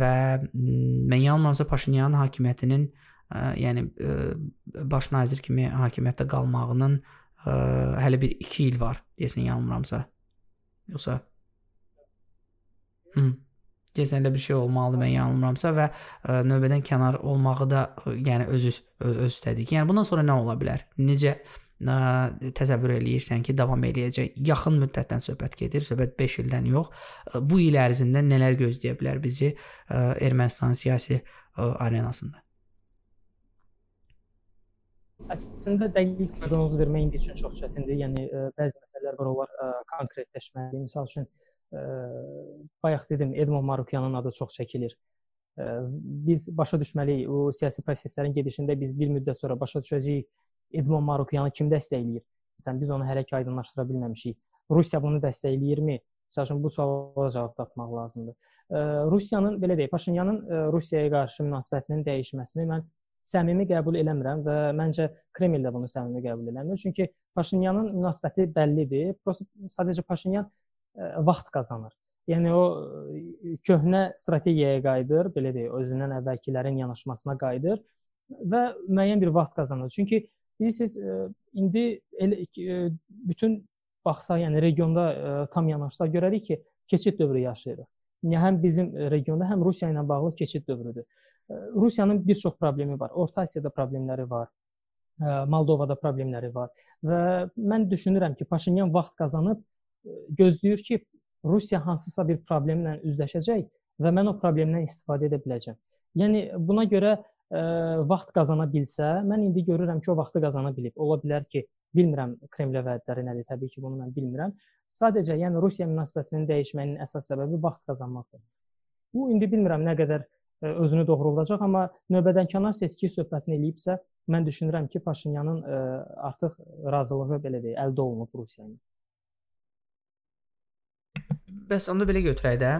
və mən yanılmıramsa Paşinyan hakimiyyətinin yəni baş nazir kimi hakimiyyətdə qalmağının ə, hələ bir 2 il var, deyəsən yanılmıramsa. Yoxsa Hı. Deyəsən elə bir şey olmalıdır mən yanılmıramsa və ə, növbədən kənar olmağı da ə, yəni öz öz üstədik. Yəni bundan sonra nə ola bilər? Necə ə, təsəvvür eləyirsən ki, davam eləyəcək? Yaxın müddətdən söhbət gedir. Söhbət 5 ildən yox. Bu il ərzində nələr gözləyə bilər bizi ə, Ermənistan siyasi ə, arenasında? Əslində dəqiq proqnoz vermək indi üçün çox çətindir. Yəni ə, e, bəzi məsələlər var, onlar ə, e, konkretləşməli. Məsəl üçün ə, e, bayaq dedim, Edmond Marukyanın adı çox çəkilir. biz başa düşməliyik o siyasi proseslərin gedişində biz bir müddət sonra başa düşəcəyik Edmond Marukyanı kim dəstəkləyir? Məsələn biz onu hələ ki aydınlaşdıra bilməmişik. Rusiya bunu dəstəkləyirmi? Məsəl üçün bu suala cavab tapmaq lazımdır. Rusiyanın belə deyək, Paşinyanın Rusiyaya qarşı münasibətinin dəyişməsini mən səmimi qəbul eləmirəm və məncə Kreml də bunu səmimi qəbul eləmir. Çünki Paşinyanın münasibəti bəllidir. Sadəcə Paşinyan vaxt qazanır. Yəni o köhnə strategiyaya qayıdır, belə deyək, özündən əvvəlkilərin yanaşmasına qayıdır və müəyyən bir vaxt qazanır. Çünki bilirsiniz, indi elə bütün baxsaq, yəni regionda tam yanaşsaq görərik ki, keçid dövrü yaşayırıq. Yəni həm bizim regionda, həm Rusiya ilə bağlı keçid dövrüdür. Rusiyanın bir çox problemi var. Orta Asiyada problemləri var. Moldovada problemləri var və mən düşünürəm ki, Paşinyan vaxt qazanıb gözləyir ki, Rusiya hansısa bir problemlə üzləşəcək və mən o problemdən istifadə edə biləcəm. Yəni buna görə ə, vaxt qazana bilsə, mən indi görürəm ki, o vaxtı qazana bilib. Ola bilər ki, bilmirəm Kremlə vədləri nədir, təbii ki, bunu mən bilmirəm. Sadəcə, yəni Rusiya münasibətinin dəyişməyinin əsas səbəbi vaxt qazanmaqdır. Bu indi bilmirəm nə qədər özünü doğruldacaq, amma növbədənkənar seçki söhbətini eləyibsə, mən düşünürəm ki, Paşinyanın ə, artıq razılığı belə deyək, əldə olunub Rusiya ilə. Bəs onda belə götürək də,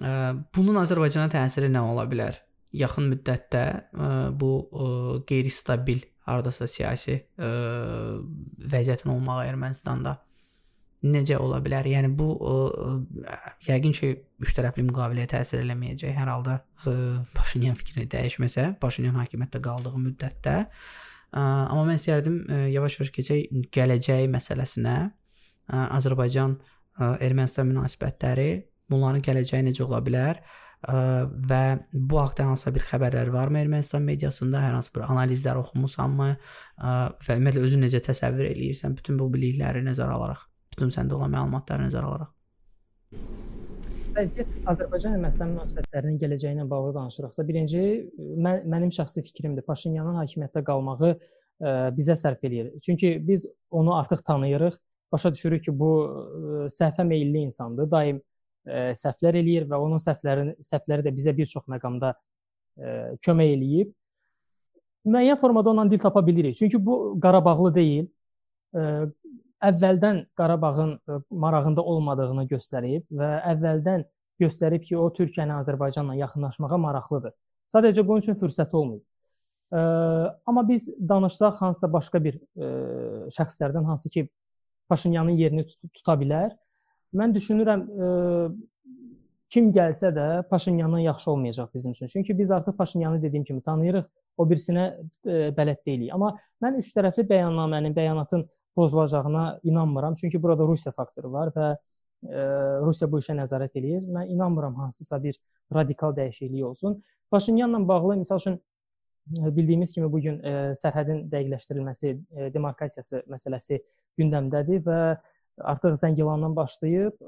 ə, bunun Azərbaycana təsiri nə ola bilər? Yaxın müddətdə bu qeyri-stabil hardasa siyasi vəziyyətin olmağı Ermənistanda necə ola bilər? Yəni bu ə, yəqin ki, üç tərəfli müqaviləyə təsir eləməyəcək. Hər halda ə, Paşinyan fikrini dəyişməsə, Paşinyan hakimiyyətdə qaldığı müddətdə. Ə, amma mən istərdim yavaş-yavaş keçək gələcək məsələsinə. Ə, Azərbaycan ə, Ermənistan münasibətləri, bunların gələcəyi necə ola bilər və bu haqqda hansısa bir xəbərlər varmı Ermənistan mediasında, hər hansı bir analizlər oxumusanmı və ümumiyyətlə özün necə təsəvvür eləyirsən bütün bu bilikləri nəzərə alaraq, bütün səndə olan məlumatları nəzərə alaraq? Vəziyyət Azərbaycan-Ermənistan münasibətlərinin gələcəyi ilə bağlı danışırıqsa, birinci mən, mənim şəxsi fikrimdir. Paşinyanın hakimiyyətdə qalmağı ə, bizə sərf eləyir. Çünki biz onu artıq tanıyırıq başa düşürük ki, bu ə, səhvə meylli insandır. Daim ə, səhvlər eləyir və onun səhvlərini səhvləri də bizə bir çox məqamda ə, kömək eləyib. Müəyyən formada ondan dil tapa bilirik. Çünki bu Qarabağlı deyil. Ə, əvvəldən Qarabağın marağında olmadığını göstərib və əvvəldən göstərib ki, o Türkiyəni Azərbaycanla yaxınlaşmağa maraqlıdır. Sadəcə bunun üçün fürsət olmayıb. Ə, amma biz danışsaq hansısa başqa bir ə, şəxslərdən hansı ki Paşinyanın yerini tut tuta bilər. Mən düşünürəm ə, kim gəlsə də Paşinyandan yaxşı olmayacaq bizim üçün. Çünki biz artıq Paşinyanı dediyim kimi tanıyırıq, o birisinə ə, bələd deyilik. Amma mən üç tərəfli bəyannamənin, bəyanatın pozulacağına inanmıram. Çünki burada Rusiya faktoru var və e, Rusiya bu işə nəzarət eləyir. Mən inanmıram hansısa bir radikal dəyişiklik olsun. Paşinyanla bağlı məsəl üçün bildiyimiz kimi bu gün sərhədin dəqiqləşdirilməsi, demarkasiyası məsələsi gündəmdədir və artıq Zəngilandan başlayıb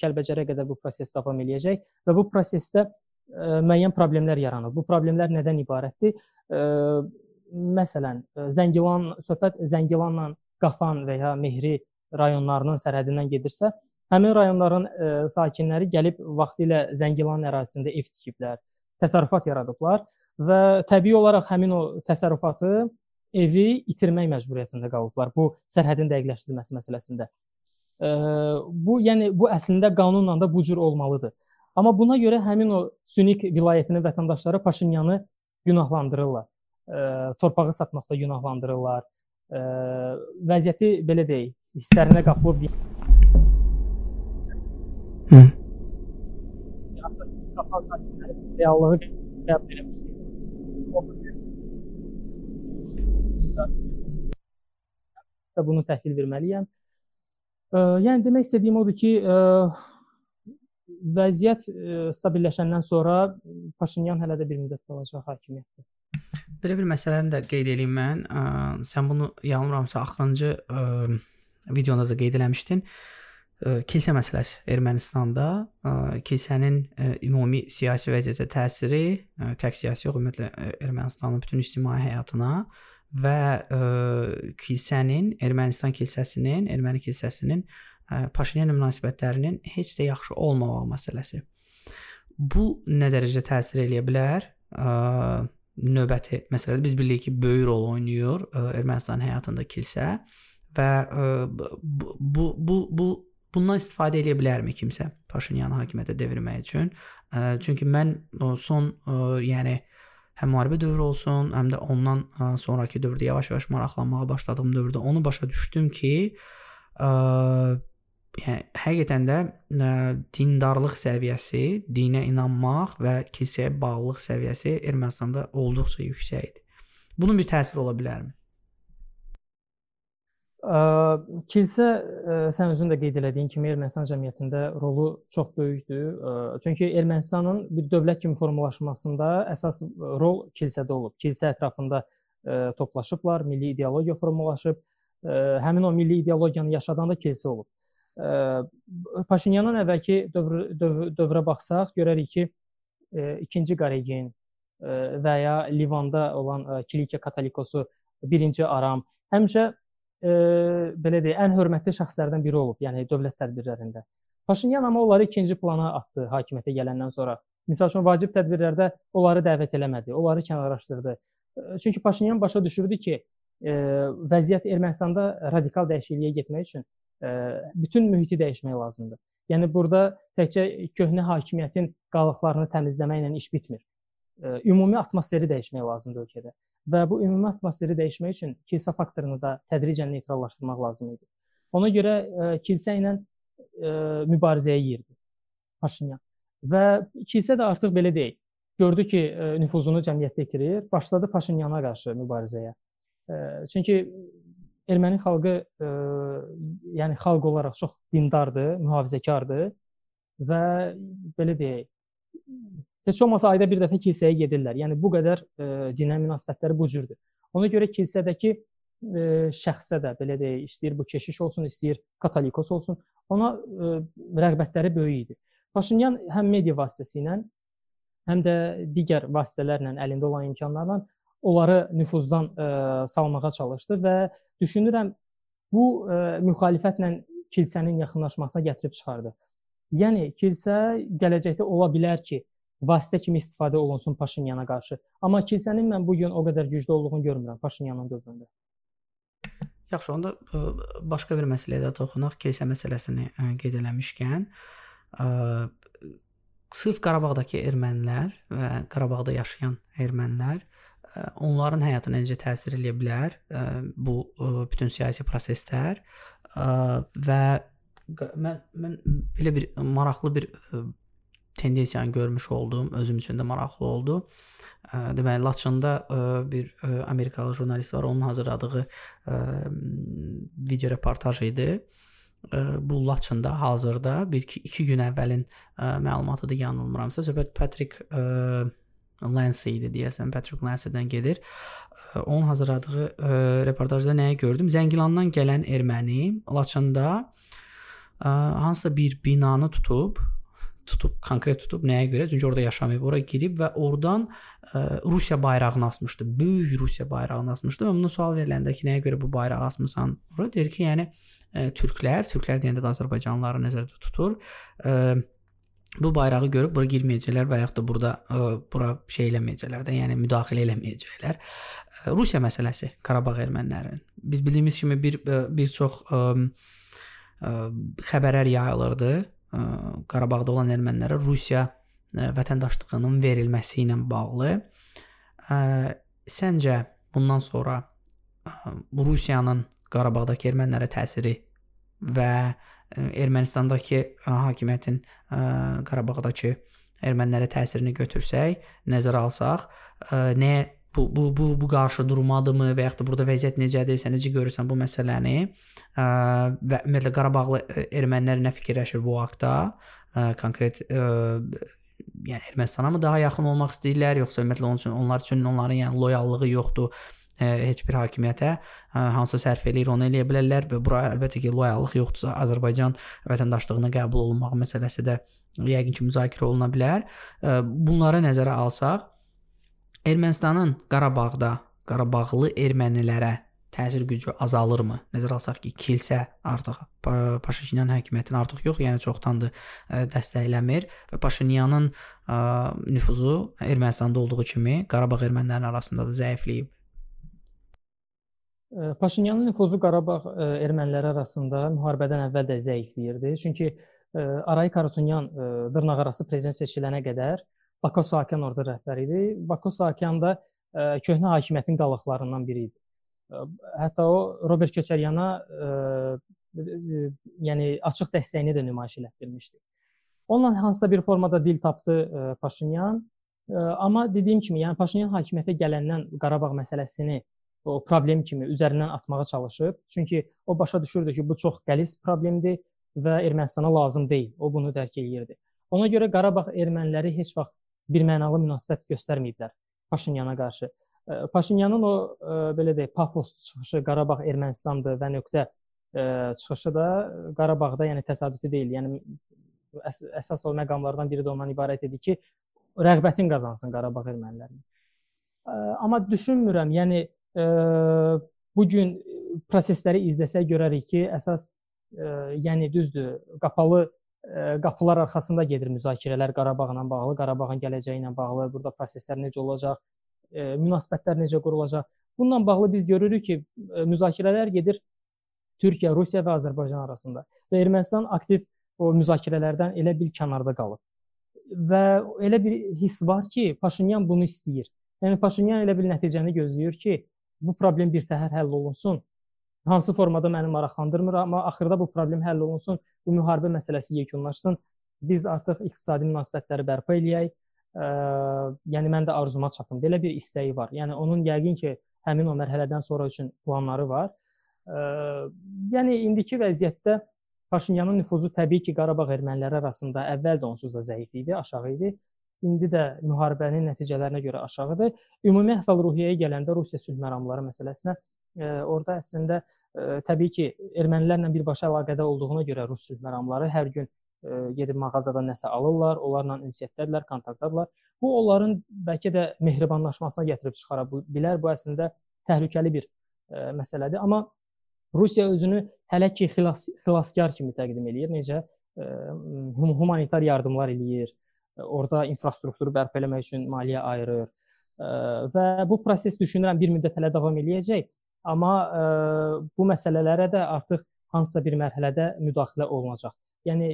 Kəlbəcərə qədər bu proses davam eləyəcək və bu prosesdə müəyyən problemlər yaranır. Bu problemlər nədən ibarətdir? Məsələn, Zəngilan söhbət Zəngilanla Qafan və ya Mehri rayonlarının sərhədindən gedirsə, həmin rayonların sakinləri gəlib vaxtilə Zəngilan ərazisində ev tikiblər, təsərrüfat yaradıblar və təbii olaraq həmin o təsərrüfatı evi itirmək məcburiyyətində qalıblar bu sərhədin dəqiqləşdirilməsi məsələsində. E, bu yəni bu əslində qanunla da bu cür olmalıdır. Amma buna görə həmin o Sünik vilayətinin vətəndaşları Paşinyanı günahlandırırlar. E, torpağı satmaqda günahlandırırlar. E, vəziyyəti belə deyək, hisslərinə qapılıb Hı. Qapan sakinləri reallığı qəbul etmişdir və bunu təhvil verməliyəm. Yəni demək istədiyim odur ki, vəziyyət stabilləşəndən sonra Paşinyan hələ də bir müddət qalacaq hakimiyyətdə. Belə bir məsələni də qeyd edeyim mən. Sən bunu yanılmıramsa axırıncı videonda da qeyd eləmişdin kilsə məsələsi Ermənistanda kilsənin ümumi siyasi vəziyyətə təsiri, tək siyasi yox, ümumiyyətlə Ermənistanın bütün ictimai həyatına və kilsənin, Ermənistan kilsəsinin, erməni kilsəsinin Paşinyan münasibətlərinin heç də yaxşı olmamağı məsələsi. bu nə dərəcədə təsir eləyə bilər? Ə, növbəti məsələdə biz bilirik ki, böyük rol oynayır ə, Ermənistan həyatında kilsə və ə, bu bu bu, bu bundan istifadə edə bilərmi kimsə Paşinyanı hakimiyyətə devirmək üçün? Ə, çünki mən son ə, yəni həm müharibə dövrü olsun, həm də ondan ə, sonrakı dövrdə yavaş-yavaş maraqlanmağa başladığım dövrdə onu başa düşdüm ki, ə, yəni həqiqətən də ə, dindarlıq səviyyəsi, dinə inanmaq və kilsəyə bağlılıq səviyyəsi Ermənistanda olduqca yüksəkdir. Bunun bir təsiri ola bilərmi? Kilsə sən özün də qeyd elədiyin kimi Ermənistan cəmiyyətində rolu çox böyükdür. Çünki Ermənistanın bir dövlət kimi formalaşmasında əsas rol kilsədə olub. Kilsə ətrafında toplaşıblar, milli ideologiya formalaşıb. Həmin o milli ideologiyanı yaşadan da kilsə olub. Paşinyanın əvvəlki dövr, dövr, dövrə baxsaq, görərik ki, 2-ci Qaregin və ya Livanda olan Kilikiya Katolikosu 1-ci Aram həmişə e, belə deyək, ən hörmətli şəxslərdən biri olub, yəni dövlət tədbirlərində. Paşinyan amma onları ikinci plana atdı hakimiyyətə gələndən sonra. Məsəl üçün vacib tədbirlərdə onları dəvət eləmədi, onları kənarlaşdırdı. Çünki Paşinyan başa düşürdü ki, e, vəziyyət Ermənistanda radikal dəyişikliyə getmək üçün e, bütün mühiti dəyişmək lazımdır. Yəni burada təkcə köhnə hakimiyyətin qalıqlarını təmizləməklə iş bitmir. Ümumi atmosferi dəyişmək lazımdır ölkədə və bu ümumi atmosferi dəyişmək üçün kilsə faktorunu da tədricən neytrallaşdırmaq lazım idi. Ona görə kilsə ilə mübarizəyə girdi Paşinyan. Və kilsə də artıq belə deyil. Gördü ki, nüfuzunu cəmiyyətdə itirir, başladı Paşinyana qarşı mübarizəyə. Çünki erməni xalqı yəni xalq olaraq çox dindardır, mühafizəkardır və belə deyək, Heç olmasa ayda bir dəfə kilsəyə gedirlər. Yəni bu qədər e, dinə münasibətləri bu cürdür. Ona görə kilsədəki e, şəxsə də belə deyək, istəyir bu keşiş olsun, istəyir katolikos olsun, ona e, rəğbətləri böyük idi. Paşinyan həm media vasitəsilə, həm də digər vasitələrlə əlində olan imkanlarla onları nüfuzdan ə, salmağa çalışdı və düşünürəm bu ə, müxalifətlə kilsənin yaxınlaşmasına gətirib çıxardı. Yəni kilsə gələcəkdə ola bilər ki, vasitə kimi istifadə olunsun Paşinyana qarşı. Amma kilsənin mən bu gün o qədər güclü olduğunu görmürəm Paşinyanın dövründə. Yaxşı, onda ə, başqa bir məsələyə də toxunaq. Kilsə məsələsini ə, qeyd eləmişkən, sırf Qarabağdakı ermənilər və Qarabağda yaşayan ermənilər onların həyatına necə təsir edə bilər ə, bu ə, bütün siyasi proseslər ə, və mən mən belə bir maraqlı bir ə, tendensiyanı görmüş oldum, özüm üçün də maraqlı oldu. Deməli Laçında bir Amerikalı jurnalist var, onun hazırladığı video reportaj idi. Bu Laçında hazırda bir 2 gün əvvəlin məlumatıdır, yanılmıramsa, söhbət Patrick Lance idi deyəsən, Patrick Lance-dən gedir. Onun hazırladığı reportajda nəyi gördüm? Zəngilandan gələn erməni Laçında hansısa bir binanı tutub tutub, konkret tutub nəyə görə? Çünki orada yaşamayıb, ora girib və oradan ə, Rusiya bayrağını asmışdı. Böyük Rusiya bayrağını asmışdı və bundan sual veriləndə ki, nəyə görə bu bayrağı asmısan? Ora deyir ki, yəni ə, türklər, türklər deyəndə də Azərbaycanlıları nəzərdə tutur. Ə, bu bayrağı görüb bura girməyəcəklər və yaxud da burada ə, bura şey eləməyəcəklər də, yəni müdaxilə eləməyəcəklər. Ə, Rusiya məsələsi Qarabağ ermənilərinin. Biz bildiyimiz kimi bir bir çox ə, ə, xəbərlər yayılırdı Qarabağda olan ermənilərə Rusiya vətəndaşlığının verilməsi ilə bağlı səncə bundan sonra Rusiyanın Qarabağdakı ermənilərə təsiri və Ermənistandakı hakimiyyətin Qarabağdakı ermənilərə təsirini götürsək, nəzərə alsaq, nəyə bu bu bu bu qarşı durmadımı və yaxud da burada vəziyyət necədir, sən necə görürsən bu məsələni? Və ümumiyyətlə Qarabağlı ermənilər nə fikirləşir bu haqqda? Konkret ə, yəni Ermənistana mı daha yaxın olmaq istəyirlər, yoxsa ümumiyyətlə onun üçün onlar üçün onların yəni loyallığı yoxdur? Ə, heç bir hakimiyyətə ə, hansı sərf eləyir onu eləyə bilərlər və bura əlbəttə ki, loyallıq yoxdursa Azərbaycan vətəndaşlığına qəbul olunmaq məsələsi də yəqin ki, müzakirə oluna bilər. Ə, bunları nəzərə alsaq, Ermənistanın Qarabağda Qarabağlı ermənilərə təsir gücü azalırmı? Nəzərə alsaq ki, kilsə artıq Paşinyan hakimiyyətini artıq yox, yəni çoxdandır dəstəkləmir və Paşinyanın nüfuzu Ermənistanda olduğu kimi Qarabağ ermənilərinin arasında da zəifləyib. Paşinyanın nüfuzu Qarabağ erməniləri arasında müharibədən əvvəl də zəifləyirdi. Çünki Aray Karutunyan dırnaqarası prezident seçilənə qədər Bako Saakyan orada rəhbər idi. Bako Saakyan da köhnə hakimiyyətin qalıqlarından biri idi. Hətta o Robert Köçəryana yəni açıq dəstəyini də nümayiş etdirmişdi. Onunla hansısa bir formada dil tapdı Paşinyan. Amma dediyim kimi, yəni Paşinyan hakimiyyətə gələndən Qarabağ məsələsini o problem kimi üzərindən atmağa çalışıb. Çünki o başa düşürdü ki, bu çox qəliz problemdir və Ermənistana lazım deyil. O bunu dərk eləyirdi. Ona görə Qarabağ erməniləri heç vaxt birmənalı münasibət göstərməyiblər Paşinyana qarşı. Paşinyanın o belə deyək, pafoslu çıxışı Qarabağ Ermənistandır və nöqtə çıxışı da Qarabağda, yəni təsadüfi deyil. Yəni əs əsas o məqamlardan biri də ondan ibarət idi ki, rəğbətin qazansın Qarabağ ermənilərinin. Amma düşünmürəm, yəni bu gün prosesləri izləsək görərik ki, əsas yəni düzdür, qapalı qapılar arxasında gedir müzakirələr Qarabağla bağlı, Qarabağın gələcəyi ilə bağlı, burada proseslər necə olacaq, münasibətlər necə qurulacaq. Bununla bağlı biz görürük ki, müzakirələr gedir Türkiyə, Rusiya və Azərbaycan arasında. Və Ermənistan aktiv o müzakirələrdən elə bil kənarda qalıb. Və elə bir hiss var ki, Paşinyan bunu istəyir. Yəni Paşinyan elə bir nəticəni gözləyir ki, bu problem bir təhər həll olunsun hansı formada məni maraqlandırmır, amma axırda bu problem həll olunsun, bu müharibə məsələsi yekunlaşsın. Biz artıq iqtisadi münasibətləri bərpa eləyək. Ə, yəni mən də arzuma çatım. Belə bir istəyi var. Yəni onun yəqin ki, həmin o mərhələdən sonra üçün planları var. Ə, yəni indiki vəziyyətdə Paşinyanın nüfuzu təbii ki, Qarabağ erməniləri arasında əvvəl də onsuz da zəif idi, aşağı idi. İndi də müharibənin nəticələrinə görə aşağıdır. Ümumi əhval-ruhiyyəyə gələndə Rusiya sülh məramları məsələsinə orada əslində təbii ki, ermənilərlə birbaşa əlaqədə olduğuna görə rus sülh məramları hər gün gedib mağazadan nəsə alırlar, onlarla ünsiyyətdədirlər, kontaktdadırlar. Bu onların bəlkə də mehribanlaşmasına gətirib çıxara bilər. Bu əslində təhlükəli bir ə, məsələdir. Amma Rusiya özünü hələ ki xilas xilaskar kimi təqdim eləyir. Necə? Humanitar yardımlar eləyir. Orda infrastrukturu bərpa etmək üçün maliyyə ayırır. Və bu proses düşünürəm bir müddət hələ davam eləyəcək. Amma ə, bu məsələlərə də artıq hansısa bir mərhələdə müdaxilə olunacaq. Yəni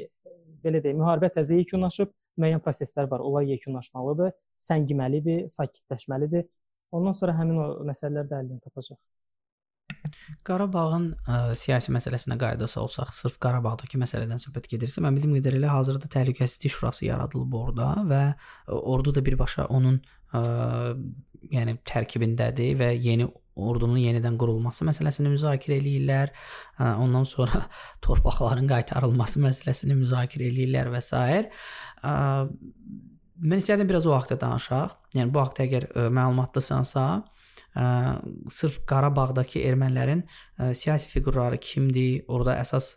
belə deyim, müharibə təzə yekunlaşıb, müəyyən proseslər var, onlar yekunlaşmalıdır, səngiməlidir, sakitləşməlidir. Ondan sonra həmin o məsələlər də həllini tapacaq. Qarabağın ə, siyasi məsələsinə qayıdasa olsaq, sırf Qarabağdakı məsələdən söhbət gedirsə, mən bildiyim qədərilə hazırda təhlükəsizlik şurası yaradılıb orada və ordu da birbaşa onun ə, yəni tərkibindədir və yeni ordunun yenidən qurulması məsələsini müzakirə eləyirlər. Ondan sonra torpaqların qaytarılması məsələsini müzakirə eləyirlər və s. Mən istərdim biraz o haqqda danışaq. Yəni bu haqqda əgər məlumatlısansa, sırf Qarabağdakı ermənilərin siyasi fiqurları kimdir? Orada əsas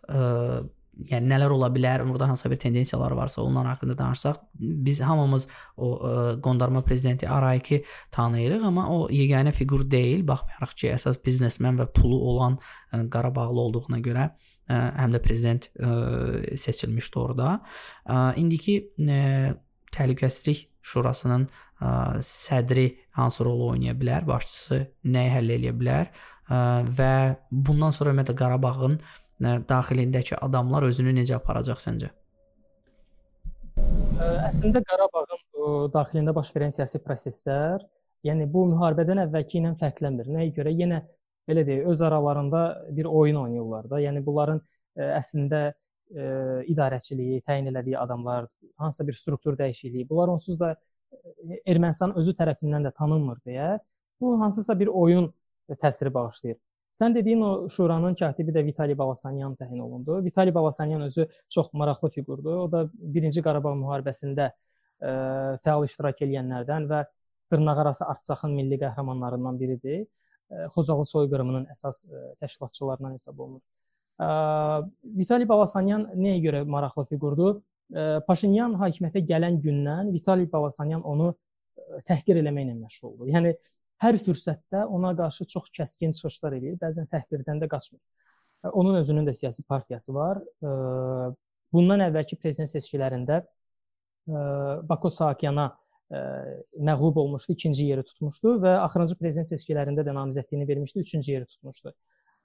yəni nələr ola bilər, orada hansısa bir tendensiyalar varsa, onlar haqqında danışsaq, biz hamımız o ə, qondarma prezidenti Arayiki tanıyırıq, amma o yeganə fiqur deyil, baxmayaraq ki, əsas biznesmen və pulu olan ə, Qarabağlı olduğuna görə ə, həm də prezident ə, seçilmişdi orada. Ə, indiki ə, təhlükəsizlik şurasının ə, sədri hansı rol oynaya bilər, başçısı nəyi həll edə bilər ə, və bundan sonra ümumiyyətlə Qarabağın daxilindəki adamlar özünü necə aparacaq səncə? Əslində Qarabağın daxilində baş verən siyasi proseslər, yəni bu müharibədən əvvəlki ilə fərqlənmir. Nəyə görə? Yenə belə deyək, öz aralarında bir oyun oynayırlar da. Yəni bunların əslində idarəçiliyi, təyin elədiyi adamlar, hansısa bir struktur dəyişikliyi, bunlar onsuz da Ermənistan özü tərəfindən də tanınmır deyə bu hansısa bir oyun təsiri bağışlayır. Sən dediyin o şuranın katibi də Vitali Balasanyan təyin olundu. Vitali Balasanyan özü çox maraqlı fiqurdur. O da 1-ci Qarabağ müharibəsində ə, fəal iştirak edənlərdən və dırnaqarası Artsakın milli qəhrəmanlarından biridir. Ə, Xocalı soyqırımının əsas ə, təşkilatçılarından hesab olunur. Ə, Vitali Balasanyan nəyə görə maraqlı fiqurdur? Paşinyan hakimiyyətə gələn gündən Vitali Balasanyan onu təhqir eləməklə məşğuldur. Yəni hər fürsətdə ona qarşı çox kəskin çıxışlar edir, bəzən təhqirdən də qaçmır. Onun özünün də siyasi partiyası var. Bundan əvvəlki prezident seçkilərində Bako Saakyana məğlub olmuşdu, ikinci yeri tutmuşdu və axırıncı prezident seçkilərində də namizədliyini vermişdi, üçüncü yeri tutmuşdu.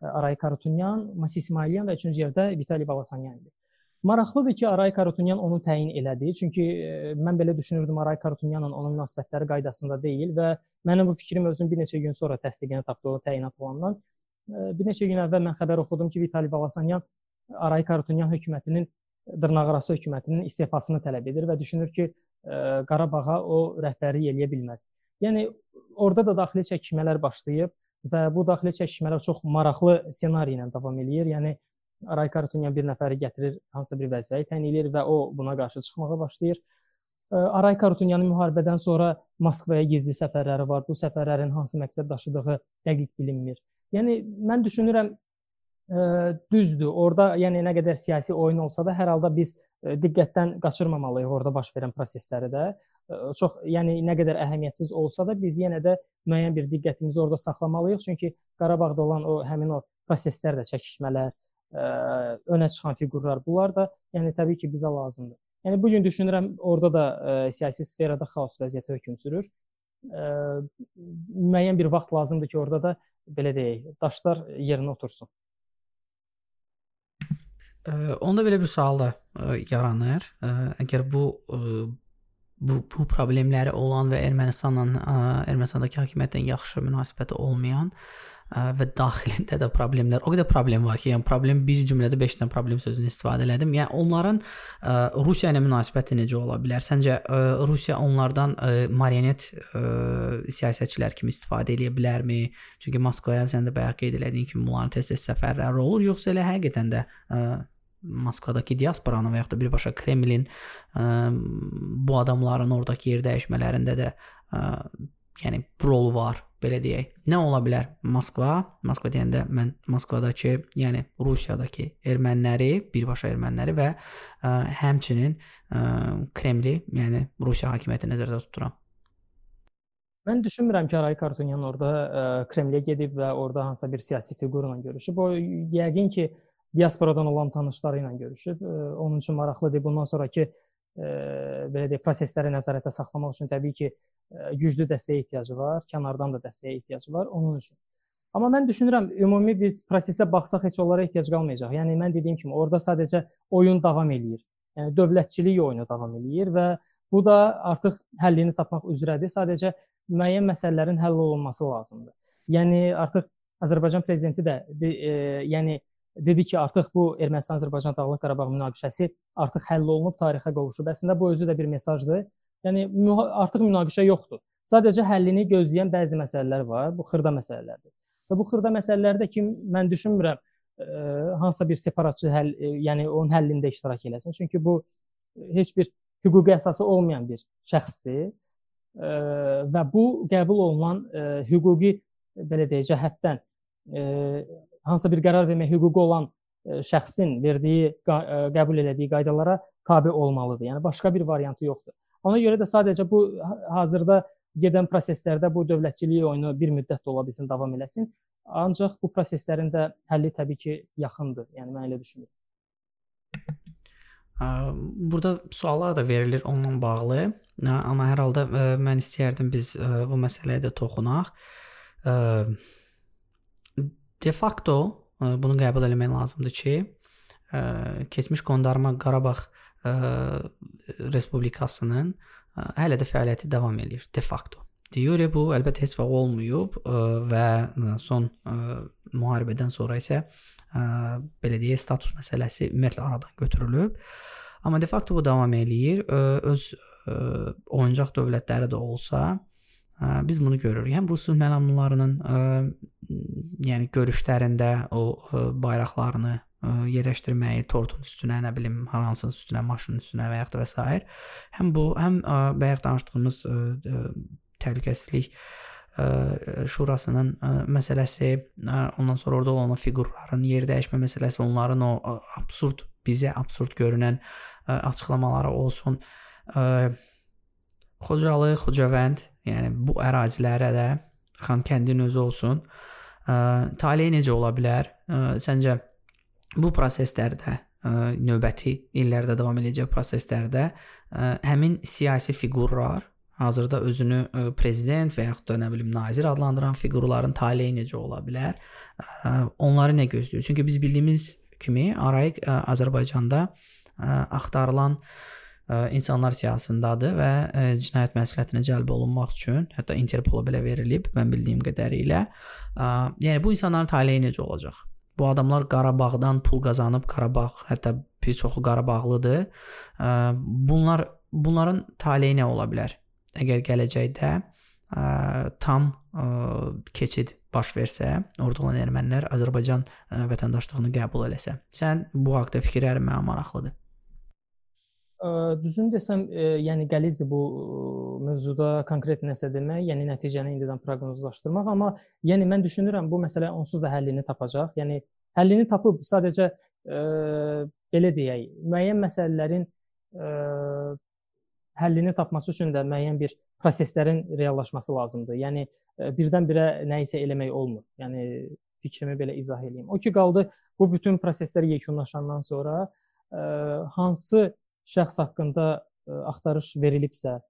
Aray Karutunyan, Masis İsmailyan və üçüncü yerdə Vitali Balasanyan idi. Maraqlıdır ki, Aray Karutunyan onu təyin elədi. Çünki mən belə düşünürdüm Aray Karutunyanla onun münasibətləri qaydasında deyil və mənim bu fikrim özüm bir neçə gün sonra təsdiqini tapdı o təyinat olandan. Bir neçə gün əvvəl mən xəbər oxudum ki, Vitali Balasanyan Aray Karutunyan hökumətinin dırnaqarası hökumətinin istefasını tələb edir və düşünür ki, Qarabağa o rəhbərlik eləyə bilməz. Yəni orada da daxili çəkişmələr başlayıb və bu daxili çəkişmələr çox maraqlı ssenari ilə davam eləyir. Yəni Aray Karutunyan bir nəfəri gətirir, hansısa bir vəzifəyə təyin edir və o buna qarşı çıxmağa başlayır. Aray Karutunyanın müharibədən sonra Moskvaya gizli səfərləri var. Bu səfərlərin hansı məqsəd daşıdığı dəqiq bilinmir. Yəni mən düşünürəm ə, düzdür. Orda yəni nə qədər siyasi oyun olsa da hər halda biz ə, diqqətdən qaçırmamalıyıq orada baş verən prosesləri də. Ə, çox yəni nə qədər əhəmiyyətsiz olsa da biz yenə də müəyyən bir diqqətimizi orada saxlamalıyıq. Çünki Qarabağda olan o həmin o proseslər də çəkişmələr, ə, önə çıxan fiqurlar bunlar da yəni təbii ki, bizə lazımdır. Yəni bu gün düşünürəm orada da ə, siyasi sferada xaos vəziyyəti hökm sürür. Ə, müəyyən bir vaxt lazımdır ki, orada da belə deyək, daşlar yerinə otursun. Onda belə bir sual da yaranır. Əgər bu bu bu problemləri olan və Ermənistanla Ermənistandakı hakimiyyətlə yaxşı münasibəti olmayan və daxilində də problemlər, o qədər problem var ki, yəni problem bir cümlədə 5 dənə problem sözünü istifadə elədim. Yəni onların ə, Rusiya ilə münasibəti necə ola bilər? Səncə ə, Rusiya onlardan ə, marionet ə, siyasətçilər kimi istifadə edə bilərmi? Çünki Moskvaya sən də bayaq qeyd elədiyin kimi bunların tez-tez səfərləri olur, yoxsa elə həqiqətən də ə, Moskvadakı diasporanın və ya da birbaşa Kremlin ə, bu adamların oradakı yer dəyişmələrində də ə, yəni rolu var, belə deyək. Nə ola bilər? Moskva, Moskva deyəndə mən Moskvadakı, yəni Rusiyadakı erməniləri, birbaşa erməniləri və ə, həmçinin ə, Kremli, yəni Rusiya hakimiyyəti nəzərdə tuturam. Mən düşünmürəm ki, Aray Kartunyan orada ə, Kremlə gedib və orada hansısa bir siyasi fiqurla görüşüb. O yəqin ki, diasporadan olan tanışları ilə görüşüb. Onun üçün maraqlıdır. Bundan sonrakı belə deyək, prosesləri nəzarətdə saxlamaq üçün təbii ki, güclü dəstəyə ehtiyacı var, kənardan da dəstəyə ehtiyacı var onun üçün. Amma mən düşünürəm ümumi biz prosesə baxsaq heç onlara ehtiyac qalmayacaq. Yəni mən dediyim kimi orada sadəcə oyun davam eləyir. Yəni dövlətçilik oyunu davam eləyir və bu da artıq həllini tapmaq üzrədir. Sadəcə müəyyən məsələlərin həll olunması lazımdır. Yəni artıq Azərbaycan prezidenti də e, yəni dedi ki, artıq bu Ermənistan-Azərbaycan Dağlıq Qarabağ münaqişəsi artıq həll olunub, tarixə qovuşub. Əslində bu özü də bir mesajdır. Yəni artıq münaqişə yoxdur. Sadəcə həllini gözləyən bəzi məsələlər var. Bu xırda məsələlərdir. Və bu xırda məsələlərdə ki, mən düşünmürəm ə, e, hansısa bir separatçı həll, ə, e, yəni onun həllində iştirak eləsin. Çünki bu heç bir hüquqi əsası olmayan bir şəxsdir. Ə, e, və bu qəbul olunan ə, hüquqi belə deyək cəhətdən ə, hansısa bir qərar vermək hüququ olan ə, şəxsin verdiyi, ə, qəbul elədiyi qaydalara tabe olmalıdır. Yəni başqa bir variantı yoxdur. Ona görə də sadəcə bu hazırda gedən proseslərdə bu dövlətçilik oyunu bir müddət də ola bilsin davam eləsin. Ancaq bu proseslərin də həlli təbii ki, yaxındır. Yəni mən elə düşünürəm. Burada suallar da verilir onunla bağlı. Amma hər halda mən istəyərdim biz bu məsələyə də toxunaq. De facto bunu qəbul etmək lazımdır ki, keçmiş qondarma Qarabağ Respublikasının hələ də fəaliyyəti davam eləyir de facto. De jure bu əlbəttə heç vaxt olmayıb və son müharibədən sonra isə belə deyək status məsələsi ümumiyyətlə aradan götürülüb. Amma de facto bu davam eləyir. Öz oyuncaq dövlətləri də olsa, biz bunu görürük. Həm Rus məlamlarının yəni görüşlərində o bayraqlarını yerləşdirməyi tortun üstünə, nə bilim, hər hansının üstünə, maşının üstünə və yaxud da və s. Həm bu, həm bayaq danışdığımız təhlükəsizlik şurasının məsələsi, ondan sonra orada olan fiqurların yer dəyişmə məsələsi, onların o absurd, bizə absurd görünən açıqlamaları olsun. Xocalı, Xocavənd, yəni bu ərazilərə də Xankəndin özü olsun. Taleyi necə ola bilər? Səncə bu proseslərdə ə, növbəti illərdə davam edəcək proseslərdə ə, həmin siyasi fiqurlar hazırda özünü ə, prezident və yaxud da nə bilim nazir adlandıran fiqurların taleyi necə ola bilər? Ə, onları nə gözləyir? Çünki biz bildiyimiz kimi Arayik ə, Azərbaycanda ə, axtarılan ə, insanlar siyahısındadır və ə, cinayət məsuliyyətinə cəlb olunmaq üçün hətta Interpola belə verilib, mən bildiyim qədərilə. Ə, yəni bu insanların taleyi necə olacaq? Bu adamlar Qarabağdan pul qazanıb, Qarabağ hətta bir çoxu Qarabağlıdır. Bunlar bunların taleyi nə ola bilər? Əgər gələcəkdə ə, tam ə, keçid baş versə, orada olan ermənilər Azərbaycan ə, vətəndaşlığını qəbul eləsə. Sən bu haqqda fikirlərin mənə maraqlıdır. Düzünü desəm, yəni qəlizdir bu mövzuda konkret nəsə demək, yəni nəticəni indidən proqnozlaşdırmaq, amma yəni mən düşünürəm bu məsələ onsuz da həllini tapacaq. Yəni həllini tapıb sadəcə ə, belə deyək, müəyyən məsələlərin ə, həllini tapması üçün də müəyyən bir proseslərin reallaşması lazımdır. Yəni birdən-birə nə isə eləmək olmur. Yəni fikrimi belə izah edeyim. O ki qaldı bu bütün proseslər yekunlaşandan sonra ə, hansı şəxs haqqında ə, axtarış verilibsə ə,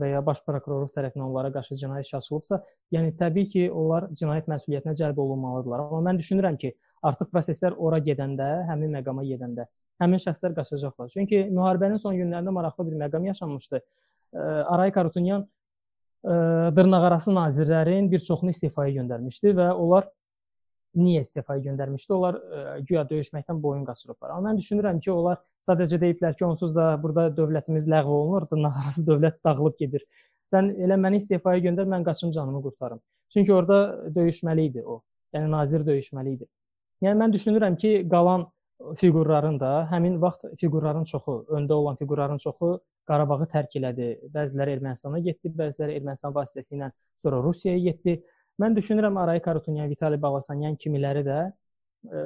və ya baş prokurorluq tərəfindən onlara qarşı cinayət işi açılıbsa, yəni təbii ki, onlar cinayət məsuliyyətinə cəlb olunmalıdırlar. Amma mən düşünürəm ki, artıq proseslər ora gedəndə, həmin məqama gedəndə həmin şəxslər qaçacaqlar. Çünki müharibənin son günlərində maraqlı bir məqam yaşanmışdı. Aray Karutunyan dırnaqarası nazirlərin bir çoxunu istifaya göndərmişdi və onlar niyə istifaya göndərmişdi? Onlar güya döyüşməkdən boyun qaçırıblar. Amma mən düşünürəm ki, onlar sadəcə deyiblər ki, onsuz da burada dövlətimiz ləğv olunur, dırnaqarası dövlət dağılıb gedir. Sən elə məni istifaya göndər, mən qaçım canımı qurtarım. Çünki orada döyüşməli idi o. Yəni nazir döyüşməli idi. Yəni mən düşünürəm ki, qalan fiqurların da həmin vaxt fiqurların çoxu, öndə olan fiqurların çoxu Qarabağı tərk elədi. Bəziləri Ermənistana getdi, bəziləri Ermənistan vasitəsilə sonra Rusiyaya getdi. Mən düşünürəm Aray Karutunyan, Vitali Balasanyan kimiləri də ə, e,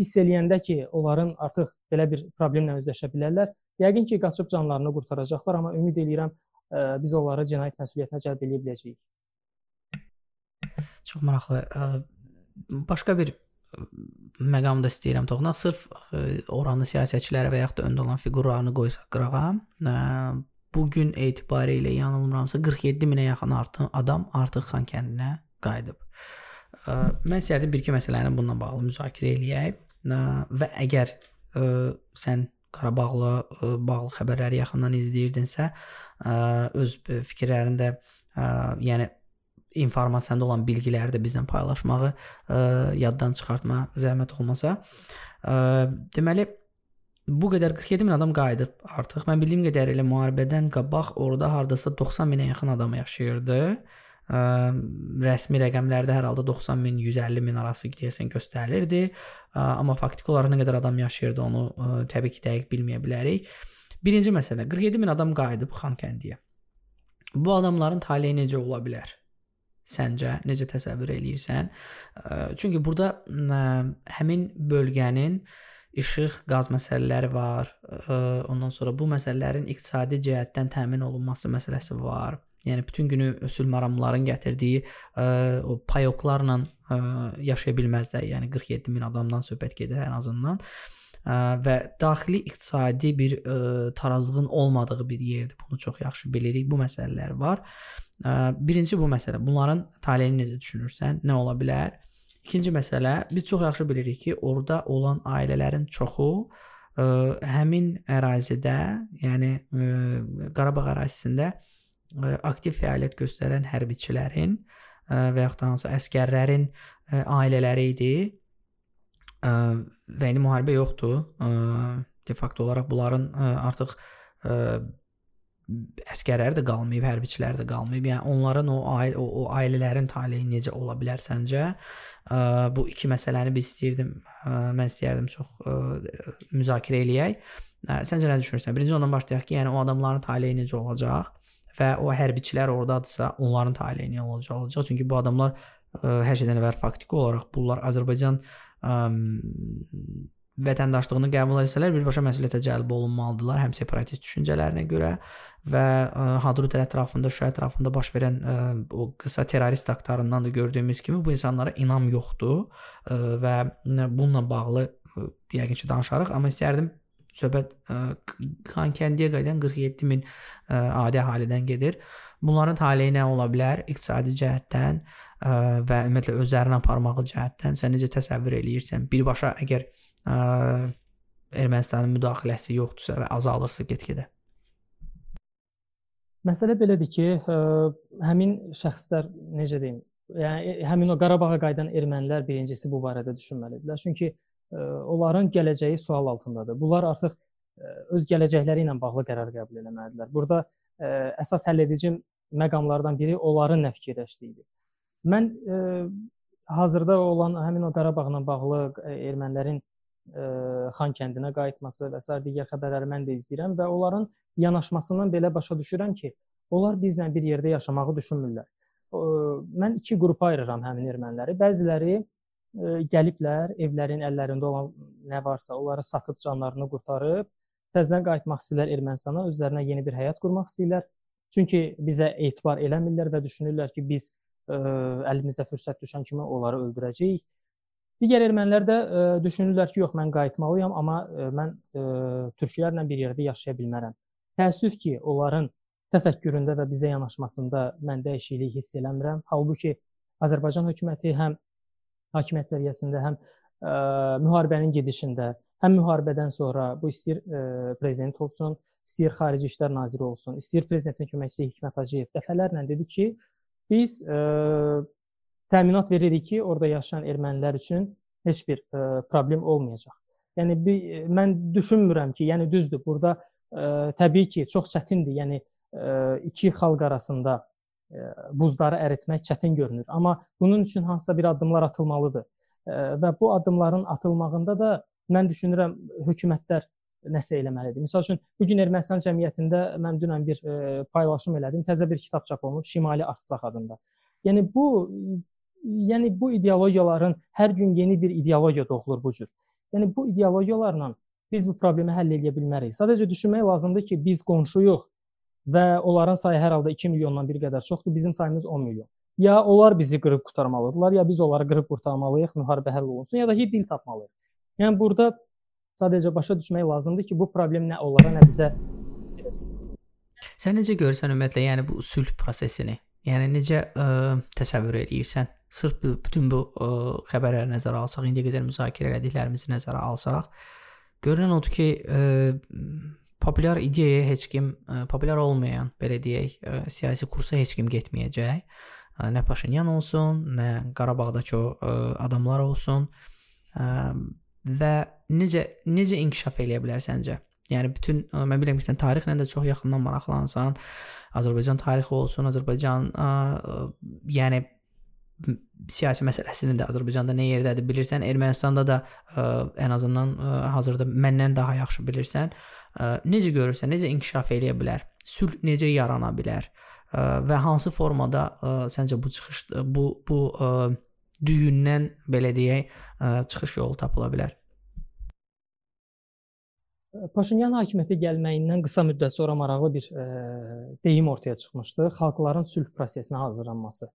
hiss eləyəndə ki, onların artıq belə bir problemlə üzləşə bilərlər, yəqin ki, qaçıb canlarını qurtaracaqlar, amma ümid eləyirəm ə, e, biz onları cinayət məsuliyyətinə cəlb edə biləcəyik. Çox maraqlı. Başqa bir məqamda istəyirəm toxunaq. Sırf ə, oranı siyasətçiləri və yaxud da öndə olan fiqurlarını qoysaq qırağa, ə, bu gün etibarilə yanılmıramsa 47 minə yaxın artıq adam artıq Xan kəndinə qayıdıb. Mən istərdim bir-iki məsələni bununla bağlı müzakirə eləyək və əgər ə, sən Qarabağla ə, bağlı xəbərləri yaxından izləyirdinsə, ə, öz fikirlərində ə, yəni informasiyanda olan bilgiləri də bizlə paylaşmağı ə, yaddan çıxartma zəhmət olmasa. Ə, deməli bu qədər 47 min adam qayıdıb artıq. Mən bildiyim qədərilə müharibədən qabaq orada hardasa 90 minə yaxın adam yaşayırdı. Ə, rəsmi rəqəmlərdə hər halda 90 min, 150 min arası deyəsən göstərilirdi. Ə, amma faktiki olaraq nə qədər adam yaşayırdı onu ə, təbii ki, dəqiq bilməyə bilərik. Birinci məsələ 47 min adam qayıdıb Xankəndiyə. Bu adamların taleyi necə ola bilər? Səncə necə təsəvvür eləyirsən? Çünki burada həmin bölgənin işıq, qaz məsələləri var. Ondan sonra bu məsələlərin iqtisadi cəhətdən təmin olunması məsələsi var. Yəni bütün günü sülh məramların gətirdiyi ə, o payoklarla ə, yaşaya bilməzlər. Yəni 47 min adamdan söhbət gedir ən azından. Ə, və daxili iqtisadi bir ə, tarazlığın olmadığı bir yerdir. Bunu çox yaxşı bilirik. Bu məsələlər var. Birinci bu məsələ. Bunların taleyini necə düşünürsən? Nə ola bilər? İkinci məsələ, biz çox yaxşı bilirik ki, orada olan ailələrin çoxu ə, həmin ərazidə, yəni ə, Qarabağ ərazisində ə, aktiv fəaliyyət göstərən hərbiçilərin ə, və yaxud da hansı əskərlərin ə, ailələri idi. Ə, və indi müharibə yoxdur. De facto olaraq bunların artıq ə, əskərlər də qalmayıb, hərbiçilər də qalmayıb. Yəni onların o ailə o, o ailələrin taleyi necə ola bilər səncə? Ə, bu iki məsələni biz istəyirdim, ə, mən istəyərdim çox ə, müzakirə eləyək. Ə, səncə nə düşünürsən? Birinci ondan başlayaq ki, yəni o adamların taleyi necə olacaq və o hərbiçilər ordadırsa, onların taleyi necə olacaq olacaq? Çünki bu adamlar ə, hər şeydən əvvəl faktiki olaraq bunlar Azərbaycan ə, vətəndaşlığını qəbul etsələr birbaşa məsuliyyətə cəlb olunmalıdırlar həm separatist düşüncələrinə görə və ə, Hadrut ətrafında, Şuşa ətrafında baş verən ə, o qısa terrorist aktlarından da gördüyümüz kimi bu insanlara inam yoxdur ə, və bununla bağlı ə, yəqin ki danışarıq, amma istərdim söhbət Xankəndiyə qayıdan 47 min ə, adi əhalidən gedir. Bunların taleyi nə ola bilər iqtisadi cəhətdən ə, və ümumiyyətlə özlərini aparmağı cəhətdən sən necə təsəvvür eləyirsən? Birbaşa əgər ə, Ermənistanın müdaxiləsi yoxdursa və azalırsa get-gedə. Məsələ belədir ki, ə, həmin şəxslər necə deyim, yəni həmin o Qarabağa qayıdan ermənilər birincisi bu barədə düşünməlidirlər. Çünki onların gələcəyi sual altındadır. Bunlar artıq ə, öz gələcəkləri ilə bağlı qərar qəbul etməlidirlər. Burada ə, əsas həlledici məqamlardan biri onların nə fikirləşdiyidir. Mən ə, hazırda olan həmin o Qarabağla bağlı ermənilərin Xan kəndinə qayıtması və s. digər xəbərləri mən də izləyirəm və onların yanaşmasından belə başa düşürəm ki, onlar bizlə bir yerdə yaşamağı düşünmürlər. Mən iki qrupa ayırıram həmin erməniləri. Bəziləri gəliblər, evlərin əllərində olan nə varsa, onları satıb canlarını qurtarıb təzədən qayıtmaq istəyirlər Ermənistana, özlərinə yeni bir həyat qurmaq istəyirlər. Çünki bizə etibar eləmirlər və düşünürlər ki, biz ə, əlimizə fürsət düşən kimi onları öldürəcəyik Digər ermənilər də ə, düşünürlər ki, yox mən qayıtmalıyam, amma ə, mən ə, türklərlə bir yerdə yaşaya bilmərəm. Təəssüf ki, onların təfəkküründə və bizə yanaşmasında mən dəyişiklik hiss eləmirəm. Halbuki Azərbaycan hökuməti həm hakimiyyət səviyyəsində, həm ə, müharibənin gedişində, həm müharibədən sonra bu istəyir ə, prezident olsun, istəyir xarici işlər naziri olsun, istəyir prezidentin köməkçisi Hikmət Hacıyev dəfələrlə dedi ki, biz ə, təminat veririk ki, orada yaşayan ermənilər üçün heç bir ə, e, problem olmayacaq. Yəni bir, e, mən düşünmürəm ki, yəni düzdür, burada ə, e, təbii ki, çox çətindir. Yəni ə, iki xalq arasında buzları əritmək çətin görünür. Amma bunun üçün hansısa bir addımlar atılmalıdır. Və bu addımların atılmağında da mən düşünürəm hökumətlər nəsə eləməlidir. Məsəl üçün bu gün Ermənistan cəmiyyətində mən dünən bir paylaşım elədim. Təzə bir kitab çap olunub Şimali Artsaq adında. Yəni bu yəni bu ideologiyaların hər gün yeni bir ideologiya doğulur bu cür. Yəni bu ideologiyalarla biz bu problemi həll edə bilmərik. Sadəcə düşünmək lazımdır ki, biz qonşuyuq və onların sayı hər halda 2 milyondan bir qədər çoxdur, bizim sayımız 10 milyon. Ya onlar bizi qırıb qurtarmalıdırlar, ya biz onları qırıb qurtarmalıyıq, müharibə həll olunsun, ya da ki dil tapmalıyıq. Yəni burada sadəcə başa düşmək lazımdır ki, bu problem nə onlara, nə bizə Sən necə görürsən ümumiyyətlə, yəni bu sülh prosesini? Yəni necə ə, təsəvvür eləyirsən? Sırf bu, bütün bu ə, xəbərləri nəzərə alsaq, indiyə qədər müzakirə etdiklərimizi nəzərə alsaq, görünən odur ki, ə, populyar ideyaya heç kim, ə, populyar olmayan, belə deyək, ə, siyasi kursa heç kim getməyəcək. Ə, nə Paşinyan olsun, nə Qarabağdakı o ə, adamlar olsun. Ə, və necə necə inkişaf eləyə bilər səncə? Yəni bütün mən bilirəm ki, sən tarixlə də çox yaxından maraqlansan. Azərbaycan tarixi olsun, Azərbaycan ə, yəni siyasi məsələsini də Azərbaycanda nə yerdədir bilirsən, Ermənistanda da ə, ən azından ə, hazırda məndən daha yaxşı bilirsən. Ə, necə görürsən, necə inkişaf eləyə bilər? Sülh necə yarana bilər? Ə, və hansı formada ə, səncə bu çıxış bu bu ə, düyündən belə deyək, ə, çıxış yolu tapıla bilər? Paşinyan hakimiyyətə gəlməyindən qısa müddət sonra maraqlı bir ə, deyim ortaya çıxmışdı. Xalqların sülh prosesinə hazırlanması.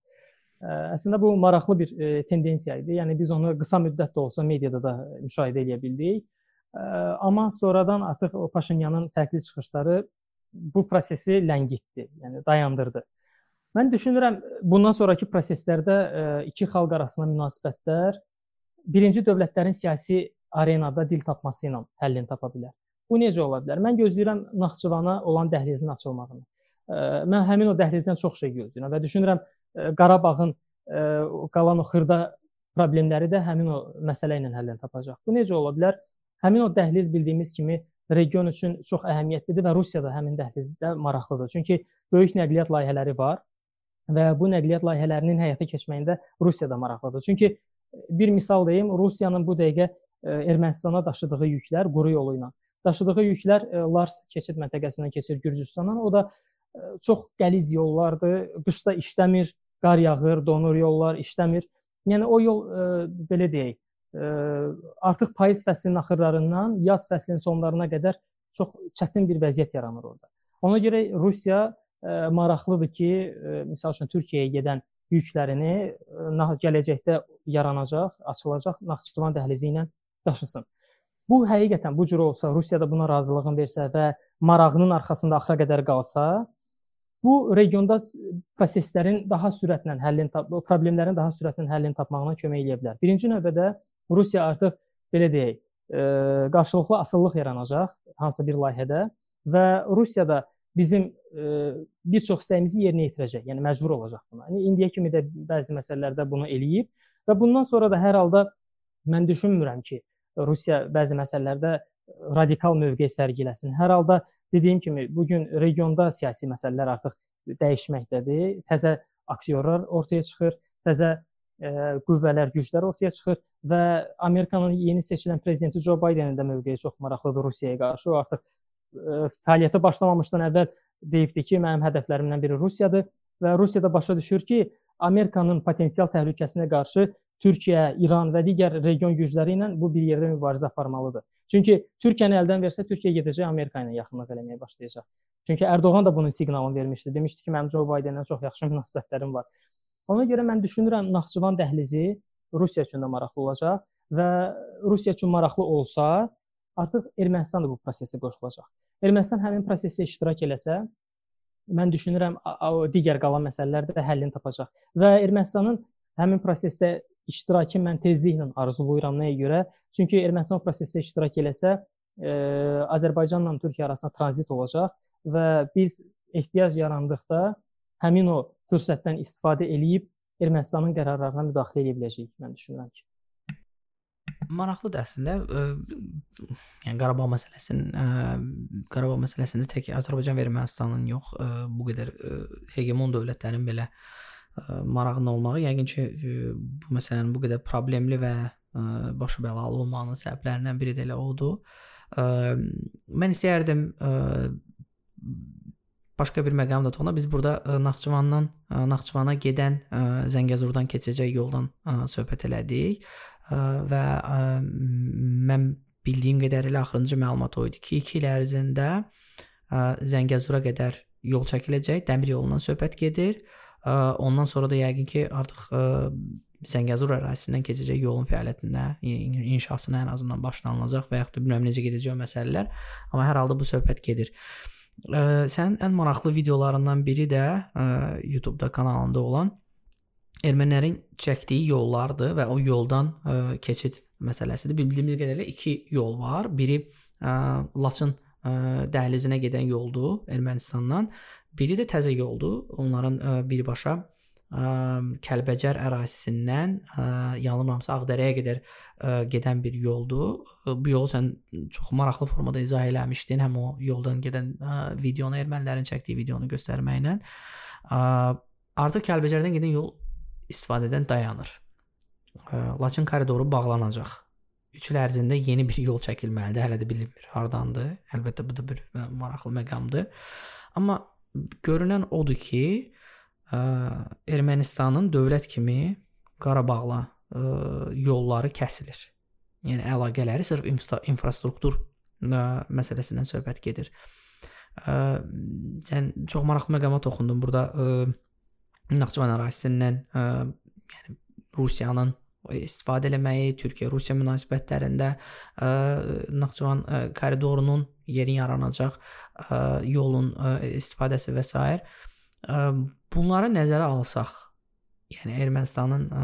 Əslində bu maraqlı bir tendensiya idi. Yəni biz onu qısa müddət də olsa mediada da müşahidə edə bildik. Amma sonradan artıq o Paşinyanın fərqli çıxışları bu prosesi ləngitdi, yəni dayandırdı. Mən düşünürəm bundan sonrakı proseslərdə iki xalq arasında münasibətlər birinci dövlətlərin siyasi arenada dil tapması ilə həllini tapa bilər. Bu necə ola bilər? Mən gözləyirəm Naxçıvana olan dəhlizin açılmağını. Mən həmin o dəhlizdən çox şey gözləyirəm və düşünürəm Qarabağın qalan o xırda problemləri də həmin o məsələ ilə həllini tapacaq. Bu necə ola bilər? Həmin o dəhliz bildiyimiz kimi region üçün çox əhəmiyyətlidir və Rusiya da həmin dəhlizdə maraqlıdır. Çünki böyük nəqliyyat layihələri var və bu nəqliyyat layihələrinin həyata keçməyində Rusiya da maraqlıdır. Çünki bir misal deyim, Rusiyanın bu dəqiqə Ermənistana daşıdığı yüklər quru yolu ilə daşıdığı yüklər Lars keçid məntəqəsindən keçir Gürcüstandan. O da çox qəliz yollardır. Qışda işləmir, qar yağır, donur yollar, işləmir. Yəni o yol e, belə deyək, artıq payız fəslinin axırlarından yaz fəslinin sonlarına qədər çox çətin bir vəziyyət yaranır orada. Ona görə Rusiya maraqlıdır ki, məsəl üçün Türkiyəyə gedən yüklərini gələcəkdə yaranacaq, açılacaq Naxçıvan dəhlizi ilə daşısın. Bu həqiqətən bu cür olsa, Rusiya da buna razılığını versə və marağının arxasında axıra qədər qalsa, bu regionda proseslərin daha sürətlə həllini problemlərin daha sürətlə həllini tapmağına kömək edə bilər. Birinci növbədə Rusiya artıq belə deyək, qarşılıqlı asıllıq yaranacaq hansısa bir layihədə və Rusiya da bizim bir çox istəyimizi yerinə yetirəcək. Yəni məcbur olacaq buna. Yəni indiyə kimi də bəzi məsələlərdə bunu eləyib və bundan sonra da hər halda mən düşünmürəm ki, Rusiya bəzi məsələlərdə radikal mövqe sərgiləsin. Hər halda dediyim kimi bu gün regionda siyasi məsələlər artıq dəyişməkdədir. Təzə aktyorlar ortaya çıxır, təzə ə, qüvvələr, güclər ortaya çıxır və Amerikanın yeni seçilən prezidenti Joe Bidenin də mövqeyi çox maraqlıdır Rusiyaya qarşı. O artıq ə, fəaliyyətə başlamamışdan əvvəl deyibdi ki, mənim hədəflərimdən biri Rusiyadır və Rusiya da başa düşür ki, Amerikanın potensial təhlükəsinə qarşı Türkiyə, İran və digər region gücləri ilə bu bir yerdə mübarizə aparmalıdır. Çünki Türkiyəni əldən versə, Türkiyə gedəcək Amerika ilə yaxınlıq eləməyə başlayacaq. Çünki Ərdoğan da bunun siqnalını vermişdi. Demişdi ki, mənim Joe Bidenlə çox yaxşı münasibətlərim var. Ona görə mən düşünürəm Naxçıvan dəhlizi Rusiya üçün də maraqlı olacaq və Rusiya üçün maraqlı olsa, artıq Ermənistan da bu prosesə qoşulacaq. Ermənistan həmin prosesdə iştirak eləsə, mən düşünürəm digər qalan məsələlər də həllini tapacaq və Ermənistanın həmin prosesdə iştirakı mən tezliklə arzulayıram nəyə görə? Çünki Ermənistan prosesdə iştirak eləsə, e, Azərbaycanla Türkiyə arasında tranzit olacaq və biz ehtiyac yarandıqda həmin o fürsətdən istifadə eləyib Ermənistanın qərarlarına müdaxilə edə biləcəyik mən düşünürəm ki. Maraqlıdır əslində. Ə, yəni Qarabağ məsələsinin ə, Qarabağ məsələsində tək Azərbaycan və Ermənistanın yox, ə, bu qədər ə, hegemon dövlətlərin belə ə, marağının olmağı yəqin ki, bu məsələnin bu qədər problemli və başı bəlalı olmağının səbəblərindən biri də elə odur. Mən istəyərdim başqa bir məqam da toxuna. Biz burada Naxçıvandan Naxçıvana gedən Zəngəzurdan keçəcək yoldan söhbət elədik və mən bildiyim qədərilə axırıncı məlumat o idi ki, 2 il ərzində Zəngəzura qədər yol çəkiləcək, dəmir yolundan söhbət gedir. Ondan sonra da yəqin ki, artıq Zəngəzur ərazisindən keçəcək yolun fəaliyyətinə, inşasına ən azından başlanılacaq və yaxud da bilmirəm necə gedəcək o məsələlər, amma hər halda bu söhbət gedir. Sənin ən maraqlı videolarından biri də YouTube-da kanalında olan ermənilərin çəkdiyi yollardır və o yoldan keçid məsələsidir. Bildiyimiz qədərilə iki yol var. Biri Laçın dəhlizinə gedən yoldur Ermənistandan Biri də təzə yoldur. Onların ə, birbaşa ə, Kəlbəcər ərazisindən ə, yanılmamsa Ağdərəyə qədər gedən bir yoldur. Bu yolu sən çox maraqlı formada izah eləmişdin, həm o yoldan gedən videonu, ermənilərin çəkdiyi videonu göstərməklə. Artıq Kəlbəcərdən gedən yol istifadədən dayanır. Laçın koridoru bağlanacaq. 3 il ərzində yeni bir yol çəkilməlidir. Hələ də bilinmir hardandır. Əlbəttə bu da bir maraqlı məqamdır. Amma görünən odur ki, ə, Ermənistanın dövlət kimi Qarabağla ə, yolları kəsilir. Yəni əlaqələri sırf infra infrastruktur ə, məsələsindən söhbət gedir. Ə, sən çox maraqlı məqama toxundun. Burada ə, Naxçıvan ərazisindən ə, yəni Rusiyanın istifadə eləməyi, Türkiyə-Rusiya münasibətlərində ə, Naxçıvan ə, koridorunun yeni yaranacaq ə, yolun ə, istifadəsi və s. Ə, bunları nəzərə alsaq, yəni Ermənistanın ə,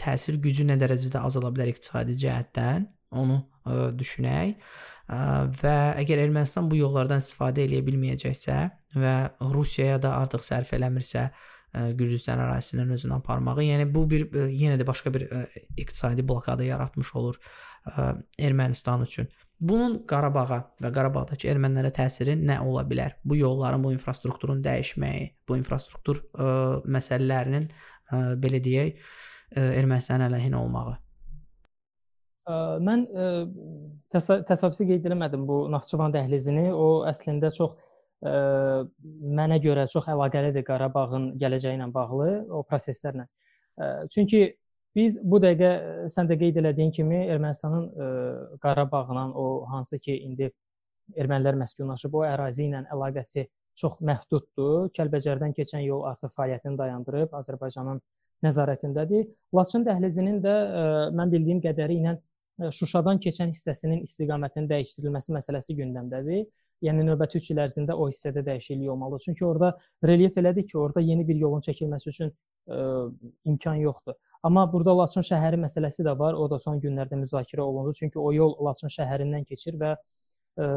təsir gücü nə dərəcədə azala bilər iqtisadi cəhətdən, onu ə, düşünək ə, və əgər Ermənistan bu yollardan istifadə edə bilməyəcəksə və Rusiyaya da artıq sərf eləmirsə, Gürcüstan ərazisindən özünü aparmağı. Yəni bu bir yenə də başqa bir iqtisadi blokada yaratmış olur Ermənistan üçün. Bunun Qarabağa və Qarabağdakı ermənilərə təsiri nə ola bilər? Bu yolların, bu infrastrukturun dəyişməyi, bu infrastruktur ə, məsələlərinin ə, belə deyək, ə, Ermənistanın əleyhinə olmağı. Ə, mən ə, təsa təsadüfi qeyd etmədim bu Naxçıvan dəhlizini. O əslində çox ə, mənə görə çox əlaqəlidir Qarabağın gələcəyi ilə bağlı o proseslərlə. Ə, çünki Biz bu dəqiqə sən də qeyd elədiyin kimi Ermənistanın ə, Qarabağla o hansı ki indi ermənilər məskunlaşıb o ərazi ilə əlaqəsi çox məhduddur. Kəlbəcərdən keçən yol artıq fəaliyyətini dayandırıb, Azərbaycanın nəzarətindədir. Laçın dəhlizinin də ə, mən bildiyim qədəri ilə Şuşadan keçən hissəsinin istiqamətinin dəyişdirilməsi məsələsi gündəmdədir. Yəni növbəti 3 il ərzində o hissədə dəyişiklik olmalıdır. Çünki orada relyef elədir ki, orada yeni bir yolun çəkilməsi üçün ə, imkan yoxdur. Amma burada Laçın şəhəri məsələsi də var. O da son günlərdə müzakirə olundu. Çünki o yol Laçın şəhərindən keçir və ə,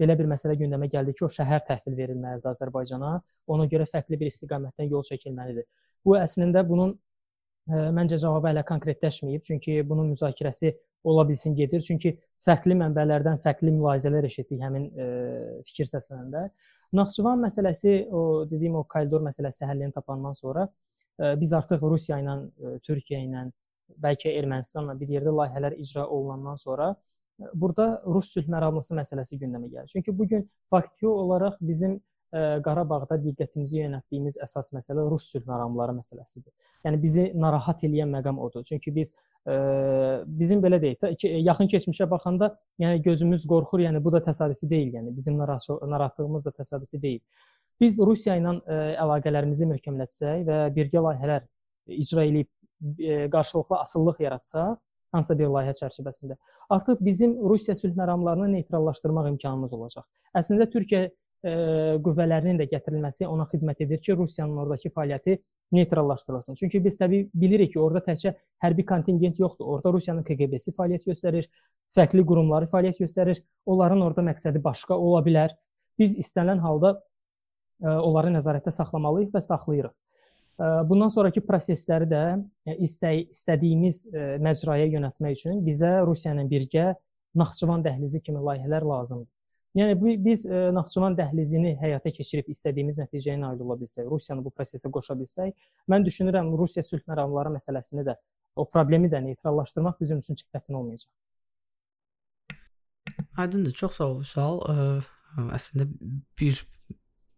belə bir məsələ gündəmə gəldi ki, o şəhər təhvil verilməlidir Azərbaycana. Ona görə fərqli bir istiqamətdən yol çəkilməlidir. Bu əslində bunun ə, məncə cavabı hələ konkretləşməyib. Çünki bunun müzakirəsi ola bilsin gedir. Çünki fərqli mənbələrdən fərqli mülahizələr eşitdik həmin ə, fikir səslənəndə. Naxçıvan məsələsi, o dediyim o koridor məsələsi həllini tapandan sonra biz artıq Rusiya ilə, Türkiyə ilə, bəlkə Ermənistanla bir yerdə layihələr icra olunandan sonra burada Rus sülh məramlısı məsələsi gündəmə gəlir. Çünki bu gün faktiki olaraq bizim Qarabağda diqqətimizi yönəltdiyimiz əsas məsələ Rus sülh məramları məsələsidir. Yəni bizi narahat edən məqam odur. Çünki biz ə, bizim belə deyək də yaxın keçmişə baxanda, yəni gözümüz qorxur, yəni bu da təsadüfi deyil, yəni bizim narahatlığımız da təsadüfi deyil. Biz Rusiya ilə ə, əlaqələrimizi möhkəmlətsək və birgə layihələr icra edib ə, qarşılıqlı asıllıq yaratsaq, hansısa bir layihə çərçivəsində, artıq bizim Rusiya sülh məramlarını neytrallaşdırmaq imkanımız olacaq. Əslində Türkiyə ə, qüvvələrinin də gətirilməsi ona xidmət edir ki, Rusiyanın oradakı fəaliyyəti neytrallaşdırılsın. Çünki biz təbii bilirik ki, orada təkcə hərbi kontingent yoxdur. Orada Rusiyanın KGB-si fəaliyyət göstərir, fərqli qurumları fəaliyyət göstərir. Onların orada məqsədi başqa ola bilər. Biz istənilən halda onları nəzarətdə saxlamalıyıq və saxlayırıq. Bundan sonrakı prosesləri də istə istədiyimiz məcraya yönəltmək üçün bizə Rusiya ilə birgə Naxçıvan dəhlizi kimi layihələr lazımdır. Yəni bu biz Naxçıvan dəhlizini həyata keçirib istədiyimiz nəticəyə nail ola bilsək, Rusiyanı bu prosesə qoşa bilsək, mən düşünürəm Rusiya sülh məramları məsələsini də o problemi də neytrallaşdırmaq bizim üçün çətin olmayacaq. Aydındır, çox sağ ol Vüsal. Əslində 1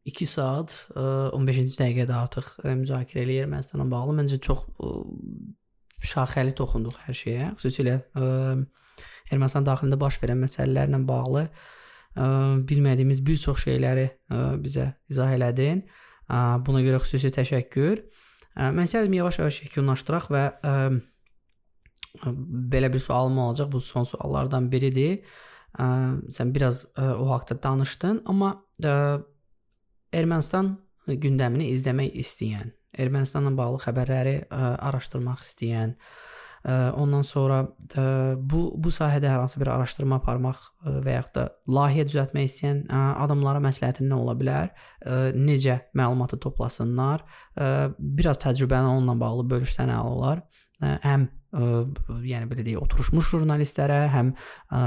2 saat 15-ci dəqiqədə artıq müzakirə eləyir Ermənistanla bağlı. Məncə çox şaxəli toxunduq hər şeyə. Xüsusilə Ermənistan daxilində baş verən məsələlərlə bağlı bilmədiyimiz bir çox şeyləri bizə izah elədin. Buna görə xüsusi təşəkkür. Mən istərdim yavaş-yavaş yekunlaşdıraq və belə bir sualım olacaq. Bu son suallardan biridir. Sən biraz o haqqda danışdın, amma Ermənistan gündəmini izləmək istəyən, Ermənistanla bağlı xəbərləri araşdırmaq istəyən, Ondan sonra bu bu sahədə hər hansı bir araşdırma aparmaq və yaxud da layihə düzəltmək istəyən adamlara məsləhətin nə ola bilər? Necə məlumatı toplasınlar? Biraz təcrübəni onunla bağlı bölüşsən əla olar. Həm ə, yəni belə deyək, oturmuş jurnalistlərə, həm ə,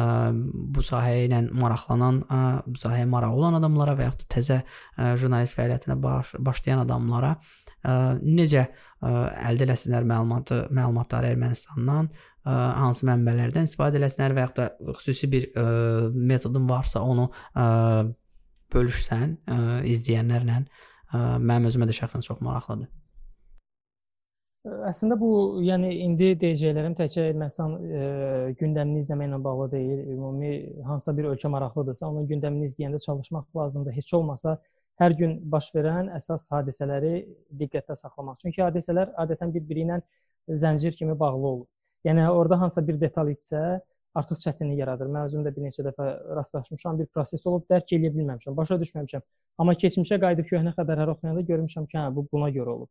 bu sahə ilə maraqlanan, ə, bu sahəyə marağı olan adamlara və yaxud da təzə ə, jurnalist fəaliyyətinə baş, başlayan adamlara ə, necə ə, əldə eləsinlər məlumatı, məlumatları Ermənistandan, ə, hansı mənbələrdən istifadə eləsinlər və yaxud da xüsusi bir ə, metodun varsa onu ə, bölüşsən ə, izləyənlərlə. Ə, mənim özümə də şəxsən çox maraqlıdır. Əslində bu, yəni indi deyəcəklərim təkcə Ermənistan e, gündəmini izləməklə bağlı deyil. Ümumi hansısa bir ölkə maraqlıdırsa, onun gündəmini izləyəndə çalışmaq lazımdır. Heç olmasa hər gün baş verən əsas hadisələri diqqətdə saxlamaq. Çünki hadisələr adətən bir-biri ilə zəncir kimi bağlı olur. Yəni orada hansısa bir detal itsə, artıq çətinlik yaradır. Mən özüm də bir neçə dəfə rastlaşmışam, bir proses olub dərk edə bilməmişəm, başa düşməmişəm. Amma keçmişə qayıdıb köhnə xəbərləri oxuyanda görmüşəm ki, hə bu buna görə olub.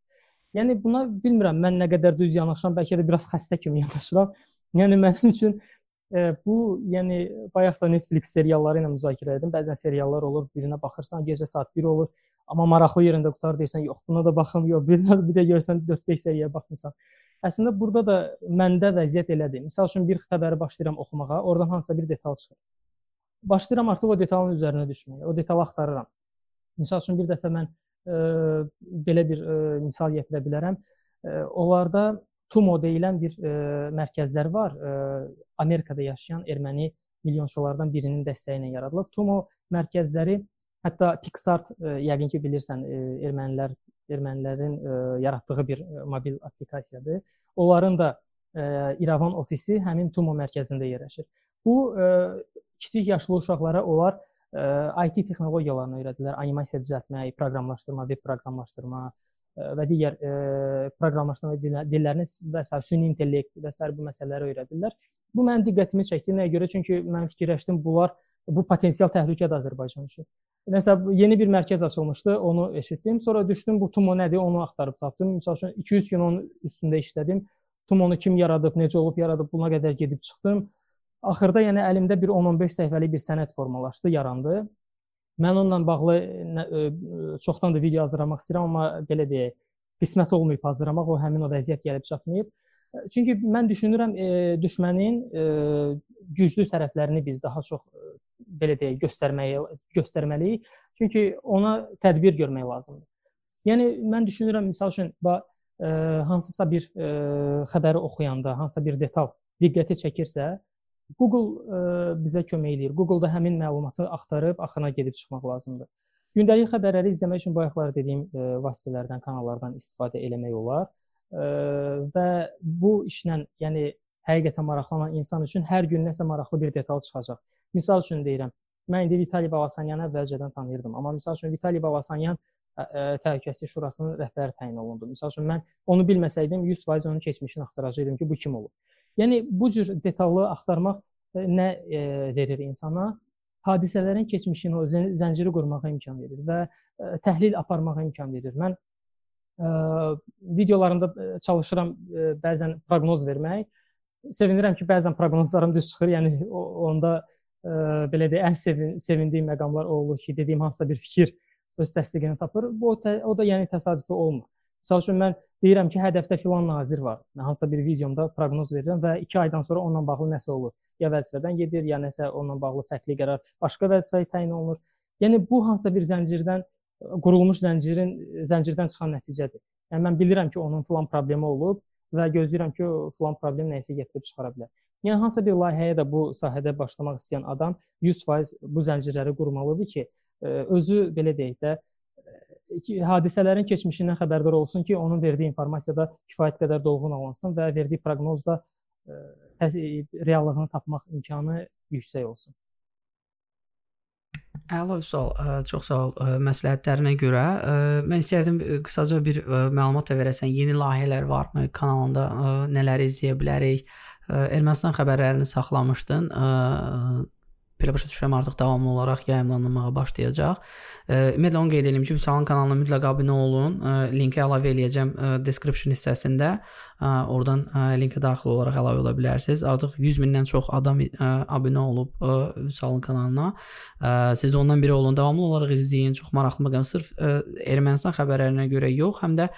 Yəni buna bilmirəm mən nə qədər düz yanaşıram, bəlkə də biraz xəstə kimi yanaşıram. Yəni mənim üçün e, bu, yəni bayaq da Netflix serialları ilə müzakirə edim. Bəzən seriallar olur, birinə baxırsan, gecə saat 1 olur, amma maraqlı yerində qutar deyirsən, yox, buna da baxım, yox, birinə bir də görsən 4-5 səviyyəyə baxmısan. Əslində burada da məndə vəziyyət elədir. Məsəl üçün bir xəbəri başlayıram oxumağa, oradan hansısa bir detal çıxır. Başlayıram artıq o detalın üzərinə düşməyə, o detalı axtarıram. Məsəl üçün bir dəfə mən belə bir misal gətirə bilərəm. Onlarda TUMO deyilən bir mərkəzlər var. Amerikada yaşayan erməni milyonçulardan birinin dəstəyi ilə yaradılıb. TUMO mərkəzləri hətta Pixart yəqin ki bilirsən ermənilər ermənilərin yaratdığı bir mobil applikasiyadır. onların da İrəvan ofisi həmin Tumo mərkəzində yerləşir. Bu kiçik yaşlı uşaqlara onlar IT texnologiyalarını öyrədirlər, animasiya düzəltmək, proqramlaşdırma, veb proqramlaşdırma və digər proqramlaşdırma dillərini və s. süni intellekt və s. bu məsələləri öyrədirlər. Bu mənim diqqətimi çəkdi. Nəyə görə? Çünki mən fikirləşdim, bunlar bu potensial təhlükədir Azərbaycan üçün. Nəsə yeni bir mərkəz açılmışdı, onu eşitdim. Sonra düşdüm bu Tumo nədir, onu axtarıb tapdım. Məsəl üçün 2-3 gün onun üstündə işlədim. Tumonu kim yaradıb, necə olub yaradıb, buna qədər gedib çıxdım. Axırda yəni əlimdə bir 10-15 səhifəlik bir sənəd formalaşdı, yarandı. Mən onunla bağlı ə, çoxdan da video hazırlamaq istəyirəm, amma belə deyək, qismət olmayıb hazırlamaq, o həmin o vəziyyət gəlib çatmayıb. Çünki mən düşünürəm, e, düşmənin e, güclü tərəflərini biz daha çox e, belə deyək, göstərməyə göstərməliyik. Çünki ona tədbir görmək lazımdır. Yəni mən düşünürəm, məsəl üçün, bax ə, hansısa bir ə, xəbəri oxuyanda, hansısa bir detal diqqəti çəkirsə, Google ə, bizə kömək edir. Google-da həmin məlumatı axtarıb axına gedib çıxmaq lazımdır. Gündəlik xəbərləri izləmək üçün bayaqlar dediyim ə, vasitələrdən, kanallardan istifadə eləmək olar. Ə, və bu işlə, yəni həqiqətən maraqlanan insan üçün hər gün nəsə maraqlı bir detal çıxacaq. Misal üçün deyirəm, mən indi Vitali Balasanyanı əvvəlcədən tanıyırdım, amma misal üçün Vitali Balasanyan Təhlükəsizlik Şurasının rəhbəri təyin olundu. Məsəl üçün mən onu bilməsəydim 100% onun keçmişini axtaracaqdım ki, bu kim olub. Yəni bu cür detallı axtarmaq nə e, verir insana? Hadisələrin keçmişini, o zənciri qurmağa imkan verir və e, təhlil aparmağa imkan verir. Mən ə, videolarımda çalışıram ə, bəzən proqnoz vermək. Sevinirəm ki, bəzən proqnozlarım düz çıxır. Yəni onda ə, belə deyə ən sevin, sevindiyi məqamlar o olur ki, dediyim hansısa bir fikir öz təsdiqini tapır. Bu o, o da yəni təsadüfi olmur. Məsəl üçün mən deyirəm ki, hədəfdə filan nazir var. Hansısa bir videomda proqnoz verirəm və 2 aydan sonra onunla bağlı nəsə olur. Ya vəzifədən gedir, ya nəsə onunla bağlı fərqli qərar başqa vəzifəyə təyin olunur. Yəni bu hansısa bir zəncirdən qurulmuş zəncirin zəncirdən çıxan nəticədir. Yəni mən bilirəm ki, onun filan problemi olub və gözləyirəm ki, o filan problem nəyisə gətirib çıxara bilər. Yəni hansısa bir layihəyə də bu sahədə başlamaq istəyən adam 100% bu zəncirləri qurmalıdır ki, özü belə deyək də hadisələrin keçmişindən xəbərdar olsun ki, onun verdiyi informasiya da kifayət qədər dolğun alınsın və verdiyi proqnoz da reallığını tapmaq imkanı yüksək olsun. Əla Vüsal, çox sağ ol məsləhətlərinə görə. Mən istərdim qısaca bir məlumat da verəsən. Yeni layihələr varmı kanalında? Nələri izləyə bilərik? Ermənistan xəbərlərini saxlamışdın belə başa düşürəm artıq davamlı olaraq yayımlanmağa başlayacaq. E, ümumiyyətlə onu qeyd edim ki, Vüsalın kanalına mütləq abunə olun. E, linki əlavə eləyəcəm e, description hissəsində. Oradan linkə daxil olaraq əlavə ola bilərsiniz. Artıq 100 mindən çox adam abunə olub Vüsalın kanalına. Siz də ondan biri olun. Davamlı olaraq izləyin. Çox maraqlı məqam. Sırf Ermənistan xəbərlərinə görə yox, həm də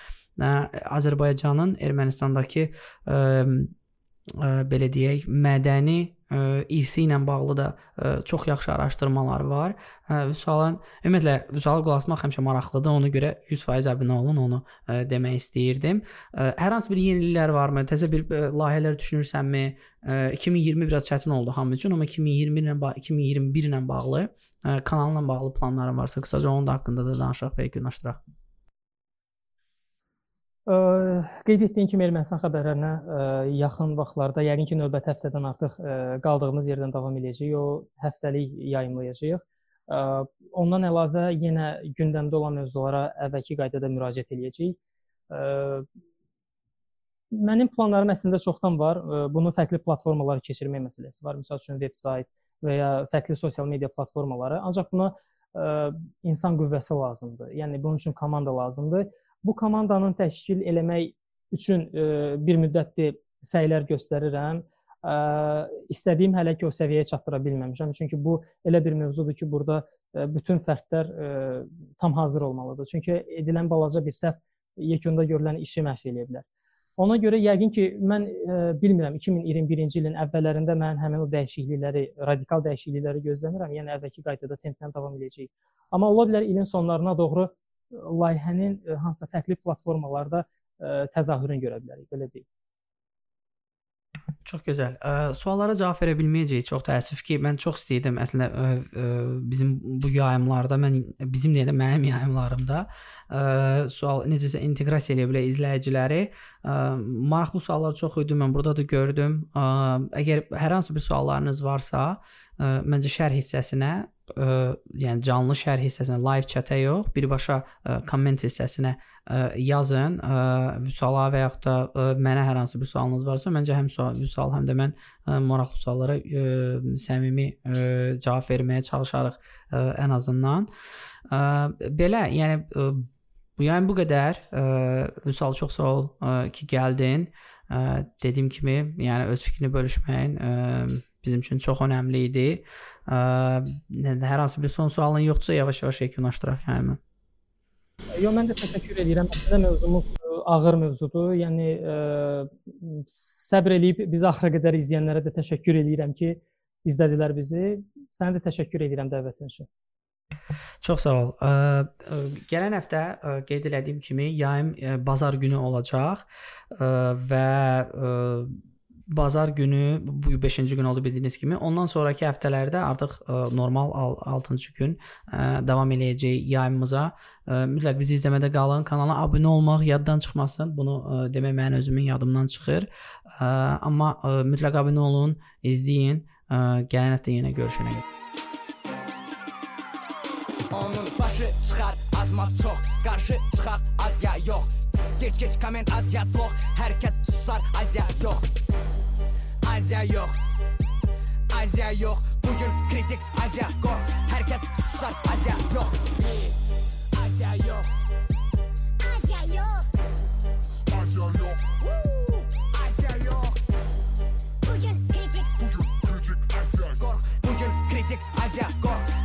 Azərbaycanın Ermənistandakı ə, ə, belə deyək, mədəni irsi ilə bağlı da ə, çox yaxşı araşdırmalar var. Vüsalın ümumiyyətlə Vüsalı qulaq həmişə maraqlıdır. Ona görə 100% abunə olun, onu ə, demək istəyirdim. Ə, hər hansı bir yeniliklər varmı? Təzə bir ə, layihələr düşünürsənmi? Ə, 2020 biraz çətin oldu hamı üçün, amma 2020 ilə 2021 ilə bağlı ə, kanalla bağlı planların varsa qısaca onun da haqqında da danışaq və yekunlaşdıraq. Qeyd etdiyim kimi Ermənistan xəbərlərinə yaxın vaxtlarda, yəqin ki, növbəti həftədən artıq qaldığımız yerdən davam eləyəcəyik. O həftəlik yayımlayacağıq. Ondan əlavə yenə gündəmdə olan mövzulara əvvəlki qaydada müraciət eləyəcəyik. Mənim planlarım əslində çoxdan var. Bunu fərqli platformalara keçirmək məsələsi var. Məsəl üçün veb-sayt və ya fərqli sosial media platformaları. Ancaq buna insan qüvvəsi lazımdır. Yəni bunun üçün komanda lazımdır bu komandanın təşkil eləmək üçün e, bir müddətdir səylər göstərirəm. Ə, e, istədiyim hələ ki o səviyyəyə çatdıra bilməmişəm. Çünki bu elə bir mövzudur ki, burada ə, e, bütün fərdlər ə, tam hazır olmalıdır. Çünki edilən balaca bir səhv yekunda görülən işi məhv eləyə bilər. Ona görə yəqin ki, mən ə, bilmirəm 2021-ci ilin əvvəllərində mən həmin o dəyişiklikləri, radikal dəyişiklikləri gözləmirəm. Yəni əvvəlki qaydada templə davam edəcəyik. Amma ola bilər ilin sonlarına doğru layihənin e, hansısa fərqli platformalarda e, təzahürünü görə bilərik, belə deyək. Çox gözəl. Ə, suallara cavab verə bilməyəcəyik. Çox təəssüf ki, mən çox istəyirdim əslində ə, ə, bizim bu yayımlarda mən bizim deyə də mənim yayımlarımda ə, sual necəsə inteqrasiya edə bilər izləyiciləri. Ə, maraqlı suallar çox idi. Mən burada da gördüm. Ə, əgər hər hansı bir suallarınız varsa, ə, məncə şərh hissəsinə ə, yəni canlı şərh hissəsinə, live chat-ə yox, birbaşa ə, komment hissəsinə ə, yazın. Ə, Vüsala və yaxud da ə, mənə hər hansı bir sualınız varsa, məncə həm sual, Vüsal, həm də mən ə, maraqlı suallara ə, səmimi ə, cavab verməyə çalışarıq ə, ən azından. Ə, belə, yəni ə, yayın bu qədər. Ə, Vüsal çox sağ ol ə, ki, gəldin. Ə, dediyim kimi, yəni öz fikrini bölüşməyin ə, bizim üçün çox önəmli idi. Hər hansı bir son sualın yoxdursa, yavaş-yavaş yekunlaşdıraq yəni. Yox, mən də təşəkkür edirəm. Əslində mövzumuz ə, ağır mövzudur. Yəni ə, səbr eləyib bizi axıra qədər izləyənlərə də təşəkkür edirəm ki, izlədilər bizi. Sənə də təşəkkür edirəm dəvətin üçün. Çox sağ ol. Gələn həftə qeyd elədiyim kimi yayım ə, bazar günü olacaq və bazar günü bu 5-ci gün oldu bildiyiniz kimi. Ondan sonrakı həftələrdə artıq ə, normal 6-cı gün ə, davam eləyəcək yayımımıza. Ə, mütləq bizi izləmədə qalın. Kanala abunə olmaq yaddan çıxmasın. Bunu ə, demək mənim özümün yadımdan çıxır. Ə, amma ə, mütləq abunə olun, izləyin. Ə, gələn həftə yenə görüşənə Onun başı çıxar azmaz çox Qarşı çıxaq az ya yox Geç geç comment az yaz vok Herkes susar Azya yok Azya yok Azya yok Bugün kritik Azya kork Herkes susar Azya yok Azya yok Azya yok Azya yok Azya yok Bugün kritik Bugün kritik Azya kork Bugün kritik Azya kork